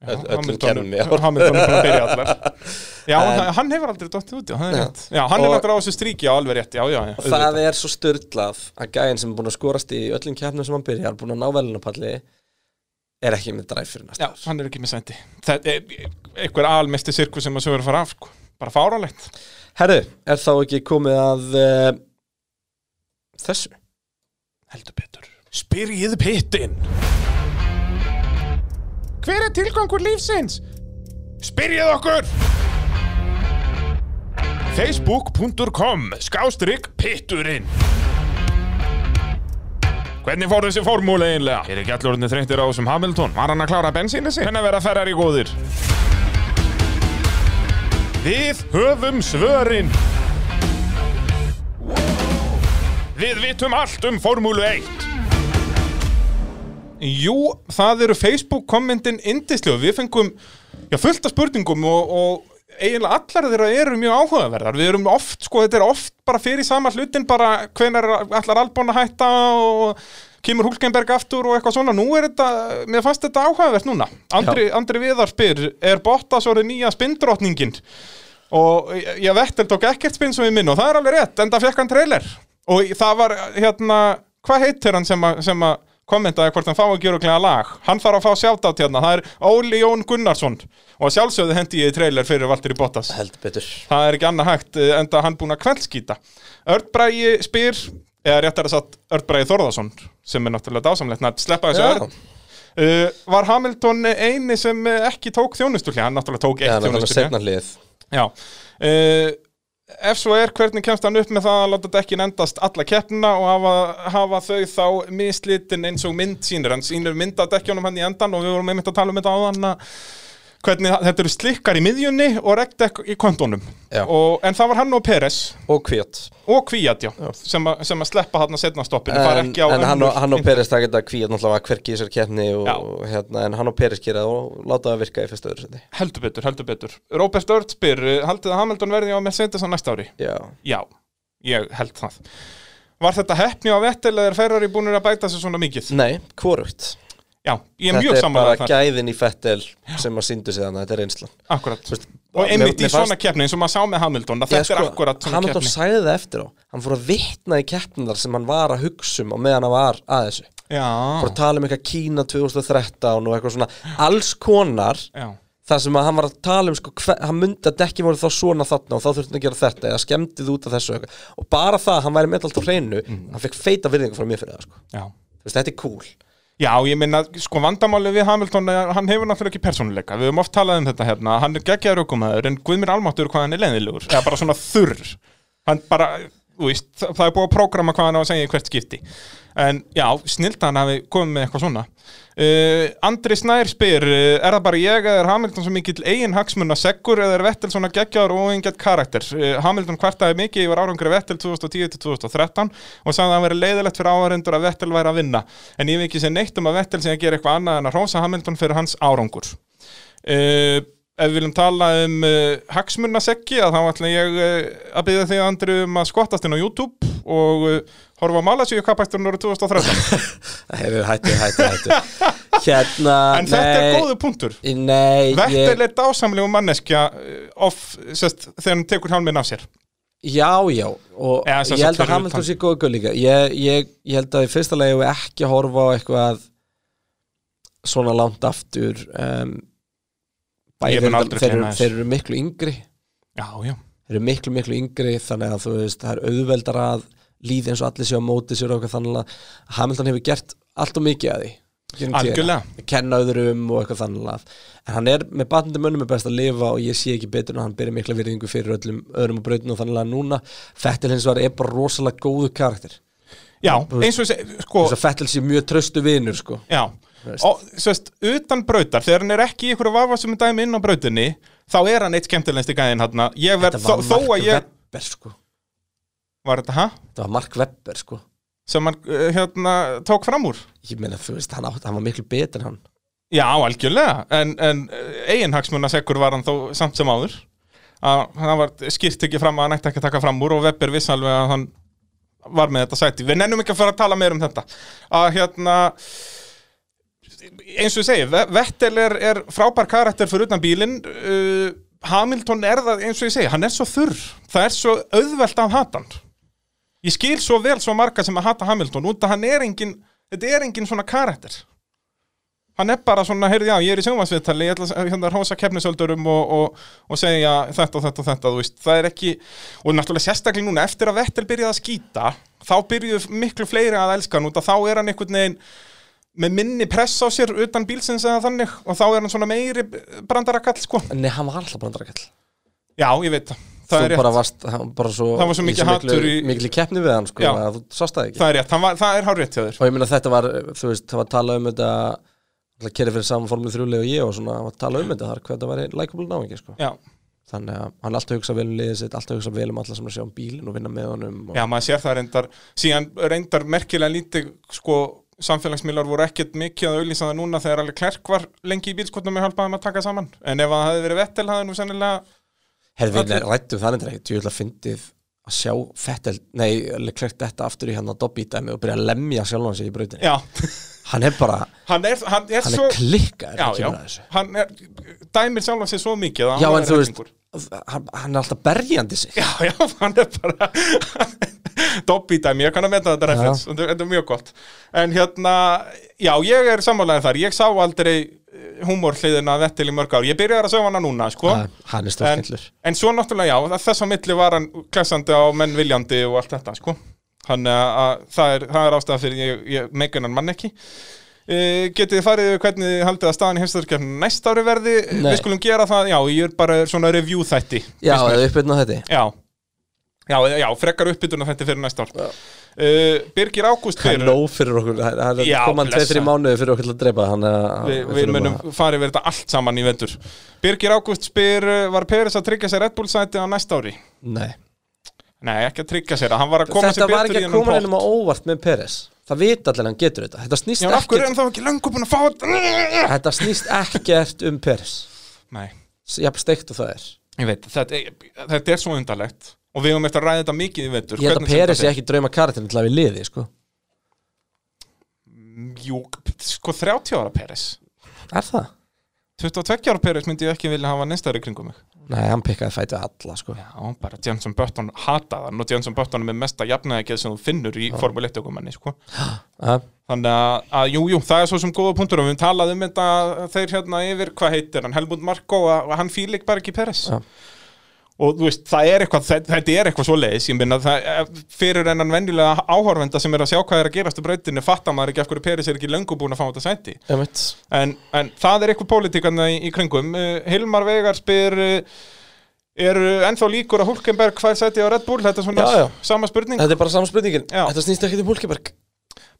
öllum já. Hamilton er búin að byrja allar. Já, En- hann, hann hefur aldrei dottið út, já, það er Já. rétt. Já, hann er náttúrulega á þessu stríki á alveg rétt, já, já, já. Það auðvitað. er svo störtlað að gæðin sem er búin að skorast í öllum keppnum sem hann byrjar búin að ná velunapalli er ekki með dræf fyrir næsta Já, hann er ekki með sendi Það er einhver almesti sirkus sem að sögur að fara af, sko. Bara fáralegt Herru, er þá ekki komið að uh, þessu? Heldur betur. Spyrjið pittin Hver er tilgangur lífsins? Spyrjið okkur Facebook.com Skástrygg pitturinn Hvernig fór þessi formúli einlega? Er ekki allur orðinni þreyttir á þessum Hamilton? Var hann að klára bensínu sig? Hvernig vera ferrar í góðir? Við höfum svörin Við vitum allt um Formúlu 1 Jú, það eru Facebook-kommentin indislu Við fengum já, fullt af spurningum og, og eiginlega allar þeirra eru mjög áhugaverðar. Við erum oft, sko, þetta er oft bara fyrir sama hlutin bara hvenar allar albón að hætta og kemur Hulkenberg aftur og eitthvað svona. Nú er þetta, mér fannst þetta áhugavert núna. Andri, Andri Viðar spyr, er Bottas orðið nýja spindrottningin? og ég vettel tók ekkert spinn svo í minn og það er alveg rétt, en það fekk hann trailer. Og það var hérna hvað heitir hann sem sem að kommentaði hvort hann fá gera okkur lag. Hann þarf að fá sjátt hérna, það er Óli Jón Gunnarsson. Og sjálfsögðu hendi ég í trailer fyrir Valtteri Bottas. Heldur betur. Það er ekki annað hægt eh, enda hann búin að kveldskýta Ördbrægi spyr eða réttar að satt Ördbrægi Þorðarsson sem er náttúrulega dásamlegt að sleppa þessu. Örd uh, var Hamilton eini sem eh, ekki tók þjónustulli hann náttúrulega tók eitt þjónustulli uh, Ef svo er, hvernig kemst hann upp með það að láta dekkin endast alla keppnina og hafa, hafa þau þá mislitin eins og mynd sínir hann? Sínir mynd af dekkjónum hann í endan og við vorum einmitt að tala um þetta á hann hvernig þetta eru slikkar í miðjunni og regdekk í kontónum Já. og, en það var hann og Peres og Kvíat og Kvíat, já, sem, a, sem að sleppa hann að setna stoppinu, En, en hann, og, hann og. Peres það geta Kvíat náttúrulega hverki í þessar Já. hérna, en hann og Peres gera það og láta það virka í fyrsta öðru seti heldur betur, heldur betur Robert Ört spyr, eh, haldið að Hamilton verði á Mercedes á næsta ári? Já, Já, ég held það Var þetta heppni á er Ferrari búinir að bæta sig svona mikið? nei, hvorugt Já, ég er Þetta mjög er samanlega bara þar. gæðin í Fettel sem að síndu sig þannig, þetta er reynslan. Akkurat. Þú veist, Og einmitt í svona keppni eins og maður sá með Hamilton að þetta er sko, akkurat svona Hamilton keppni. sagði það eftir á. Hann fór að vitna í keppnindar sem hann var að hugsa um á meðan hann var að þessu. Já, fór að tala um eitthvað Kína 2013 og eitthvað svona. Alls konar já, það sem að hann var að tala um sko, hver, hann myndi að dekki voru þá svona þarna og þá þurfti hann að gera þetta já ég minna, sko vandamáli við Hamilton hann hefur náttúrulega ekki persónuleika. Við höfum oft talað um þetta hérna, hann er geggjaður aukumæður en Guðmir Almáttur hvað hann er leiðilegur eða bara svona þurr. Hann bara, veist, það er búið að prógrama hvað hann á að segja í hvert skipti. En já, snilt hann hafi komið með eitthvað svona. Uh, Andri Snær spyr uh, er það bara ég eða er Hamilton svo mikill eigin hagsmunna seggur eða er Vettel svona geggjaður og óingett karakter? Uh, Hamilton kvartaði mikið yfir árangri Vettel 2010-2013 og sagði að það veri leiðilegt fyrir áhærendur að Vettel væri að vinna. En ég hef ekki séð neitt um að Vettel sem að gera eitthvað annað en að hrósa Hamilton fyrir hans árangur. Uh, ef við viljum tala um uh, hagsmunaseggi að þá ætla ég uh, að byggja þig Andri um að skottast inn á YouTube og uh, horfa á Malasíu kapæsturinn árið 2013 Hefur hættu, hættu, hættu. Hérna, en þetta er nei, góðu punktur. Nei, er dásamlegu manneskja off, sest, þegar hann tekur hjálminn af sér. Já, já Og Eða, sem ég held að Hamilton sé góða gull líka. Ég, ég, ég held að í fyrsta lagi ekki að horfa á eitthvað svona langt aftur um, Ég bæði mun aldrei þeir, eru- miklu yngri. Já, já. Þeir eru miklu, miklu yngri þannig að þú veist, það er auðveldar að líði eins og allir séu á móti sér eitthvað þannig að Hamilton hefur gert allt og mikið að því. Algjörlega. kenna öðrum og eitthvað þannig að en hann er með batnandi mönnum er best að lifa og ég sé ekki betur en hann byrja mikla virðingu fyrir öllum öðrum og brautinu og þannig að núna Fettil hins vegar er bara rosalega góðu karakter. Já, eins og þessi, sko Fettil sé mjög tröstu vinur sko. Já, veist. og sérst, utan brautar, þegar hann er ekki í ykkur vafa sem er dæmi inn á brautinni þá er hann eitt skemmtilegst í gæðin hann Þetta var þó að Mark ég Webber sko Var þetta, ha? Þetta var Mark Webber sko Sem hann, uh, hérna, tók fram úr Ég meina, þú veist, hann, átt, hann var miklu betur hann Já, algjörlega, en, en eiginhagsmunnasekkur var hann þó samt sem áður að hann var skýrt ekki fram að hann ætti ekki að taka fram úr og Webber viss alveg að hann var með þetta sæti. Við nennum ekki að fara að tala meir um þetta. Að hérna eins og ég segi, Ve- Vettel er, er frábær karakter fyrir utan bílinn uh, Hamilton er það eins og ég segi, hann er svo þurr það er svo auðvelt að hata hann. Ég skil svo vel svo marga sem að hata Hamilton út að hann er engin þetta er engin svona karakter. Hann er bara svona, heyrði já, ég er í sjónvarsviðtali ég ætla að hérna hósa keppnisöldurum og, og, og segja þetta og þetta og þetta veist, það er ekki, og náttúrulega sérstaklega núna eftir að Vettel byrjaði að skýta þá byrjuðu miklu fleiri að elska hann út að þá er hann einhvern veginn með minni press á sér utan bílsins eða þannig og þá er hann svona meiri brandarakall sko. Nei, hann var alltaf brandarakall Já, ég veit það. Það er rétt. bara varst, hann bara svo Það var svo í mikið hatur í- Mikil keppni við hann, sko, Já. að þú sást það ekki. Það er rétt, var, það er hár rétt hjá þér. Og ég meina þetta var, þú veist, það var að tala um þetta Það kerið fyrir saman formið þrjúlega og ég og svona, það var að tala um þetta þar hvað það var likeable náingi, sko. Já. Þannig að hann alltaf hugsa vel um liðið sitt, alltaf hugsa vel um alla sem er að sjá um bílinn og vinna með honum og... Já, maður sér það reyndar síðan reyndar merkilega lítið sko, samfélagsmiðlar voru ekkert mikið að auðlýsa það núna þegar alveg klerk var lengi í bílskotnum með hjálpaðum að taka saman. En ef það hefði verið vettel hafði nú sennilega Herði, við Allir- rættum það endur ekki, djúvel að fyndið að sjá Fettel, nei, Leclerc þetta aftur í hann að Dobby dæmi og byrja að lemja sjálfan sig í brautinni. Já, Hann er bara, hann er, hann er, hann svo er klikkað Já, já, hann er, dæmir sjálf sig svo mikið Já, en er þú veist. Hann, hann er alltaf berjandi sig. Já, já, hann er bara Dobby dæmi, ég kann að meta þetta referens þetta þetta er mjög gott. En hérna, já, ég er sammálaðið þar Ég sá aldrei humorhliðina Vettel í mörg ár. Ég byrjaði að sjá hana núna, sko. Ha, Hann er stórkendlur En svo náttúrulega, já, þess að milli var hann klessandi á menn viljandi og allt þetta, sko. Þannig að- að það er, er ástæða fyrir ég, ég hann mann ekki getið þið farið yfir hvernig þið haldið að staðan í heimstöðurkeppninu næst ári verði? Nei. við skulum gera það, já, ég er bara svona review þætti. Já, eða uppbyrna þetta Já, já, já frekar uppbytuna þetta fyrir næsta ár. Uh, Birgir Ágúst er fyrir nóg fyrir okkur, það er blessa. 2-3 mánuði fyrir okkur til að dreipa þannig að Við, við munum að- farið verið þetta allt saman í vendur Birgir Ágúst spyr uh, Var Peris að tryggja sér Red Bull sæti á næsta ári? Nei. Nei, ekki að tryggja sér, hann var að koma Þetta sér var betur ekki í að þennan koma pott. hennum á óvart með Peres Það vita allir að hann getur þetta. Þetta snýst er ekkert þetta? Þetta snýst ekkert um Peres. Nei, Jafn steikt og það er. Veit, þetta, þetta er svo undarlegt. Og við höfum eftir að ræða þetta mikið í vendur Ég held að Peres er. ekki drauma karakterin til að við liði sko. Jú, sko 30 ára Peres. Er það? 22 ára Peres myndi ég ekki vilja hafa neinstæri kringum mig Nei, hann pikkaði fætið alla sko. Já, bara Jenson Button hataði hann og Jenson Button er með mesta jafnægið sem þú finnur í Formule 1 ökumanni sko. ja. Þannig að, að jú, jú, það er svo sem góða punktur og við höfum talað um þetta þeir hérna yfir, hvað heitir hann, Helmut Marko og hann fílik bara ekki Peres Já. Og þú veist, það er eitthvað þetta, er eitthvað svo leiðis, ég minna það, fyrir enn venjulega áhorfenda sem er að sjá hvað er að gerast á brautinu, fattar maður ekki af hverju Peres er ekki löngu búin að fá þetta sæti. En, en það er eitthvað pólitíkan í, í kringum. Uh, Hilmar Vegar spyr uh, er ennþá líkur að Hulkenberg hvað sæti á Red Bull, þetta er svona Já, já. sama spurning. Þetta er bara saman spurningin. Já. Þetta snýst ekki um Hulkeberg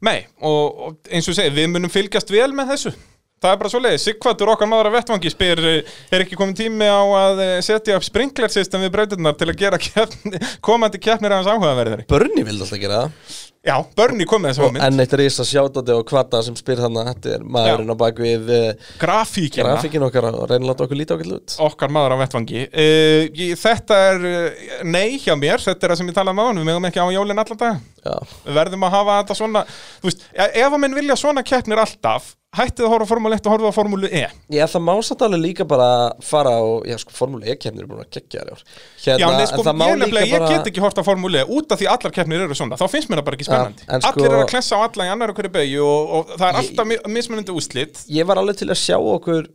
Nei, og, og eins og segi, við munum fylgjast vel með þessu Það er bara svo leiðis, Sigvartur okkar maður að vettvangi spyr, eh, er ekki komin tími á að eh, setja upp sprinkler system við brautirnar til að gera keppni, komandi keppnir aðeins áhugaverðari? Börni vildi alltaf gera það Já, Börni kom með þessu Og hugmynd. enn eitt risa sjátóti og kvata sem spyr þannig að þetta er maðurinn á bakvið uh, Grafíkina. Grafíkin okkar og láta okkur líta okkur út. Okkar maður á vettvangi. Uh, ég, Þetta er uh, nei hjá mér, þetta er það sem ég talaði með hann, við megum ekki á jólinn allan dag Já. Við verðum að hafa þetta svona, þú veist, e- ef að menn vilja svona keppnir alltaf, hættið að horfa á Formule 1 og horfa á Formule E. Já, það má samt alveg líka bara fara á, já sko, Formule E-kemnir er búin að gegja þér ár. Já, nei, sko, en ég, nefnilega, ég bara get ekki hort á Formule E út af því allar keppnir eru svona, þá finnst mér það bara ekki spennandi. En sko- Allir eru að klessa á alla í annar hverju beigju og, og það er Ég- alltaf mi- mismunandi úslit Ég var alveg til að sjá okkur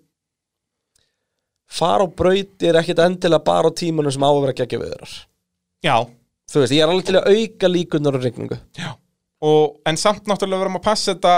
fara á brautir ekkit endilega bara á tímanum sem á að vera gegja við þeirar Já, Þú veist, ég er alveg til að auka líkunar á regningu og, en samt náttúrulega verðum að passa þetta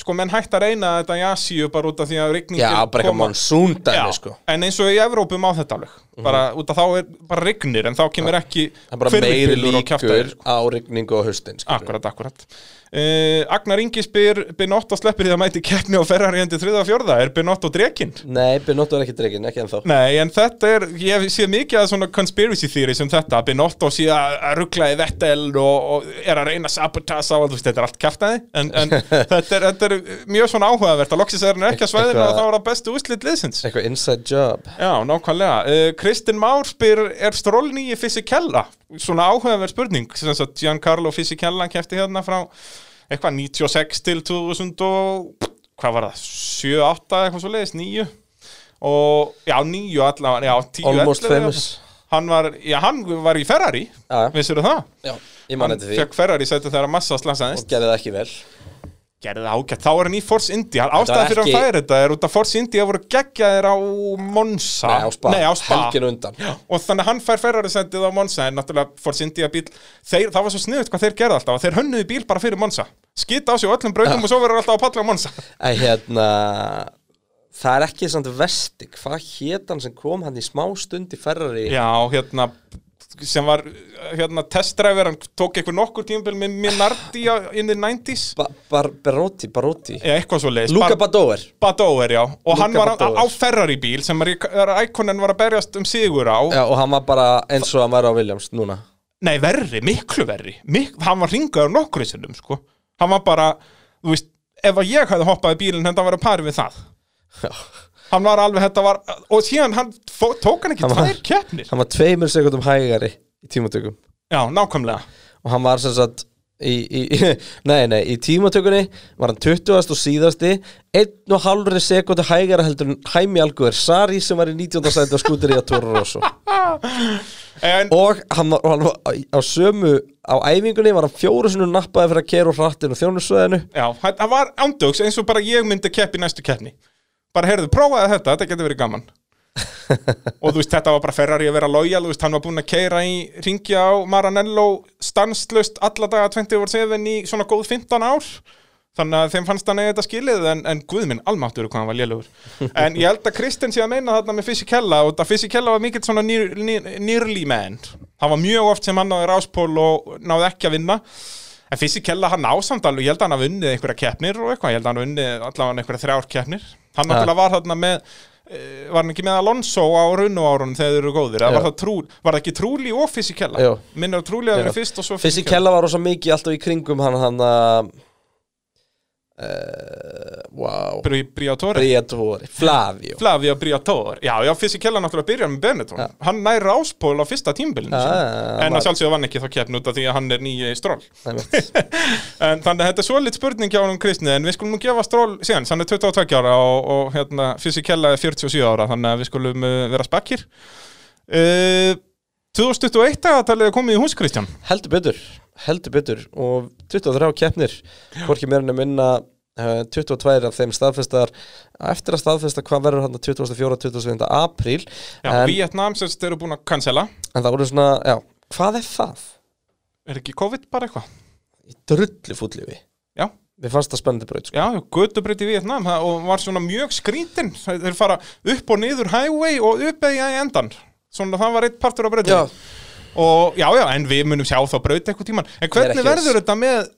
sko, menn hægt að reyna þetta í Asíu bara út af því að rigningin Já, bara eitthvað koma- monsoon dæmi, Já, sko. En eins og í Evrópu má þetta alveg bara út af þá er bara rignir en þá kemur ekki er hvirfilbyljur og líkur á rigningu á haustin skilur. Akkurat, akkurat. Uh, Agnar Ingi spyr Binotto sleppir því að mæti keppni og endi þriða og fjórða. Er Binotto drekinn? Nei, Binotto er ekki dregin, ekki ennþá. Nei, en þetta er, ég sé mikið að svona conspiracy theories um þetta Binotto sé að rugla í Vettel og, og er að reyna að sabotasa og þetta er allt kjaftaði en, en þetta, er, þetta er mjög svona áhugavert að loksis er hann ekki að Eitthvað- og þá er það bestu úslit liðsins. Eitthvað inside job. Já, nákvæmlega. Uh, Kristinn Már spyr, er Stroll nýji Fisichella? Svona áhugaverð spurning. Sem sagt, Giancarlo Fisichella kefti hérna frá eitthvað 96 til 2000 og hvað var það? 7, 8 eitthvað svo leiðis, 9 og já, 9 allavega, já, 10, Almost 11 famous. Hann var, já, hann var í Ferrari, Já. vissir það? Já, ég man Hann eftir því fekk Ferrari sæti þegar massa slasaðist. Og gerði það ekki vel Gerði það ágætt, þá er hann í Force India. Ástæðan fyrir ekki- hann færi þetta er út af Force India voru geggjaðir á Monza. Nei, á Spa. Nei, á Spa. Helgin undan. Já, Og þannig að hann fær Ferrari sendið á Monza En náttúrulega Force India bíl þeir, Það var svo sniðut hvað þeir gerði alltaf. Að Þeir hönnuðu bíl bara fyrir Monza. Skita á sig öllum brautum og svo verður alltaf að palla á Monza. Æ, hérna Það er ekki samt vesti. Hvað hét hann sem kom hann í smá stund í Ferrari? Já, hérna sem var hérna testdræfur hann tók eitthvað nokkur tímabil með Minardi in the 90s ba Bar Barotti, Barotti Já, leiðis Luca Badoer. Badoer, já, og Luca hann var á, Badoer. á Ferrari bíl sem Ikonen var að berjast um sigur á. Já, og hann var bara eins og hann var á Williams núna. Nei, verri, miklu verri. Mik Hann var ringaður nokkru sinnum, sko. Hann var bara, þú veist Ef að ég hefði hoppað í bílinn, þetta var að pari við það Hann var alveg, þetta var Og síðan, hann tók hann ekki Hann tvær keppnir Hann var tveimur sekundum hægari í tímatökum Já, nákvæmlega Og hann var sem sagt í, í, Nei, nei, í tímatökunni var hann 20. og síðasti einn og halvri sekundu hægara heldur Hæmi Alguer Sari sem var í 19. sæti á skútur í að Rosso en, Og hann var, á- sömu á æfingunni var hann fjóru sinni nappaði fyrir að kera úr hrattinu og þjónusveðinu Já, hann var ándjóks eins og bara ég myndi keppi í næstu keppni Bara heyrðu, prófaði þetta, þetta getur verið gaman. Og þú veist, þetta var bara Ferrari að vera lojal Þú veist, hann var búinn að keira í ringja á Maranello stanslust alla daga 24-7 í svona góð 15 ár. Þannig að þeim fannst hann eða þetta skilið en, en guð minn, almáttur hvað hann var lélugur En ég held að Kristinn sé að meina þarna með Fisichella og það Fisichella var mikill svona nýr, nýr, nýrli menn Hann var mjög oft sem hann náði ráspól og náði ekki að vinna. En Fisichella hann ásamt alveg, ég held að hann hafi unnið einhverja keppnir og eitthvað, ég held að hann hafi unnið allavega einhverja þrjár keppnir Hann náttúrulega var þarna með, eh, var hann ekki með Alonso á runnu árunum þegar þeir eru góðir, var það, trú, var það ekki trúli og. Minnir að trúli að vera Já. fyrst og svo Fyrst í kella var rosa mikið alltaf í kringum hann hann að uh, Wow. Bri, Briatore? Briatore. Flavio. Flavio Briatore, já, já, Fisichella náttúrulega byrjar með Benetton, hann næri áspól á fyrsta tímbilinu já, já, en var- að sjálfsögðu vann ekki þá keppn út af því að hann er nýji stról Einmitt. en þannig að þetta er svolít spurning hjá hann Kristni en við skulum nú gefa stról síðan, hann er 22 ára og, og hérna, Fisichella er 47 ára þannig að við skulum uh, vera spakkir. Uh, 2021 að talið er komið í hús Kristján. Heldur betur, heldur betur og 23 keppnir hvorki meira en að minna uh, 22 af þeim staðfestar eftir að staðfesta hvað verður hann 24. 27. apríl Já, en, Vietnam sem þeir eru búin að cancela en það voru svona, já, hvað er það? Er ekki COVID bara eitthvað? Drullu fúllífi Já Við fannst það spennandi braut sko. Já, götubreyt í Vietnam það- og var svona mjög skrítinn þeir fara upp og niður highway og upp eða í endan svona það var eitt partur á breytinu Já. Og já, já, en við munum sjá þá braut eitthvað tíman en hvernig verður þetta með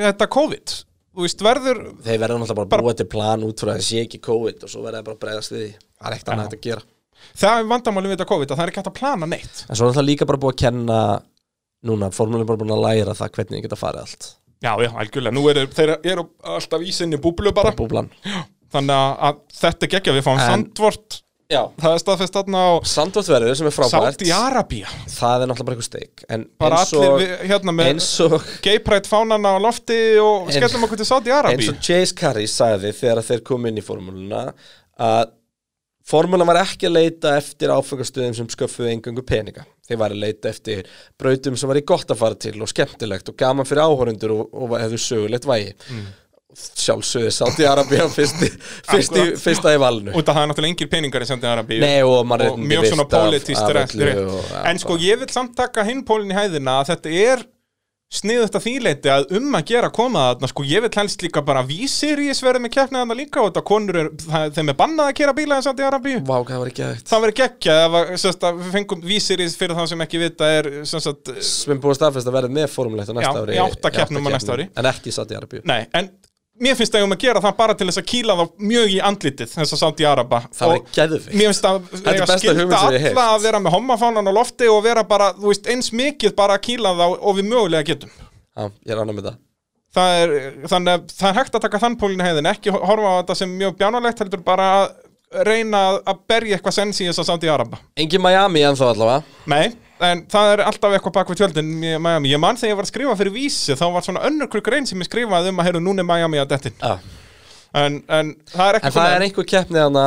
þetta COVID? Þú veist, verður Þeir verður náttúrulega bara, búa til plan út frá að það sé ekki COVID og svo verður það bara að bregðast við því. Það er ekkert annað að gera. Það er vandamálum við þetta COVID að það er ekki hægt að plana neitt. En svo er það líka bara búið að kenna núna, formúlinn er bara búin að læra það hvernig þið geta farið allt. Já, já, algjörlega, nú eru þeir eru alltaf í sinni búblu bara. Búblan. Þannig að, að þetta er geggja, við fáum sandvort Já. Það er staðfest þarna á Sandvort sem er frábært. Saudi Arabia Það er náttúrulega bara eitthvað steik En bara eins og, við, hérna með eins og gay pride fánana á lofti og skellum okkur til Saudi Arabi eins og Chase Carey sagði þegar þeir kom inn í formúluna að formúlan var ekki að leita eftir áfengastöðum sem sköffuðu engangu peninga. Þeir var að leita eftir brautum sem var í gott að fara til og skemmtilegt og gaman fyrir áhorundur og, og hefðu sögulegt vægi. Mm. Sjálfsögðu Saudi Arabia fyrsti, fyrsti, Akkurat. fyrsta í valinu. Af það er náttúrulega engir peningar í Saudi Arabi Nei, og mannréttindi mjög svona virt af- pólitíst af rétt öllu rétt. og- ja, en sko ég vil samt taka hinn pólinn í hæðina að þetta er sniðut að þýleiti að um að gera koma þarna sko ég vil helst líka bara vísiris verið með keppnið þarna líka og þetta konur er, það, þeim er bannað að kera bíla í Arabíu Vá, það verið geggja ef að, sérst, að við fengum vísiris fyrir það sem ekki vita er að, Sem er búið að að verða með formulegt á næsta Já, ári. í átta keppnum á næsta ári. En ekki satt í Arabíu nei, en mér finnst að ég um að gera það bara til þess að kýla þá mjög í andlitið þess að sátt í Araba. Það Og væri geðveikt. mér finnst að er ég hef alla að vera með hommafánan á lofti og vera bara, þú veist, eins mikið bara að kýla þá og við mögulega getum. Já, ég er annað með það. Það er, þannig að það er hægt að taka þann pólinn heiðin, ekki horfa á þetta sem mjög bjánalegt, heldur bara að reyna að berja eitthvað sens í þess að samt í Araba. Engin Miami ennþá allavega. Nei, en það er alltaf eitthvað bak við tjöldin Miami. Ég man þegar ég var að skrifa fyrir vísi, þá var svona önnur krukkur einn sem ég skrifaði um að heyrðu, núna er Miami að dettin. Já. En, en það er ekki En það er einhver keppni hana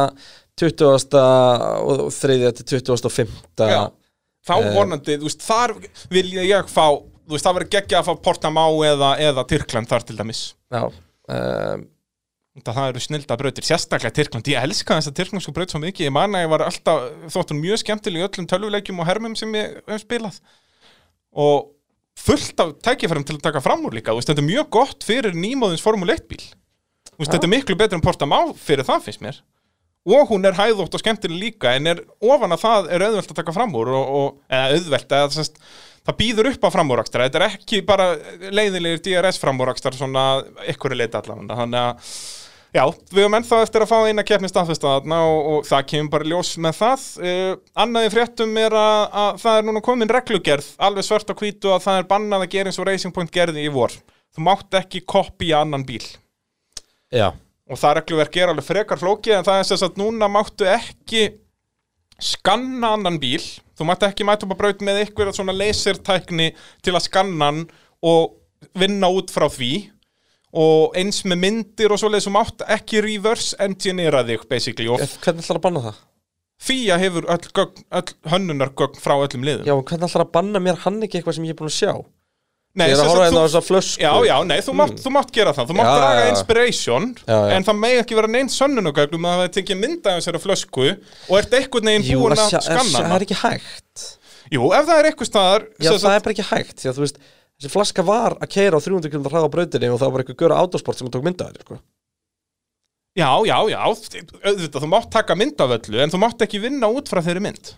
20. og 3. til 25. Já. Þá Eh. vonandi, þú veist, þar vil ég fá, þú veist, það verður geggja að fá Portamá eða, eða Tyrkland þar til dæmis. Já um, Það, eru snilda brautir, sérstaklega Tyrkland. Ég elska þess að Tyrklandsku braut svo mikið. Ég man að ég var alltaf, þóttur mjög skemmtileg í öllum tölvuleikjum og hermum sem ég hef spilað. Og fullt af tækifærum til að taka fram úr líka. Veist, Þetta er mjög gott fyrir nýmóðins Formule 1 bíl. Veist, Já. Þetta er miklu betur en Portamá fyrir það finnst mér. Og hún er hæðótt og skemmtileg líka en er ofan að það er auðvelt að taka fram úr og, og eða auðvelt eða sest, það býður upp á framúrakstra. Þetta er ekki bara leiðilegir DRS framúrakstar svona ykkur leita allavega. Þannig að já, við höfum ennþá eftir að fá eina keppni staðfesta þarna og, og það kemur bara ljós með það. Uh, annaði fréttum er að, að það er núna komin reglugerð alveg svört á hvítu að það er bannað að gera eins og Racing Point gerði í vor. Þú mátt ekki kopja annan bíl. Já. Og það regluverk er alveg frekar flókið en það er þess að núna máttu ekki skanna annan bíl. Þú máttu ekki mæta upp á braut með ykkur svona lasertækni til að skanna hann og vinna út frá því og eins með myndir og svoleiðis þú mátt ekki reverse engineera þig basically og Hvernig ætlar að banna það? FIA hefur öll, gögn, öll hönnunargögn frá öllum liðum Já, hvernig ætlar að banna mér hann ekki eitthvað sem ég er búin að sjá? Nei, ég er sem að horfa hérna á þessa flösku Já, já, nei, þú mátt, þú mátt gera það Þú mátt Já, draga já, já. inspiration Já, já. En það megi ekki vera neins sönnunugögnum að það hefði tekið mynda af þessari flösku Og ert einhvern veginn Jú, búin að að sjá- skanna það hana er ekki hægt Jú, ef það er eitthvað staðar Já, sem það sagt- er bara ekki hægt að þú veist, þessi flaska var að keira á 300 km hraða á brautinni og það var eitthvað göra autosport sem tók mynda þér, sko. Já, já, já, auðvitað, þú mátt taka mynd af öllu En þú mátt ekki vinna út frá þeirri mynd.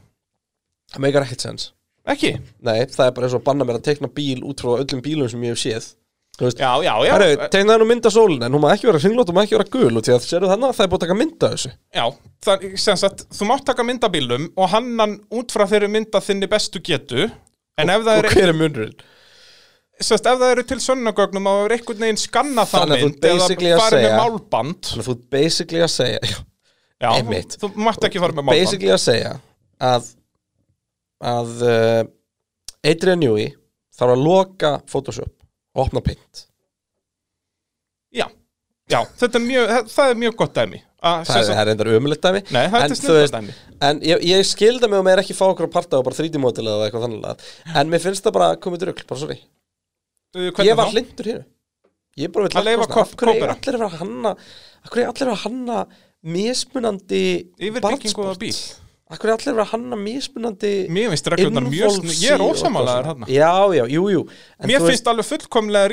Það meikar ekkert sens Ekki? Nei, það er bara eins og að banna mér að tekna bíl út frá öllum bílum sem ég hef séð. Veist, Já, já, já. Herru, tegnaði nú mynd af sólin en hún má ekki vera hringlót og má ekki vera gul og því að sérðu þannig að það er búið að taka mynd af þessu. Já, það, sem sagt, þú mátt taka mynd af bílum Og hannan út frá þeirri mynd af þinni bestu getu En ef það Og er hver er munurinn? Sest, ef það eru til sönnugögnum að það er einhvern veginn skanna það mynd eða farið með málband. Þannig að þú basically að segja já, Já, Einmitt. þú, mátt ekki fara með málband. Basically að segja að að uh, Adrian Newey þarf að loka Photoshop og opna Paint. Já, já, þetta er mjög, það er mjög gott dæmi. Að, Það er, það er reyndar ömulegt dæmi. Nei, það er veist, snilldadæmi. En ég, ég skilda mig og með ekki fá okkur að parta og bara 3D-mótil eða eitthvað þannig En mér finnst það bara komið drugl, bara sorry Ég var þá? hlindur hér Ég bara vil Að Af hverju kópera. er allir að vera að hanna Af hverju er allir að að hanna mismunandi bíl. Af hverju er allir að vera að hanna mismunandi Mér finnst reglurnar mjög ég er þarna. svona. Já, já, jú, jú. En Mér finnst alveg fullkomlega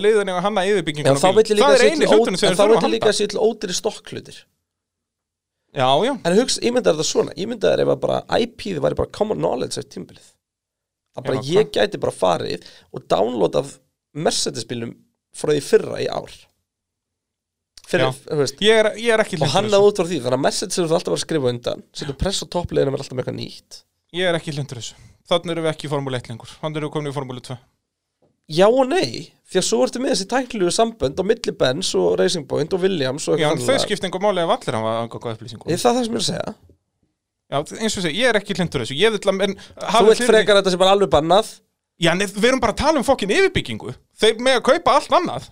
að liðin að hanna yfirbyggingu Já, þá vil ég líka Það er eini hlutunum sem en þeir þá þurfa vil að ég líka handa sé til ódýri stokkhlutir. Já, já. En hugsa, ímyndaður það svona. Ímyndaður ef að bara IP-ð væri bara common knowledge eftir tímbilið Að bara ég gæti bara farið og downloadað Mercedes-bílum frá því fyrra í ár. Fyrir, veist. Ég er, ég er ekki Og hann út frá því, þannig að Mercedes eru alltaf að skrifa undan. Settu press á toppleginu með alltaf með eitthvað nýtt. Ég er ekki hlindur þessu. Þannig erum við ekki í Formule 1 lengur. Þannig erum við komin í Formule 2 Já og nei, því að svo ertu með þessi tækluðu sambönd á milli Benz og Racing Point og Williams og Já, þau þannig. skipta einhver máli ef allir hafa angaka upplýsingum Það er það sem ég er að segja Já, eins og segja, ég er ekki hlindur þessu. Ég vil að en, Þú vilt frekar að þetta sé bara alveg bannað? Já, en við erum bara að tala um fokkin yfirbyggingu. Þeir með að kaupa allt annað.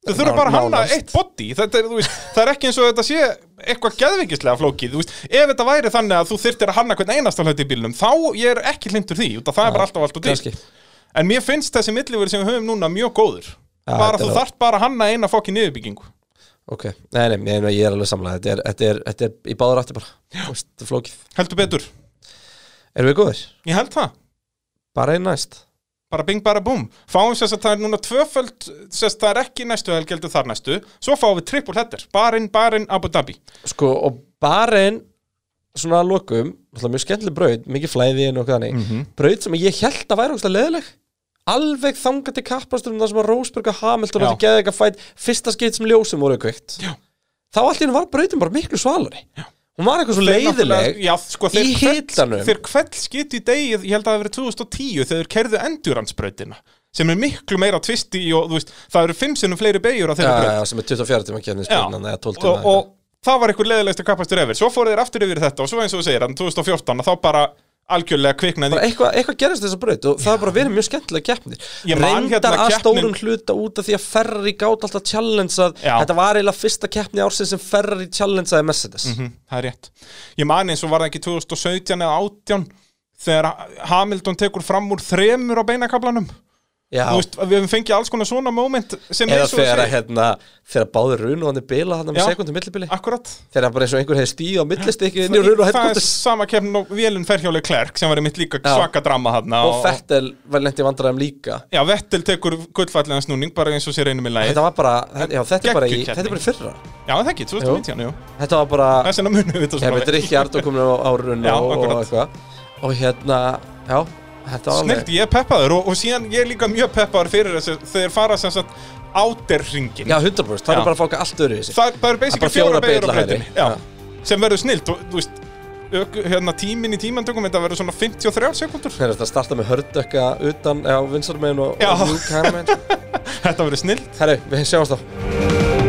Þau þurfa bara að hanna eitt body. Þetta er, þú veist, Það er ekki eins og þetta sé eitthvað geðveikislega flókið þú veist, Ef þetta væri þannig að þú þyrftir að hanna hvern einasta hlut í bílnum Þá ég er ekki hlindur því út af Það er bara alltaf allt og dýrt En mér finnst þessi milliveri sem við höfum núna mjög góður. Bara þú þarft bara að hanna eina fokkin yfirbyggingu Ok, nei, nei, nei, ég er alveg samlega Þetta er, þetta er, þetta er í báður aftur bara. Þú veist, Þetta er flókið. Heldur betur. Erum við góðir? Ég held það. Bara einn næst. Bara bing bara búm. Fáum sérst að það er núna tvöföld sérst það er ekki næstu helgi heldur þar næstu. Svo fáum við triple header, barinn, barinn, Abu Dhabi. Sko, og barinn svona að lokum, náttúrulega mjög skemmtileg braut mikið flæði en okkur þannig. Mhm. braut sem ég held að væri ógstlega leðileg alveg þangað til kappasturum þar sem að Rósberg og Hamilton átti geða eitthvað fætt fyrsta skipt sem ljósum voru kveikt. Þá allt í henni var brautin bara miklu svalari. Já. hún var eitthvað svo leiðileg já, sko, í hitanum. þeir kveld skipt í degið, ég held að það hafi verið 2010 þegar þeir kerðu enduransbrautina sem er miklu meira tvisti og þú veist, það eru fimm sinnum fleiri beigjur á þeirra braut. já, sem er 24 tíma 12 og, tíma. og það var einhver leðilegstu kappastur efer svo fóru þeir aftur yfir þetta og svo eins og þú segir að 2014 að þá bara algjörlega kviknaði eitthvað, eitthvað gerist þess að braut og það er bara verið mjög skemmtilega keppnir. Reyndar hérna að keppnin- stórum hluta út af því að Ferrari gátt alltaf challenge að Já. þetta var eiginlega fyrsta keppni ársins sem Ferrari challengeaði Mercedes. Mhm, það er rétt. Ég man eins og var það ekki 2017 eða 18 þegar Hamilton tekur fram úr þremur á beinakablanum veist, við hefum fengið alls konar svona moment eða og þú þegar að hérna þegar báður runu og hann er bila hann með sekundum millibili. þegar bara eins og einhver hefði stíð á millistikki runu og það er sama keppnin og vélun fer hjá Leclerc sem var einmitt líka Já. svaka drama hann og Fettel var lendi vandræðum líka. Já, Vettel tekur gullfallega snúning bara eins og sér einum í lagi þetta var bara, já, þetta er bara í, þetta er bara í fyrra. Já, það ekki, 2019, jú. þetta var bara svona veit ekki Ardó komin á, á runu og, og og hérna, já, Snilt, ég er peppaður og, og síðan ég er líka mjög peppaður fyrir þessu þegar fara sem sagt áderringin já, 100% það Já. er bara fáka allt öðru í sig Það, það eru basically fjóra beigur á breytinni sem verður snilt og þú veist hérna tíminn í tímantökum þetta verður svona 53 sekundur Þeir eru að starta með hördökka utan, já, vinsarmegin og, og mjúk. Þetta verður snilt Herru, við sjáumst þá